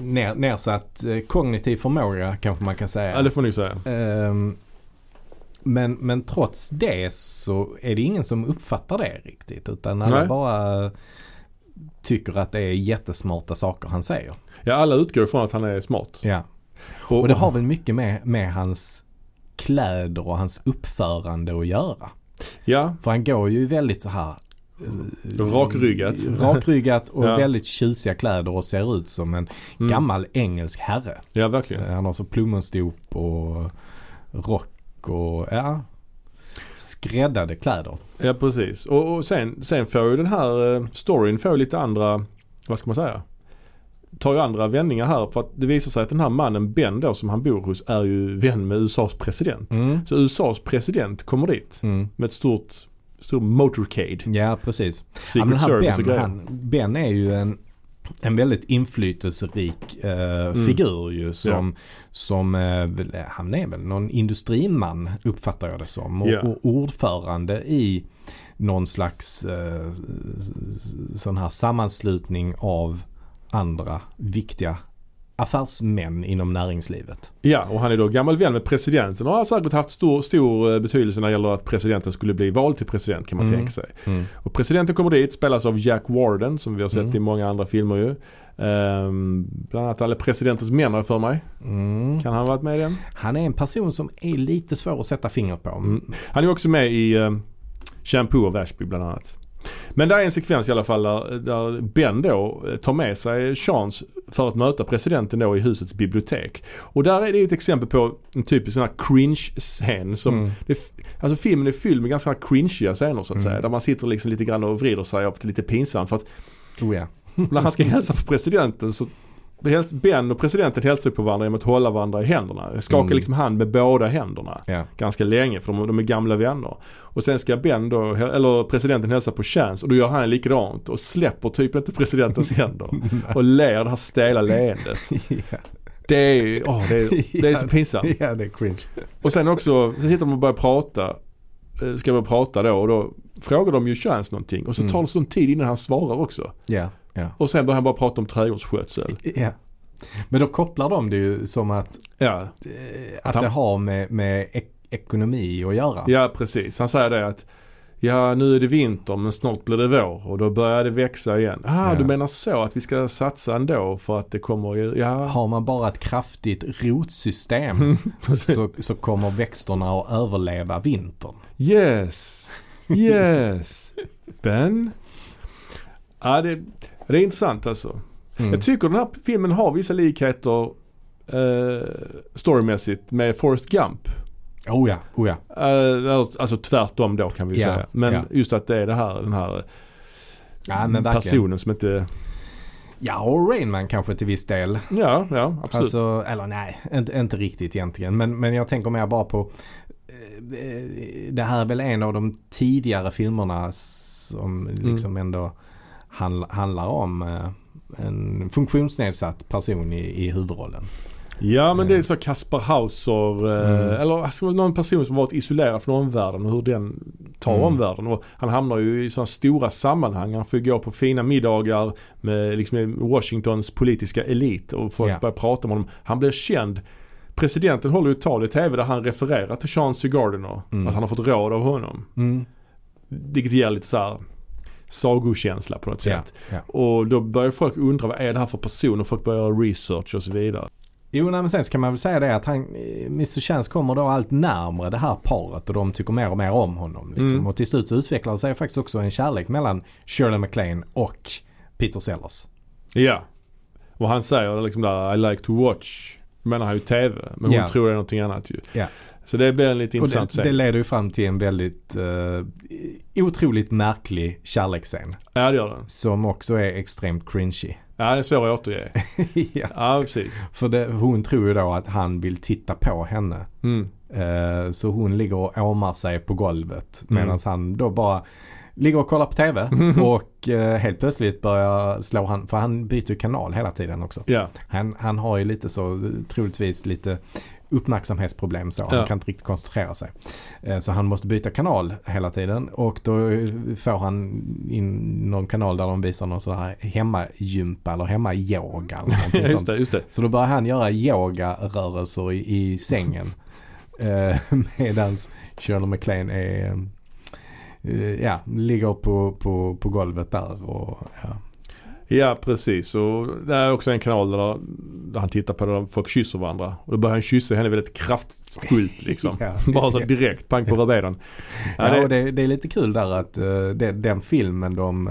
ner, nedsatt eh, kognitiv förmåga kanske man kan säga. Ja, det får ni säga. Ehm, men, men trots det så är det ingen som uppfattar det riktigt. Utan alla Nej. bara tycker att det är jättesmarta saker han säger. Ja, alla utgår ifrån att han är smart. Ja. Och det har väl mycket med, med hans kläder och hans uppförande att göra. Ja, För han går ju väldigt så här eh, Rakryggat. Rakryggat och Ja. väldigt tjusiga kläder och ser ut som en mm. gammal engelsk herre. Ja, verkligen. Eh, Han har så plommonstop och rock och ja, skräddade kläder. Ja, precis. Och, och sen, sen får ju den här eh, storyn får lite andra vad ska man säga, tar ju andra vändningar här för att det visar sig att den här mannen Ben då som han bor hos är ju vän med USAs president. Mm. Så USAs president kommer dit Mm. med ett stort, stor motorcade. Ja, precis. Ja, Secret han Service och ben, grejer. han, ben är ju en, en väldigt inflytelserik eh, figur ju som, som eh, han är väl någon industriman uppfattar jag det som. Och, Ja. och ordförande i någon slags eh, sån här sammanslutning av andra viktiga affärsmän inom näringslivet. Ja, och han är då gammal vän med presidenten och har säkert haft stor, stor eh, betydelse när det gäller att presidenten skulle bli vald till president kan man Mm. tänka sig. Mm. Och presidenten kommer dit, spelas av Jack Warden som vi har sett Mm. i många andra filmer ju. Ehm, bland annat alla presidentens män för mig. Mm. Kan han ha varit med i den? Han är en person som är lite svår att sätta fingret på. Mm. Han är också med i uh, Shampoo of Ashby bland annat. Men där är en sekvens i alla fall där, där Ben då eh, tar med sig Chance för att möta presidenten då i husets bibliotek. Och där är det ett exempel på en typisk sån här cringe-scen som Mm. det, Alltså filmen är fylld med ganska cringeiga scener så att Mm. säga. Där man sitter liksom lite grann och vrider sig av det lite pinsamt. För att Oh ja. när han ska hälsa på presidenten så Ben och presidenten hälsar på varandra genom att hålla varandra i händerna. Skakar Mm. liksom hand med båda händerna ja. ganska länge för de, de är gamla vänner. Och sen ska Ben då, eller presidenten hälsa på Chance och då gör han likadant och släpper typ inte presidentens händer. Och ler det här stela leendet. ja. Det är, åh, det är, det är så pinsamt. Ja, det är cringe. Och sen också, så sitter de och börjar prata. eh, Ska börja prata då och då frågar de ju Chance någonting och så Mm. tar det sån tid innan han svarar också. Ja, ja. Och sen börjar han bara prata om trädgårdsskötsel. ja. Men då kopplar de det ju som att, Ja, eh, Att att han- det har med, med ek- ekonomi att göra. ja precis. Han säger det att Ja nu är det vinter men snart blir det vår och då börjar det växa igen. Ah, Ja. du menar så att vi ska satsa ändå för att det kommer ja. Har man bara ett kraftigt rotsystem så, så kommer växterna att överleva vintern. Yes, yes. Ben. Ja det, det är intressant alltså. Mm. Jag tycker den här filmen har vissa likheter eh, storymässigt med Forrest Gump. Oh ja, oh ja. Eh, alltså tvärtom då kan vi Ja, säga. Men ja. just att det är det här, den här Ja, personen som inte, Ja, och Rainman kanske till viss del. ja, ja absolut. Alltså, eller nej, inte, inte riktigt egentligen. Men, men jag tänker mer bara på eh, det här är väl en av de tidigare filmerna som Mm. liksom ändå handl, handlar om eh, en funktionsnedsatt person i, i huvudrollen. Ja men det är så Kaspar Hauser eh, Mm. eller alltså, någon person som varit isolerad från omvärlden och hur den tar Mm. omvärlden. Och han hamnar ju i sådana stora sammanhang. Han får gå på fina middagar med liksom, Washingtons politiska elit och folk Ja. börjar prata med honom. Han blir känd. Presidenten håller ju ett tal i tv där han refererar till Chauncey Gardiner. Mm. Att han har fått råd av honom. Mm. Vilket ger lite så här sagokänsla på något Ja, sätt. ja. Och då börjar folk undra vad är det här för person och folk börjar göra research och så vidare. Jo, nej, men sen så kan man väl säga det att han, eh, Mr Chance kommer då allt närmare det här paret och de tycker mer och mer om honom. Liksom. Mm. Och till slut så utvecklar sig faktiskt också en kärlek mellan Shirley MacLaine och Peter Sellers. Ja. Och han säger liksom där I like to watch. Menar han ju TV. Men hon Ja. tror det är någonting annat ju. Ja. Så det blir en lite intressant det, det scen. leder ju fram till en väldigt uh, otroligt märklig kärleksscen. Ja det gör den. Som också är extremt cringy. Ja det är svår att återge. ja. Ja precis. För det, hon tror ju då att han vill titta på henne. Mm. Eh, så hon ligger och åmar sig på golvet. Mm. Medan han då bara ligger och kollar på TV. och eh, helt plötsligt börjar slå han, för han byter kanal hela tiden också. Ja. Han, han har ju lite så, troligtvis lite uppmärksamhetsproblem så. Ja. Han kan inte riktigt koncentrera sig. Eh, Så han måste byta kanal hela tiden och då får han in någon kanal där de visar någon sån här hemmagympa eller hemmayoga eller just det, just det. Så då börjar han göra yogarörelser i, i sängen. eh, medans Shirley MacLaine är, eh, ja, ligger på, på, på golvet där och ja. Ja precis. Och det är också en kanal där, där han tittar på där folk kysser varandra. Och då börjar han kyssa henne väldigt kraftfullt liksom. Ja. Bara så direkt, pang på rödbetan. Ja, Ja, det- och det, det är lite kul där att eh, det, den filmen de,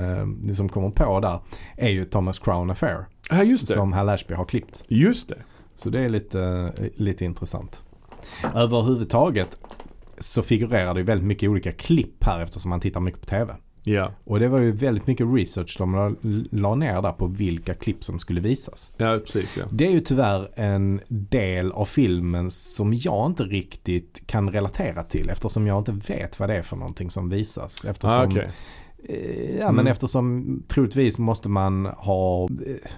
eh, som kommer på där är ju Thomas Crown Affair. Ja, just det. Som Hal Ashby har klippt. Just det. Så det är lite, lite intressant. Överhuvudtaget så figurerar det ju väldigt mycket olika klipp här eftersom man tittar mycket på TV. Ja, Och det var ju väldigt mycket research de la, ner där på vilka klipp som skulle visas. ja precis ja. Det är ju tyvärr en del av filmen som jag inte riktigt kan relatera till eftersom jag inte vet vad det är för någonting som visas. Eftersom, Ah, okej. Eh, ja, Mm. men eftersom troligtvis måste man ha eh,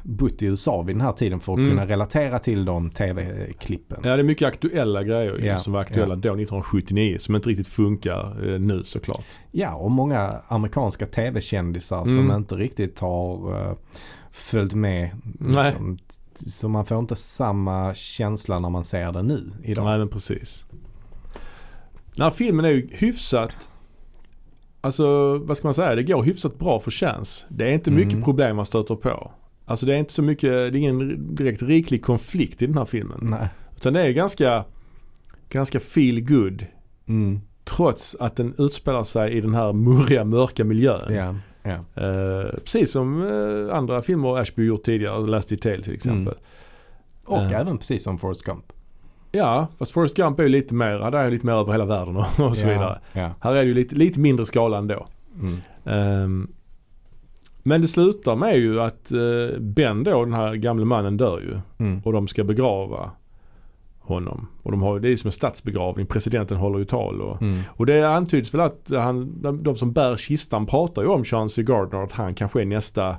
bott i USA vid den här tiden för att Mm. kunna relatera till de tv-klippen. Ja, det är mycket aktuella grejer Ja, som var aktuella ja. då 1979 som inte riktigt funkar eh, nu såklart. Ja, och många amerikanska tv-kändisar som Mm. inte riktigt har uh, följt med. Liksom, så man får inte samma känsla när man ser det nu idag. Nej men precis. Den här filmen är ju hyfsat Alltså vad ska man säga? Det går hyfsat bra för chans. Det är inte mycket Mm. problem man stöter på. Alltså det är inte så mycket, det är ingen direkt riklig konflikt i den här filmen. Nej. Utan det är ganska, ganska feel good Mm. Trots att den utspelar sig i den här murriga, mörka miljön. Ja, ja. Eh, precis som eh, andra filmer Ashby gjort tidigare, Last Detail till exempel. Och Eh. även precis som Forrest Gump. Ja, fast Forrest Gump är ju lite mer, där är lite mer över hela världen och, och så ja, vidare. Ja. Här är det ju lite, lite mindre skala ändå. Mm. Ehm, men det slutar med ju att eh, Ben då, den här gamle mannen dör ju. Mm. Och de ska begrava honom. Och de har, det är ju som en statsbegravning. Presidenten håller ju tal och Mm. Och det antyds väl att han, de, de som bär kistan pratar ju om Chauncey Gardner att han kanske är nästa,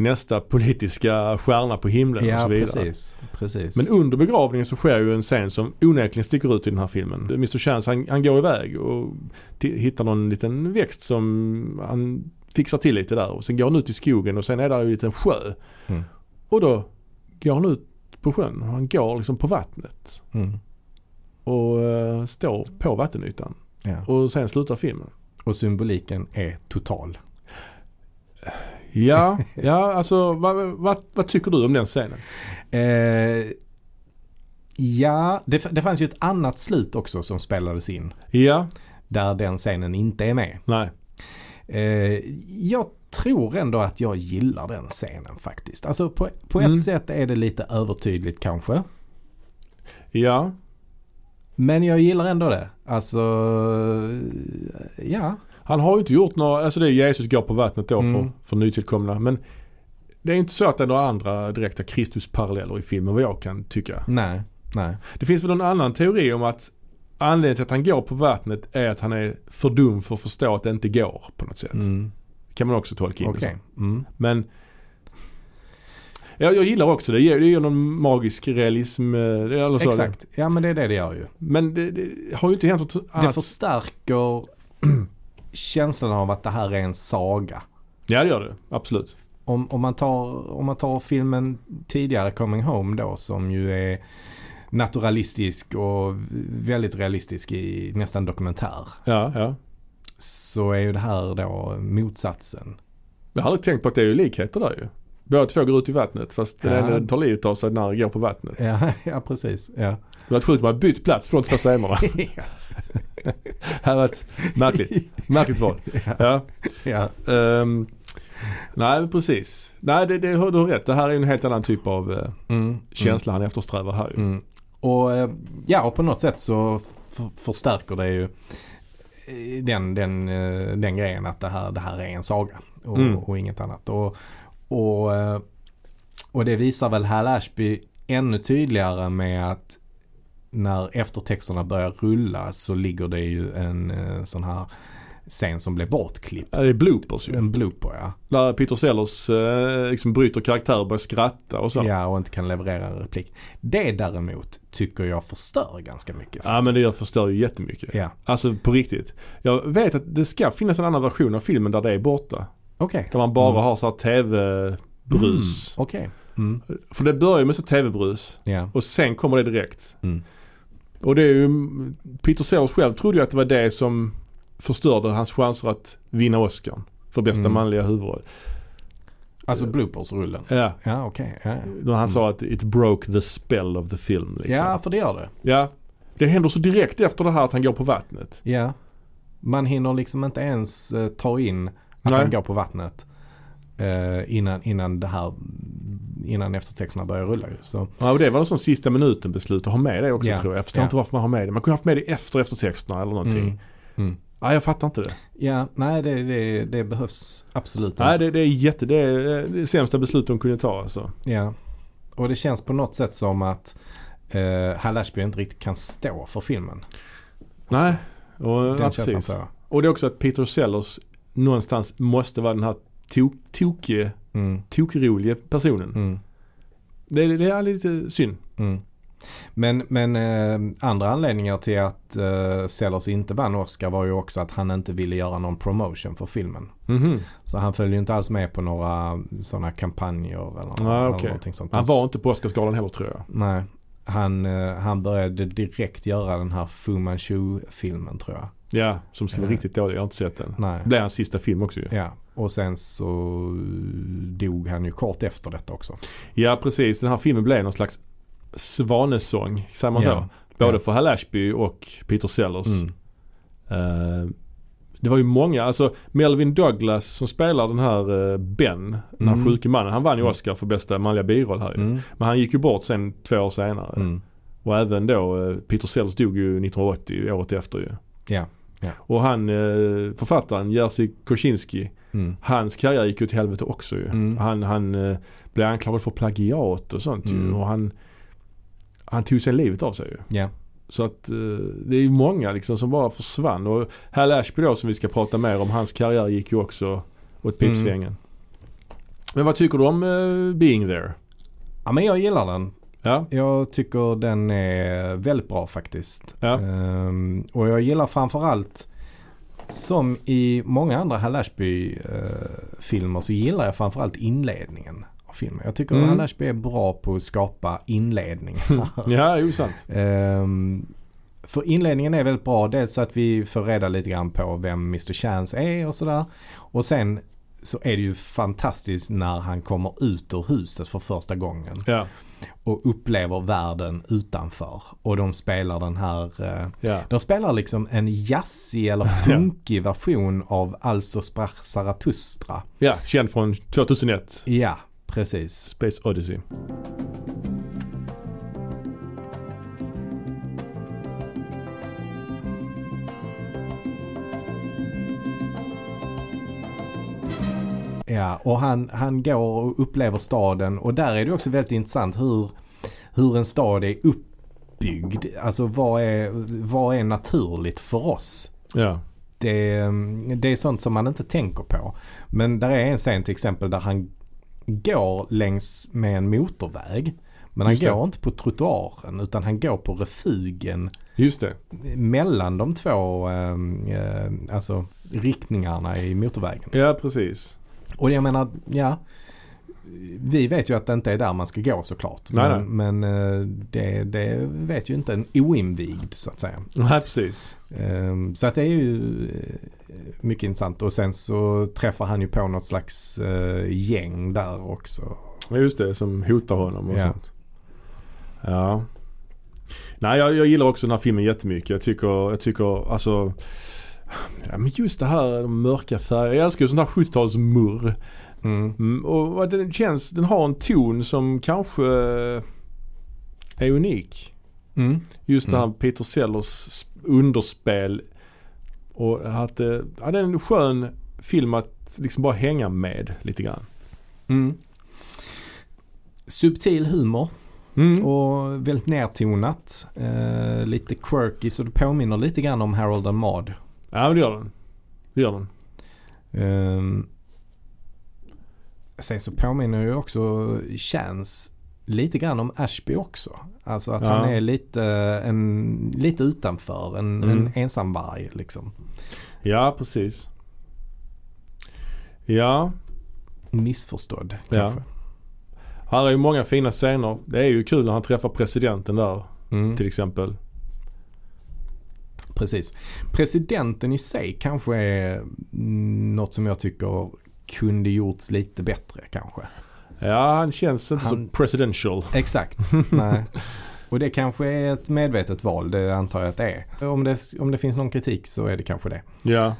nästa politiska stjärna på himlen och Ja, så vidare. precis. precis. Men under begravningen så sker ju en scen som onekligen sticker ut i den här filmen. Mr Chance han, han går iväg och hittar någon liten växt som han fixar till lite där och sen går han ut i skogen och sen är där ju en liten sjö. Mm. Och då går han ut på sjön och han går liksom på vattnet Mm. och eh, står på vattenytan. Ja. Och sen slutar filmen. Och symboliken är total. Ja, ja alltså vad, vad, vad tycker du om den scenen? Eh, ja, det, det fanns ju ett annat slut också som spelades in. Ja, Där den scenen inte är med. nej. Eh, jag tror ändå att jag gillar den scenen faktiskt. Alltså på, på ett Mm. sätt är det lite övertydligt kanske. Ja, Men jag gillar ändå det. Alltså, ja. Han har ju inte gjort några, alltså det är Jesus går på vattnet då Mm. för, för nytillkomna. Men det är inte så att det är några andra direkta Kristusparalleller i filmen vad jag kan tycka. Nej, nej. Det finns väl någon annan teori om att anledningen till att han går på vattnet är att han är för dum för att förstå att det inte går på något sätt. Mm. Kan man också tolka in det som. Mm. Men jag, jag gillar också det. Det ger, det ger någon magisk realism. eh, Eller så. Exakt. Ja men det är det det gör ju. Men det, det har ju inte hänt något Det annat. förstärker känslan av att det här är en saga. Ja det gör det. Absolut. Om, om, man tar, om man tar filmen tidigare Coming Home då som ju är naturalistisk och väldigt realistisk i nästan dokumentär. Ja, ja. Så är ju det här då motsatsen. Jag har aldrig tänkt på att det är ju likheter där ju. Båda två går ut i vattnet fast den Ja. ena tar livet av sig när den går på vattnet. Ja, ja precis. Ja. Det var sjukt man har bytt plats på de två scenerna. Det här var ett märkligt, märkligt val. Ja. ja. Ehm, nej precis. Nej det, det, du har rätt. Det här är en helt annan typ av eh, Mm, känsla han eftersträvar här ju. Mm. Mm. Och eh, ja, och på något sätt så förstärker det ju eh, den, den, den grejen att det här, det här är en saga och, Mm. och inget annat. Och, och, och det visar väl Hal Ashby ännu tydligare med att när eftertexterna börjar rulla så ligger det ju en sån här scen som blev bortklippt. Ja, det är bloopers ju. En blooper ja. Där Peter Sellers eh, liksom bryter karaktär och börjar skratta och så. Ja och inte kan leverera en replik. Det däremot tycker jag förstör ganska mycket. Ja men det förstör ju jättemycket. Ja, Alltså på riktigt. Jag vet att det ska finnas en annan version av filmen där det är borta. okej. Där man bara Mm. har så här tv-brus. Mm, Okej. Mm. För det börjar ju med så tv-brus Ja. och sen kommer det direkt. Mm. Och det är ju, Peter Sellers själv trodde ju att det var det som förstörde hans chanser att vinna Oscar för bästa Mm. manliga huvudroll. Alltså bloopersrullen. Ja, Ja okej. Ja, då han sa att it broke the spell of the film liksom. ja för det gör det. ja. Det händer så direkt efter det här att han går på vattnet. Ja. Man hinner liksom inte ens eh, ta in att Nej. han går på vattnet. eh, innan, innan det här innan eftertexterna börjar rulla ju. Så, Ja, och det var någon sån sista minuten beslut att ha med det också Ja, tror jag. Jag förstår ja. inte varför man har med det. Man kunde haft med det efter eftertexterna eller någonting. Mm. Mm. Nej, jag fattar inte det. Ja, nej det, det, det behövs absolut Nej, inte. det, det är jätte, det är det sämsta beslut de kunde ta alltså. Ja. Och det känns på något sätt som att uh, Hal Ashby inte riktigt kan stå för filmen. Nej, och, Den ja, precis. Och det är också att Peter Sellers någonstans måste vara den här tok, tokige, Mm, tokroliga personen. mm, Det, är- det är lite synd. mm. Men, men eh, andra anledningar till att uh, Sellers inte vann Oscar var ju också att han inte ville göra någon promotion för filmen. Mhm. Så han följde ju inte alls med på några sådana kampanjer eller, Nej, eller okej. någonting sånt. Han var inte på Oscarsgalan heller tror jag. Nej. Han, eh, han började direkt göra den här Fu Manchu-filmen tror jag. Ja, som skulle vara Ja. riktigt dålig. Jag har inte sett den. Nej. Det blev hans sista film också ju. Ja, och sen så dog han ju kort efter detta också. Ja, precis. Den här filmen blev någon slags svanesång, säger man Ja. så? Både Ja. för Hal Ashby och Peter Sellers. Mm. Eh, det var ju många, alltså Melvin Douglas som spelar den här eh, Ben, den här Mm. sjuke mannen. Han vann ju Mm. Oscar för bästa manliga biroll här ju. Mm. Men han gick ju bort sen två år senare. Mm. Och även då, eh, Peter Sellers dog ju 1980, året efter ju. Ja. Ja. Och han, författaren Jerzy Kosinski, Mm. hans karriär gick ju till helvete också ju. Mm. Han, han blev anklagad för plagiat och sånt ju. Och han, han tog sen livet av sig ju. Ja. Så att eh, det är ju många liksom som bara försvann. Och Hal Ashby då som vi ska prata mer om, hans karriär gick ju också åt pipsvängen. Men vad tycker du om eh, Being There? ja, men jag gillar den. Ja, Jag tycker den är väldigt bra faktiskt. Ja. Ehm, och jag gillar framförallt som i många andra Hal Ashby-filmer så gillar jag framförallt inledningen filmen. Jag tycker Mm. Hal Ashby är bra på att skapa inledning. ja jo sant. Ehm, för inledningen är väldigt bra. Dels att vi får reda lite grann på vem Mr. Chance är och sådär. Och sen så är det ju fantastiskt när han kommer ut ur huset för första gången Ja, och upplever världen utanför. Och de spelar den här, eh, ja. de spelar liksom en jazzig eller funkig version av Alltså sprach Zarathustra. Ja, känd från 2001. Ja, precis. Space Odyssey. Ja, och han, han går och upplever staden och där är det också väldigt intressant hur, hur en stad är uppbyggd. Alltså vad är, vad är naturligt för oss? Ja. Det, det är sånt som man inte tänker på. Men där är en scen till exempel där han går längs med en motorväg. Men han det. går inte på trottoaren utan han går på refugen Just det. mellan de två eh, eh, alltså riktningarna i motorvägen. Ja, precis. Och jag menar, ja. Vi vet ju att det inte är där man ska gå såklart. Nej, men men eh, det, det vet ju inte en oinvigd så att säga. Nej, precis. Ehm, Så att det är ju eh, mycket intressant. Och sen så träffar han ju på något slags eh, gäng där också. Ja, just det, som hotar honom och Ja. sånt. Ja. Nej, jag, jag gillar också den här filmen jättemycket. Jag tycker, jag tycker alltså Ja men just det här de mörka färgerna. Jag älskar ju sån här 70-talsmurr. Mm. Mm, och den känns, den har en ton som kanske är unik. Mm. Just det här Mm. Peter Sellers sp- underspel. Och att det, ja, det är en skön film att liksom bara hänga med lite grann. Mm. Subtil humor Mm. och väldigt nertonat. Eh, lite quirky så det påminner lite grann om Harold and Maude. Ja men det gör den. Det gör den. Um, sen så påminner ju också Chance lite grann om Ashby också. Alltså att Ja. han är lite, en, lite utanför, en, Mm. en ensamvarg liksom. Ja precis. Ja. Missförstådd Ja. kanske. Här är ju många fina scener. Det är ju kul när han träffar presidenten där Mm, till exempel. precis. Presidenten i sig kanske är mm, något som jag tycker kunde gjorts lite bättre kanske. Ja han känns inte Han- så presidential. Exakt. Nej. Och det kanske är ett medvetet val, det antar jag att det är. Om det, om det finns någon kritik så är det kanske det. Ja.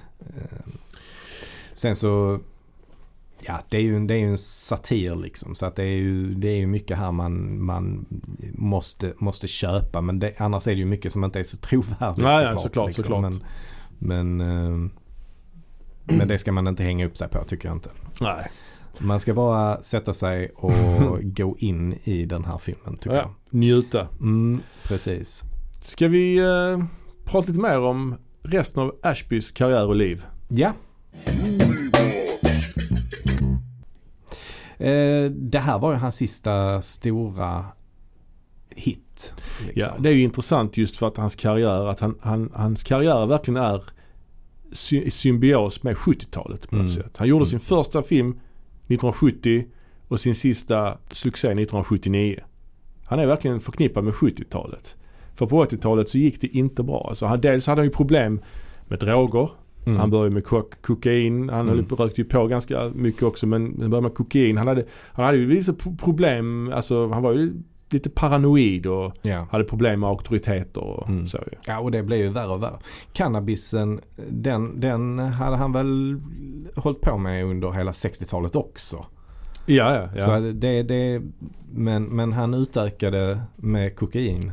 Sen så, ja det är ju, en- det är ju en satir liksom. Så att det är ju, det är ju mycket här man, man måste, måste köpa. Men det, annars är det ju mycket som inte är så trovärdigt Nej, nej, såklart, såklart. Men, Men, eh, men det ska man inte hänga upp sig på tycker jag inte. Nej. Man ska bara sätta sig och gå in i den här filmen tycker Ja, njuta. jag. Mm, precis. Ska vi eh, prata lite mer om resten av Ashbys karriär och liv? Ja. Eh, det här var ju hans sista stora hit. Liksom. Ja, det är ju intressant just för att hans karriär, att han, han, hans karriär verkligen är sy- symbios med 70-talet på något Mm. sätt. Han gjorde Mm. sin första film 1970 och sin sista succé 1979. Han är verkligen förknippad med 70-talet. För på 80-talet så gick det inte bra. Alltså han, dels hade han ju problem med droger. Mm. Han började med kok- kokain. Han Mm. rökte ju på ganska mycket också men han började med kokain. Han hade, han hade ju vissa pro- problem. Alltså han var ju lite paranoid och ja. hade problem med auktoriteter och Mm. så ja, och det blev ju värre och värre. Cannabisen, den, den hade han väl hållit på med under hela 60-talet också. Ja, ja, ja. Så det, det, men, men han utökade med kokain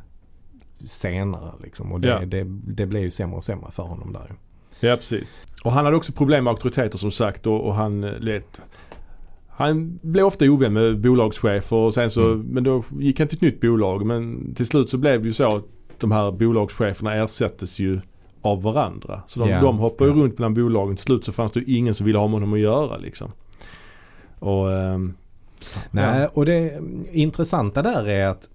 senare liksom. Och det, Ja. det, det blev ju sämre och sämre för honom där ja precis. Och han hade också problem med auktoriteter som sagt och, och han han blev ofta ovän med bolagschefer och sen så, Mm. men då gick han till ett nytt bolag. Men till slut så blev det ju så att de här bolagscheferna ersättes ju av varandra. Så de, Ja, de hoppar ju ja. runt bland bolagen. Till slut så fanns det ju ingen som ville ha med honom att göra liksom. Och ehm, Nej, ja. och det intressanta där är att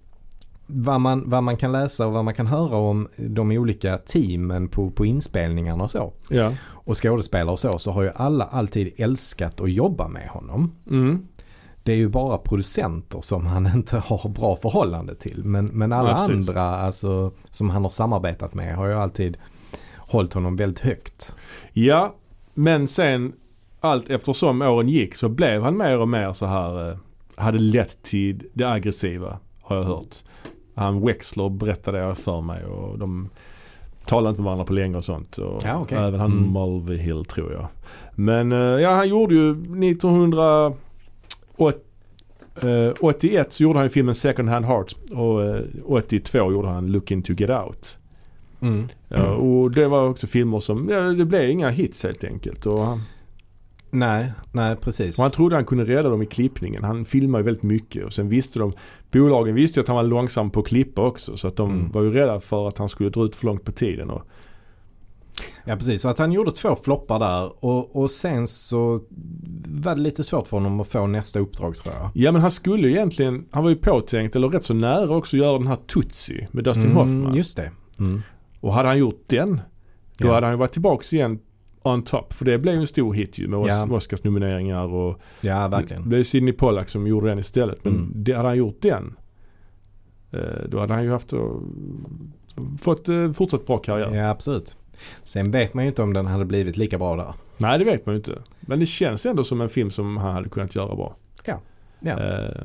vad man, vad man kan läsa och vad man kan höra om de olika teamen på, på inspelningarna och så. Ja. Och skådespelare och så, så har ju alla alltid älskat att jobba med honom. Mm. Det är ju bara producenter som han inte har bra förhållande till. Men, men alla Ja, andra alltså, som han har samarbetat med har ju alltid hållit honom väldigt högt. Ja, men sen allt eftersom åren gick så blev han mer och mer så här, eh, hade lett till det aggressiva har jag hört. Han Wexler berättade jag för mig och de talade inte med varandra på länge och sånt. Och Ja, okej. Även han Mm. Mulvihill tror jag. Men eh, ja, han gjorde ju 1981 så gjorde han ju filmen Second Hand Hearts och eh, 82 gjorde han Look Into Get Out. Mm. Ja, och det var också filmer som, ja, det blev inga hits helt enkelt. Och han, Nej, nej precis. och han trodde han kunde rädda dem i klippningen. Han filmade ju väldigt mycket och sen visste de, bolagen visste ju att han var långsam på att klippa också. Så att de Mm. var ju rädda för att han skulle dra ut för långt på tiden. Och, Ja precis, så att han gjorde två floppar där och, och sen så var det lite svårt för honom att få nästa uppdrag tror jag. ja men han skulle ju egentligen, han var ju påtänkt eller rätt så nära också göra den här Tootsie med Dustin Hoffman. Just det. Mm. Och hade han gjort den, då Ja. hade han ju varit tillbaks igen on top. För det blev ju en stor hit ju med Ja. Oscarsnomineringar och Ja, Det verkligen. blev Sidney Pollack som gjorde den istället. Men Mm. det, hade han gjort den. eh, Då hade han ju haft fått eh, fortsatt bra karriär. Ja, absolut. Sen vet man ju inte om den hade blivit lika bra där. Nej det vet man ju inte. Men det känns ändå som en film som han hade kunnat göra bra. Ja. Eh,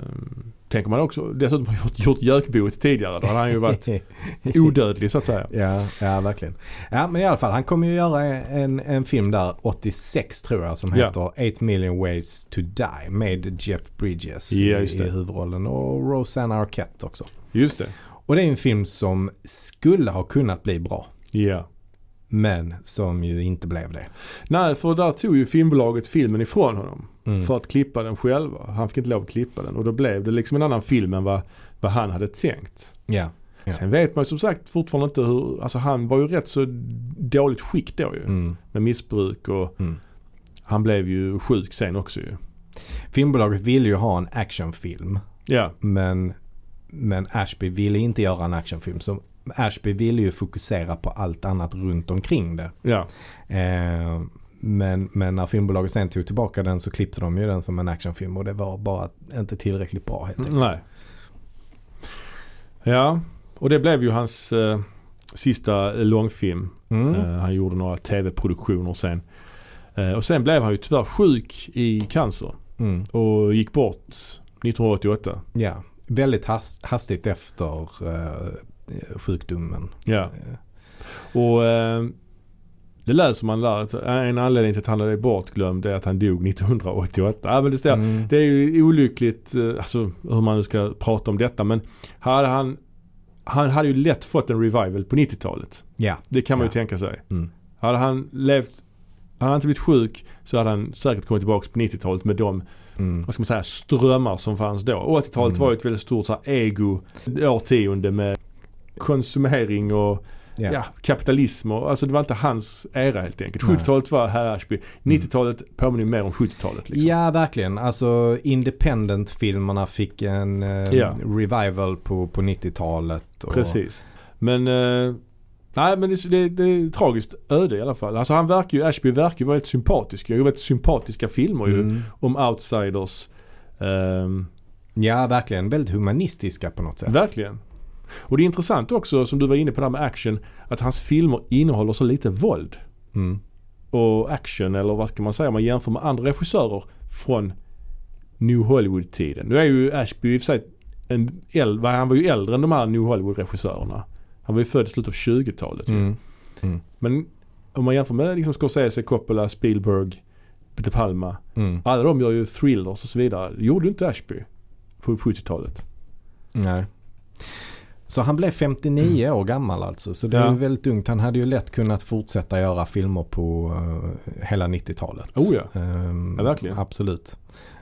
tänker man också dessutom har gjort, gjort Jökboet tidigare. Då hade han ju varit odödlig så att säga. ja, ja, verkligen. Ja, men i alla fall. Han kommer ju göra en, en film där 86 tror jag som Ja. heter 8 million ways to die med Jeff Bridges Ja, i, i huvudrollen och Rosanna Arquette också. Just det. Och det är en film som skulle ha kunnat bli bra. Ja. Men som ju inte blev det. Nej för där tog ju filmbolaget filmen ifrån honom. Mm. För att klippa den själva. Han fick inte lov att klippa den. Och då blev det liksom en annan film än vad, vad han hade tänkt. Ja. Ja. Sen vet man ju som sagt fortfarande inte hur, alltså han var ju rätt så dåligt skick då ju. Mm. Med missbruk och Mm. han blev ju sjuk sen också ju. Filmbolaget ville ju ha en actionfilm. Ja, Men, men Ashby ville inte göra en actionfilm. Så Ashby ville ju fokusera på allt annat runt omkring det. ja, Eh, men, men när filmbolaget sen tog tillbaka den så klippte de ju den som en actionfilm och det var bara inte tillräckligt bra helt enkelt. nej. Ja, och det blev ju hans eh, sista långfilm. Mm. Eh, han gjorde några tv-produktioner sen. Eh, och sen blev han ju tyvärr sjuk i cancer Mm. och gick bort 1988. Ja, väldigt hast, hastigt efter eh, sjukdomen. Ja. Eh, Och eh, det läser man där. En anledning till att han är bortglömd är att han dog 1988. Ja, men det, står, Mm. det är ju olyckligt eh, alltså, hur man nu ska prata om detta. Men hade han, han hade ju lätt fått en revival på 90-talet. Ja, Det kan man ju Ja. tänka sig. Mm. Hade han levt, hade han inte blivit sjuk så hade han säkert kommit tillbaka på 90-talet med de, Mm. vad ska man säga, strömmar som fanns då. 80-talet Mm. var ju ett väldigt stort så här, ego årtionde med konsumering och Ja. ja, kapitalism och alltså det var inte hans era helt enkelt. Nej. Mm. 70-talet var herr Ashby. 90-talet påminner ju mer om 70-talet liksom. Ja, verkligen. Alltså independent-filmerna fick en eh, Ja. revival på, på 90-talet. Och, Precis. Men, eh, nej men det, det, det är tragiskt öde i alla fall. Alltså han verkar ju, Ashby verkar ju vara väldigt sympatisk. Det är ju väldigt sympatiska filmer ju Mm. om outsiders. Ehm, Ja, verkligen. Väldigt humanistiska på något sätt. verkligen. Och det är intressant också som du var inne på där med action. Att hans filmer innehåller så lite våld. Mm. och action eller vad ska man säga om man jämför med andra regissörer från New Hollywood-tiden. Nu är ju Ashby i och för sig en äldre, han var ju äldre än de här New Hollywood-regissörerna. Han var ju född i slutet av 20-talet ju. Mm. Men om man jämför med liksom Scorsese, Coppola, Spielberg, De Palma. Mm. Alla de gör ju thrillers och så vidare. Det gjorde ju inte Ashby på 70-talet. Nej. Så han blev 59 år gammal alltså. Så det är Ja. ju väldigt ungt. Han hade ju lätt kunnat fortsätta göra filmer på eh, hela 90-talet. Oh ja. Ehm, Ja, verkligen. Absolut.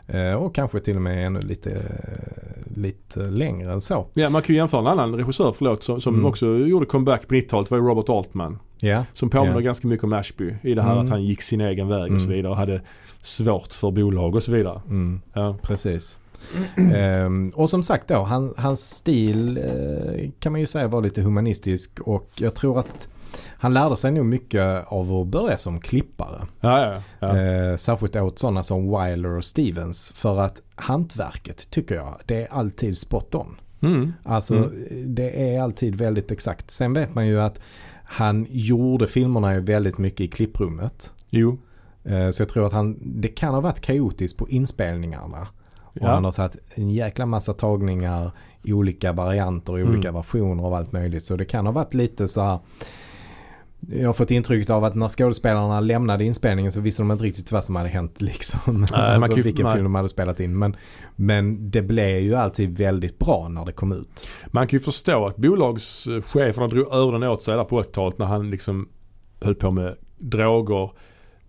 Eh, och kanske till och med ännu lite, eh, lite längre än så. Ja, man kan ju jämföra en annan regissör, förlåt, som, som Mm. också gjorde comeback på 90-talet. var ju Robert Altman. Ja. Som påminner Ja. ganska mycket om Ashby i det här Mm. att han gick sin egen väg och så Mm. vidare och hade svårt för bolag och så vidare. Mm. Ja. Precis. Ehm, och som sagt då, han, hans stil eh, kan man ju säga var lite humanistisk och jag tror att han lärde sig nog mycket av att börja som klippare. Ja, ja, ja. Eh, särskilt åt sådana som Wyler och Stevens. För att hantverket tycker jag, det är alltid spot on. Mm. Alltså Mm. det är alltid väldigt exakt. Sen vet man ju att han gjorde filmerna väldigt mycket i klipprummet. Jo. Eh, så jag tror att han, det kan ha varit kaotiskt på inspelningarna. Och Ja. han har tagit en jäkla massa tagningar i olika varianter, i olika Mm. versioner av allt möjligt. Så det kan ha varit lite så här. Jag har fått intrycket av att när skådespelarna lämnade inspelningen så visste de inte riktigt vad som hade hänt liksom. man alltså vilken film de hade spelat in. Men, men det blev ju alltid väldigt bra när det kom ut. Man kan ju förstå att bolagscheferna drog öronen åt sig där på 80-talet när han liksom höll på med droger,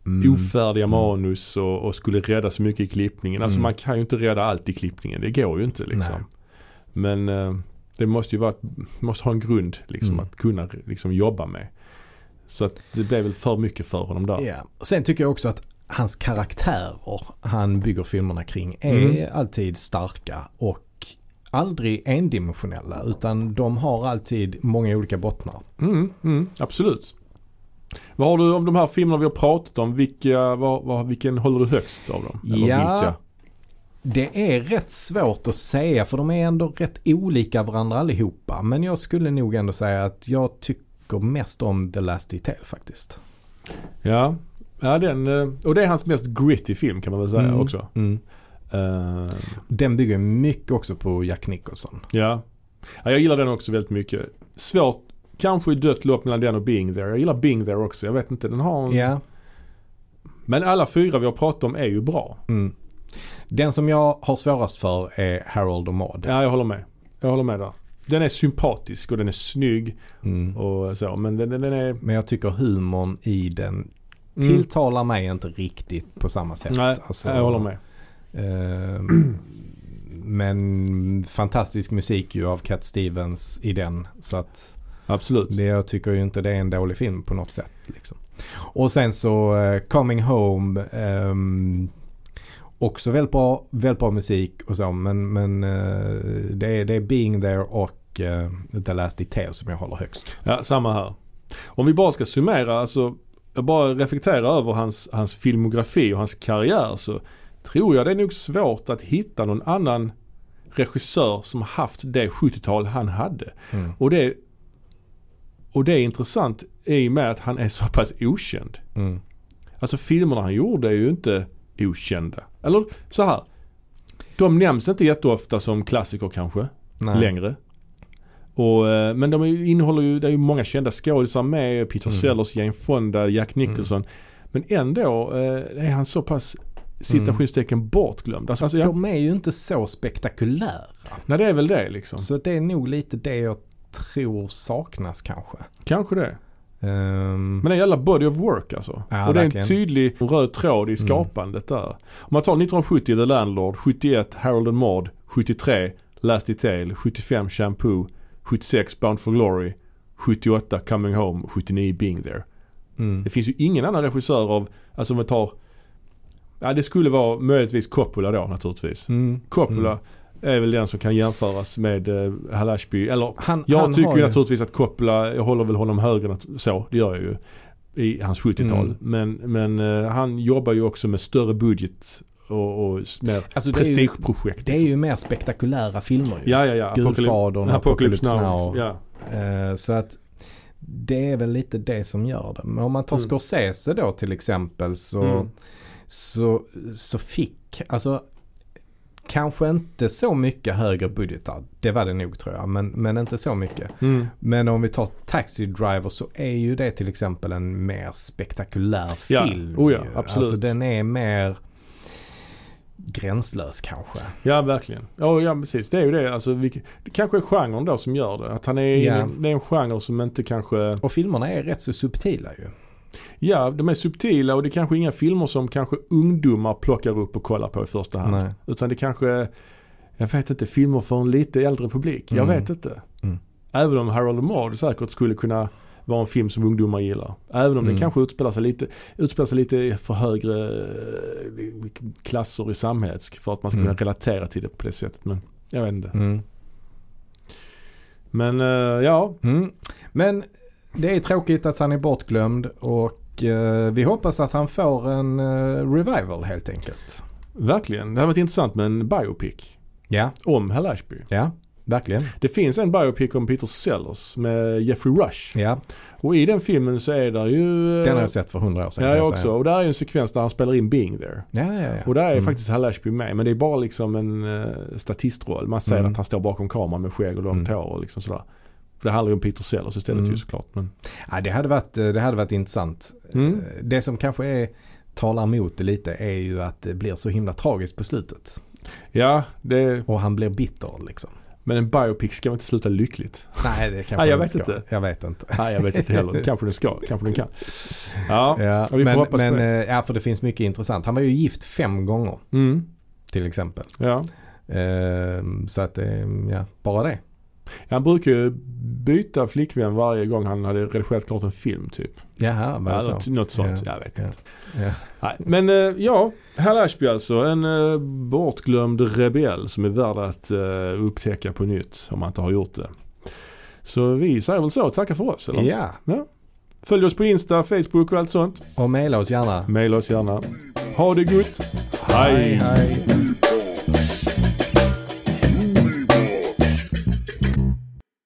Mm. ofärdiga Mm. manus och, och skulle rädda så mycket i klippningen. Alltså Mm. man kan ju inte rädda allt i klippningen. Det går ju inte liksom. Nej. Men eh, det måste ju vara, måste ha en grund liksom Mm. att kunna liksom jobba med. Så att det blev väl för mycket för honom där. Och Sen tycker jag också att hans karaktärer han bygger filmerna kring är Mm. alltid starka och aldrig endimensionella utan de har alltid många olika bottnar. Mm, mm, absolut. Vad har du om de här filmerna vi har pratat om? Vilka, vad, vad, vilken håller du högst av dem? Eller Ja. vilka? Det är rätt svårt att säga för de är ändå rätt olika varandra allihopa. Men jag skulle nog ändå säga att jag tycker mest om The Last Detail faktiskt. Ja, ja den, eh, och det är hans mest gritty film kan man väl säga Mm. också. Mm. Eh, Den bygger mycket också på Jack Nicholson. ja. ja, jag gillar den också väldigt mycket. Svårt, kanske i dött lopp mellan den och Being There. Jag gillar Being There också. Jag vet inte, den har en... Ja. Men alla fyra vi har pratat om är ju bra. Mm. Den som jag har svårast för är Harold och Maude. Ja, jag håller med. Jag håller med där. Den är sympatisk och den är snygg Mm. och så. Men den, den är... Men jag tycker humorn i den Mm. tilltalar mig inte riktigt på samma sätt. Nej, Alltså, jag håller med. ehm, men fantastisk musik ju av Cat Stevens i den. Så att Absolut. det, jag tycker ju inte det är en dålig film på något sätt. Liksom. Och sen så eh, Coming Home. ehm, också väldigt bra, väldigt bra musik och så. Men, men eh, det, är, det är Being There och eh, The Last Detail som jag håller högst. Ja, samma här. Om vi bara ska summera, alltså jag bara reflekterar över hans, hans filmografi och hans karriär så tror jag det är nog svårt att hitta någon annan regissör som haft det 70-tal han hade. Mm. Och det, och det är intressant i och med att han är så pass okänd. Mm. Alltså filmerna han gjorde är ju inte okända. Eller så här. De nämns inte jätteofta som klassiker kanske Nej. längre. Och, eh, men de innehåller ju, det är ju många kända skådisar med. Peter Mm. Sellers, Jane Fonda, Jack Nicholson. Men ändå eh, är han så pass citationstecken bortglömd. Alltså, alltså, ja, De är ju inte så spektakulära. nej det är väl det liksom. Så det är nog lite det jag tror saknas kanske. Kanske det. Ehm, Men det är en jävla body of work alltså. Ja, och det är verkligen. en tydlig röd tråd i skapandet där. Om man tar 1970 The Landlord, 71 Harold and Maude, 73 Last Detail, 75 Shampoo, 76 Bound for Glory, 78 Coming Home, 79 Being There. mm. Det finns ju ingen annan regissör av, alltså om vi tar, ja det skulle vara möjligtvis Coppola då naturligtvis. Mm. Coppola är väl den som kan jämföras med uh, Hal Ashby. Eller Han, jag han tycker ju naturligtvis att Coppola, jag håller väl honom högre så, det gör jag ju. I hans 70-tal. Mm. Men, men eh, han jobbar ju också med större budget och, och mer Alltså, det är ju- prestigeprojekt. Det är ju mer spektakulära filmer ju. Ja, ja, ja. Gudfadern, Apocalypse Now. Ja. Eh, så att det är väl lite det som gör det. Men om man tar Mm. Scorsese då till exempel så, Mm. så, så fick, alltså kanske inte så mycket högre budgetar. Det var det nog tror jag, men, men inte så mycket. Mm. Men om vi tar Taxi Driver så är ju det till exempel en mer spektakulär Ja. film. Oh ja, absolut. Alltså den är mer gränslös kanske. ja, verkligen. Ja, ja, precis. Det är ju det. Alltså, vilket, det kanske är genren då som gör det. Att han är, Ja. det är en genre som inte kanske Och filmerna är rätt så subtila ju. Ja, de är subtila och det är kanske inga filmer som kanske ungdomar plockar upp och kollar på i första hand. Nej. Utan det kanske, jag vet inte, filmer för en lite äldre publik. Jag Mm. vet inte. Mm. Även om Harold and Maude säkert skulle kunna vara en film som ungdomar gillar. Även om Mm. den kanske utspelar sig lite, utspelar sig lite för högre eh, klasser i samhället för att man ska Mm. kunna relatera till det på det sättet. Men jag vet inte. Mm. Men eh, ja, Mm. Men det är tråkigt att han är bortglömd och eh, vi hoppas att han får en eh, revival helt enkelt. verkligen. Det hade varit intressant med en biopic Ja, om Hal Ashby. ja, verkligen. Det finns en biopic om Peter Sellers med Jeffrey Rush. Ja, Och i den filmen så är det ju... den har jag sett för hundra år sedan. Ja, jag också. säga. Och där är ju en sekvens där han spelar in Being There. Ja, ja, ja. Och där är Mm. faktiskt Hal Ashby med. Men det är bara liksom en uh, statistroll. Man ser Mm. att han står bakom kameran med skägg och långt Mm. hår och liksom sådär. För det handlar ju om Peter Sellers istället Mm. ju såklart. Men, Ja, det, hade varit, eh, det hade varit intressant. Mm. Eh, Det som kanske är, talar emot det lite är ju att det blir så himla tragiskt på slutet. ja, det, Och han blir bitter liksom. men en biopic ska väl inte sluta lyckligt? Nej, det kanske Nej, jag vet ska. inte. Jag vet inte. Nej, jag vet inte heller. kanske den ska, kanske den kan. Ja, Ja, vi får men, hoppas men på det. eh, ja, för det finns mycket intressant. Han var ju gift fem gånger Mm. till exempel. Ja. Ehm, så att, ehm, ja, bara det. Han brukar ju byta flickvän varje gång han hade redigerat klart en film typ. Jaha, var det Ja, så? något, något sånt, Ja. jag vet Ja. inte. Ja. Nej, men eh, ja, Hal Ashby alltså. En uh, bortglömd rebell som är värd att eh, upptäcka på nytt om man inte har gjort det. Så vi säger väl så, tackar för oss eller? ja, Följ oss på Insta, Facebook och allt sånt. och mejla oss gärna. Maila oss gärna. Ha det gott. Hej. hej.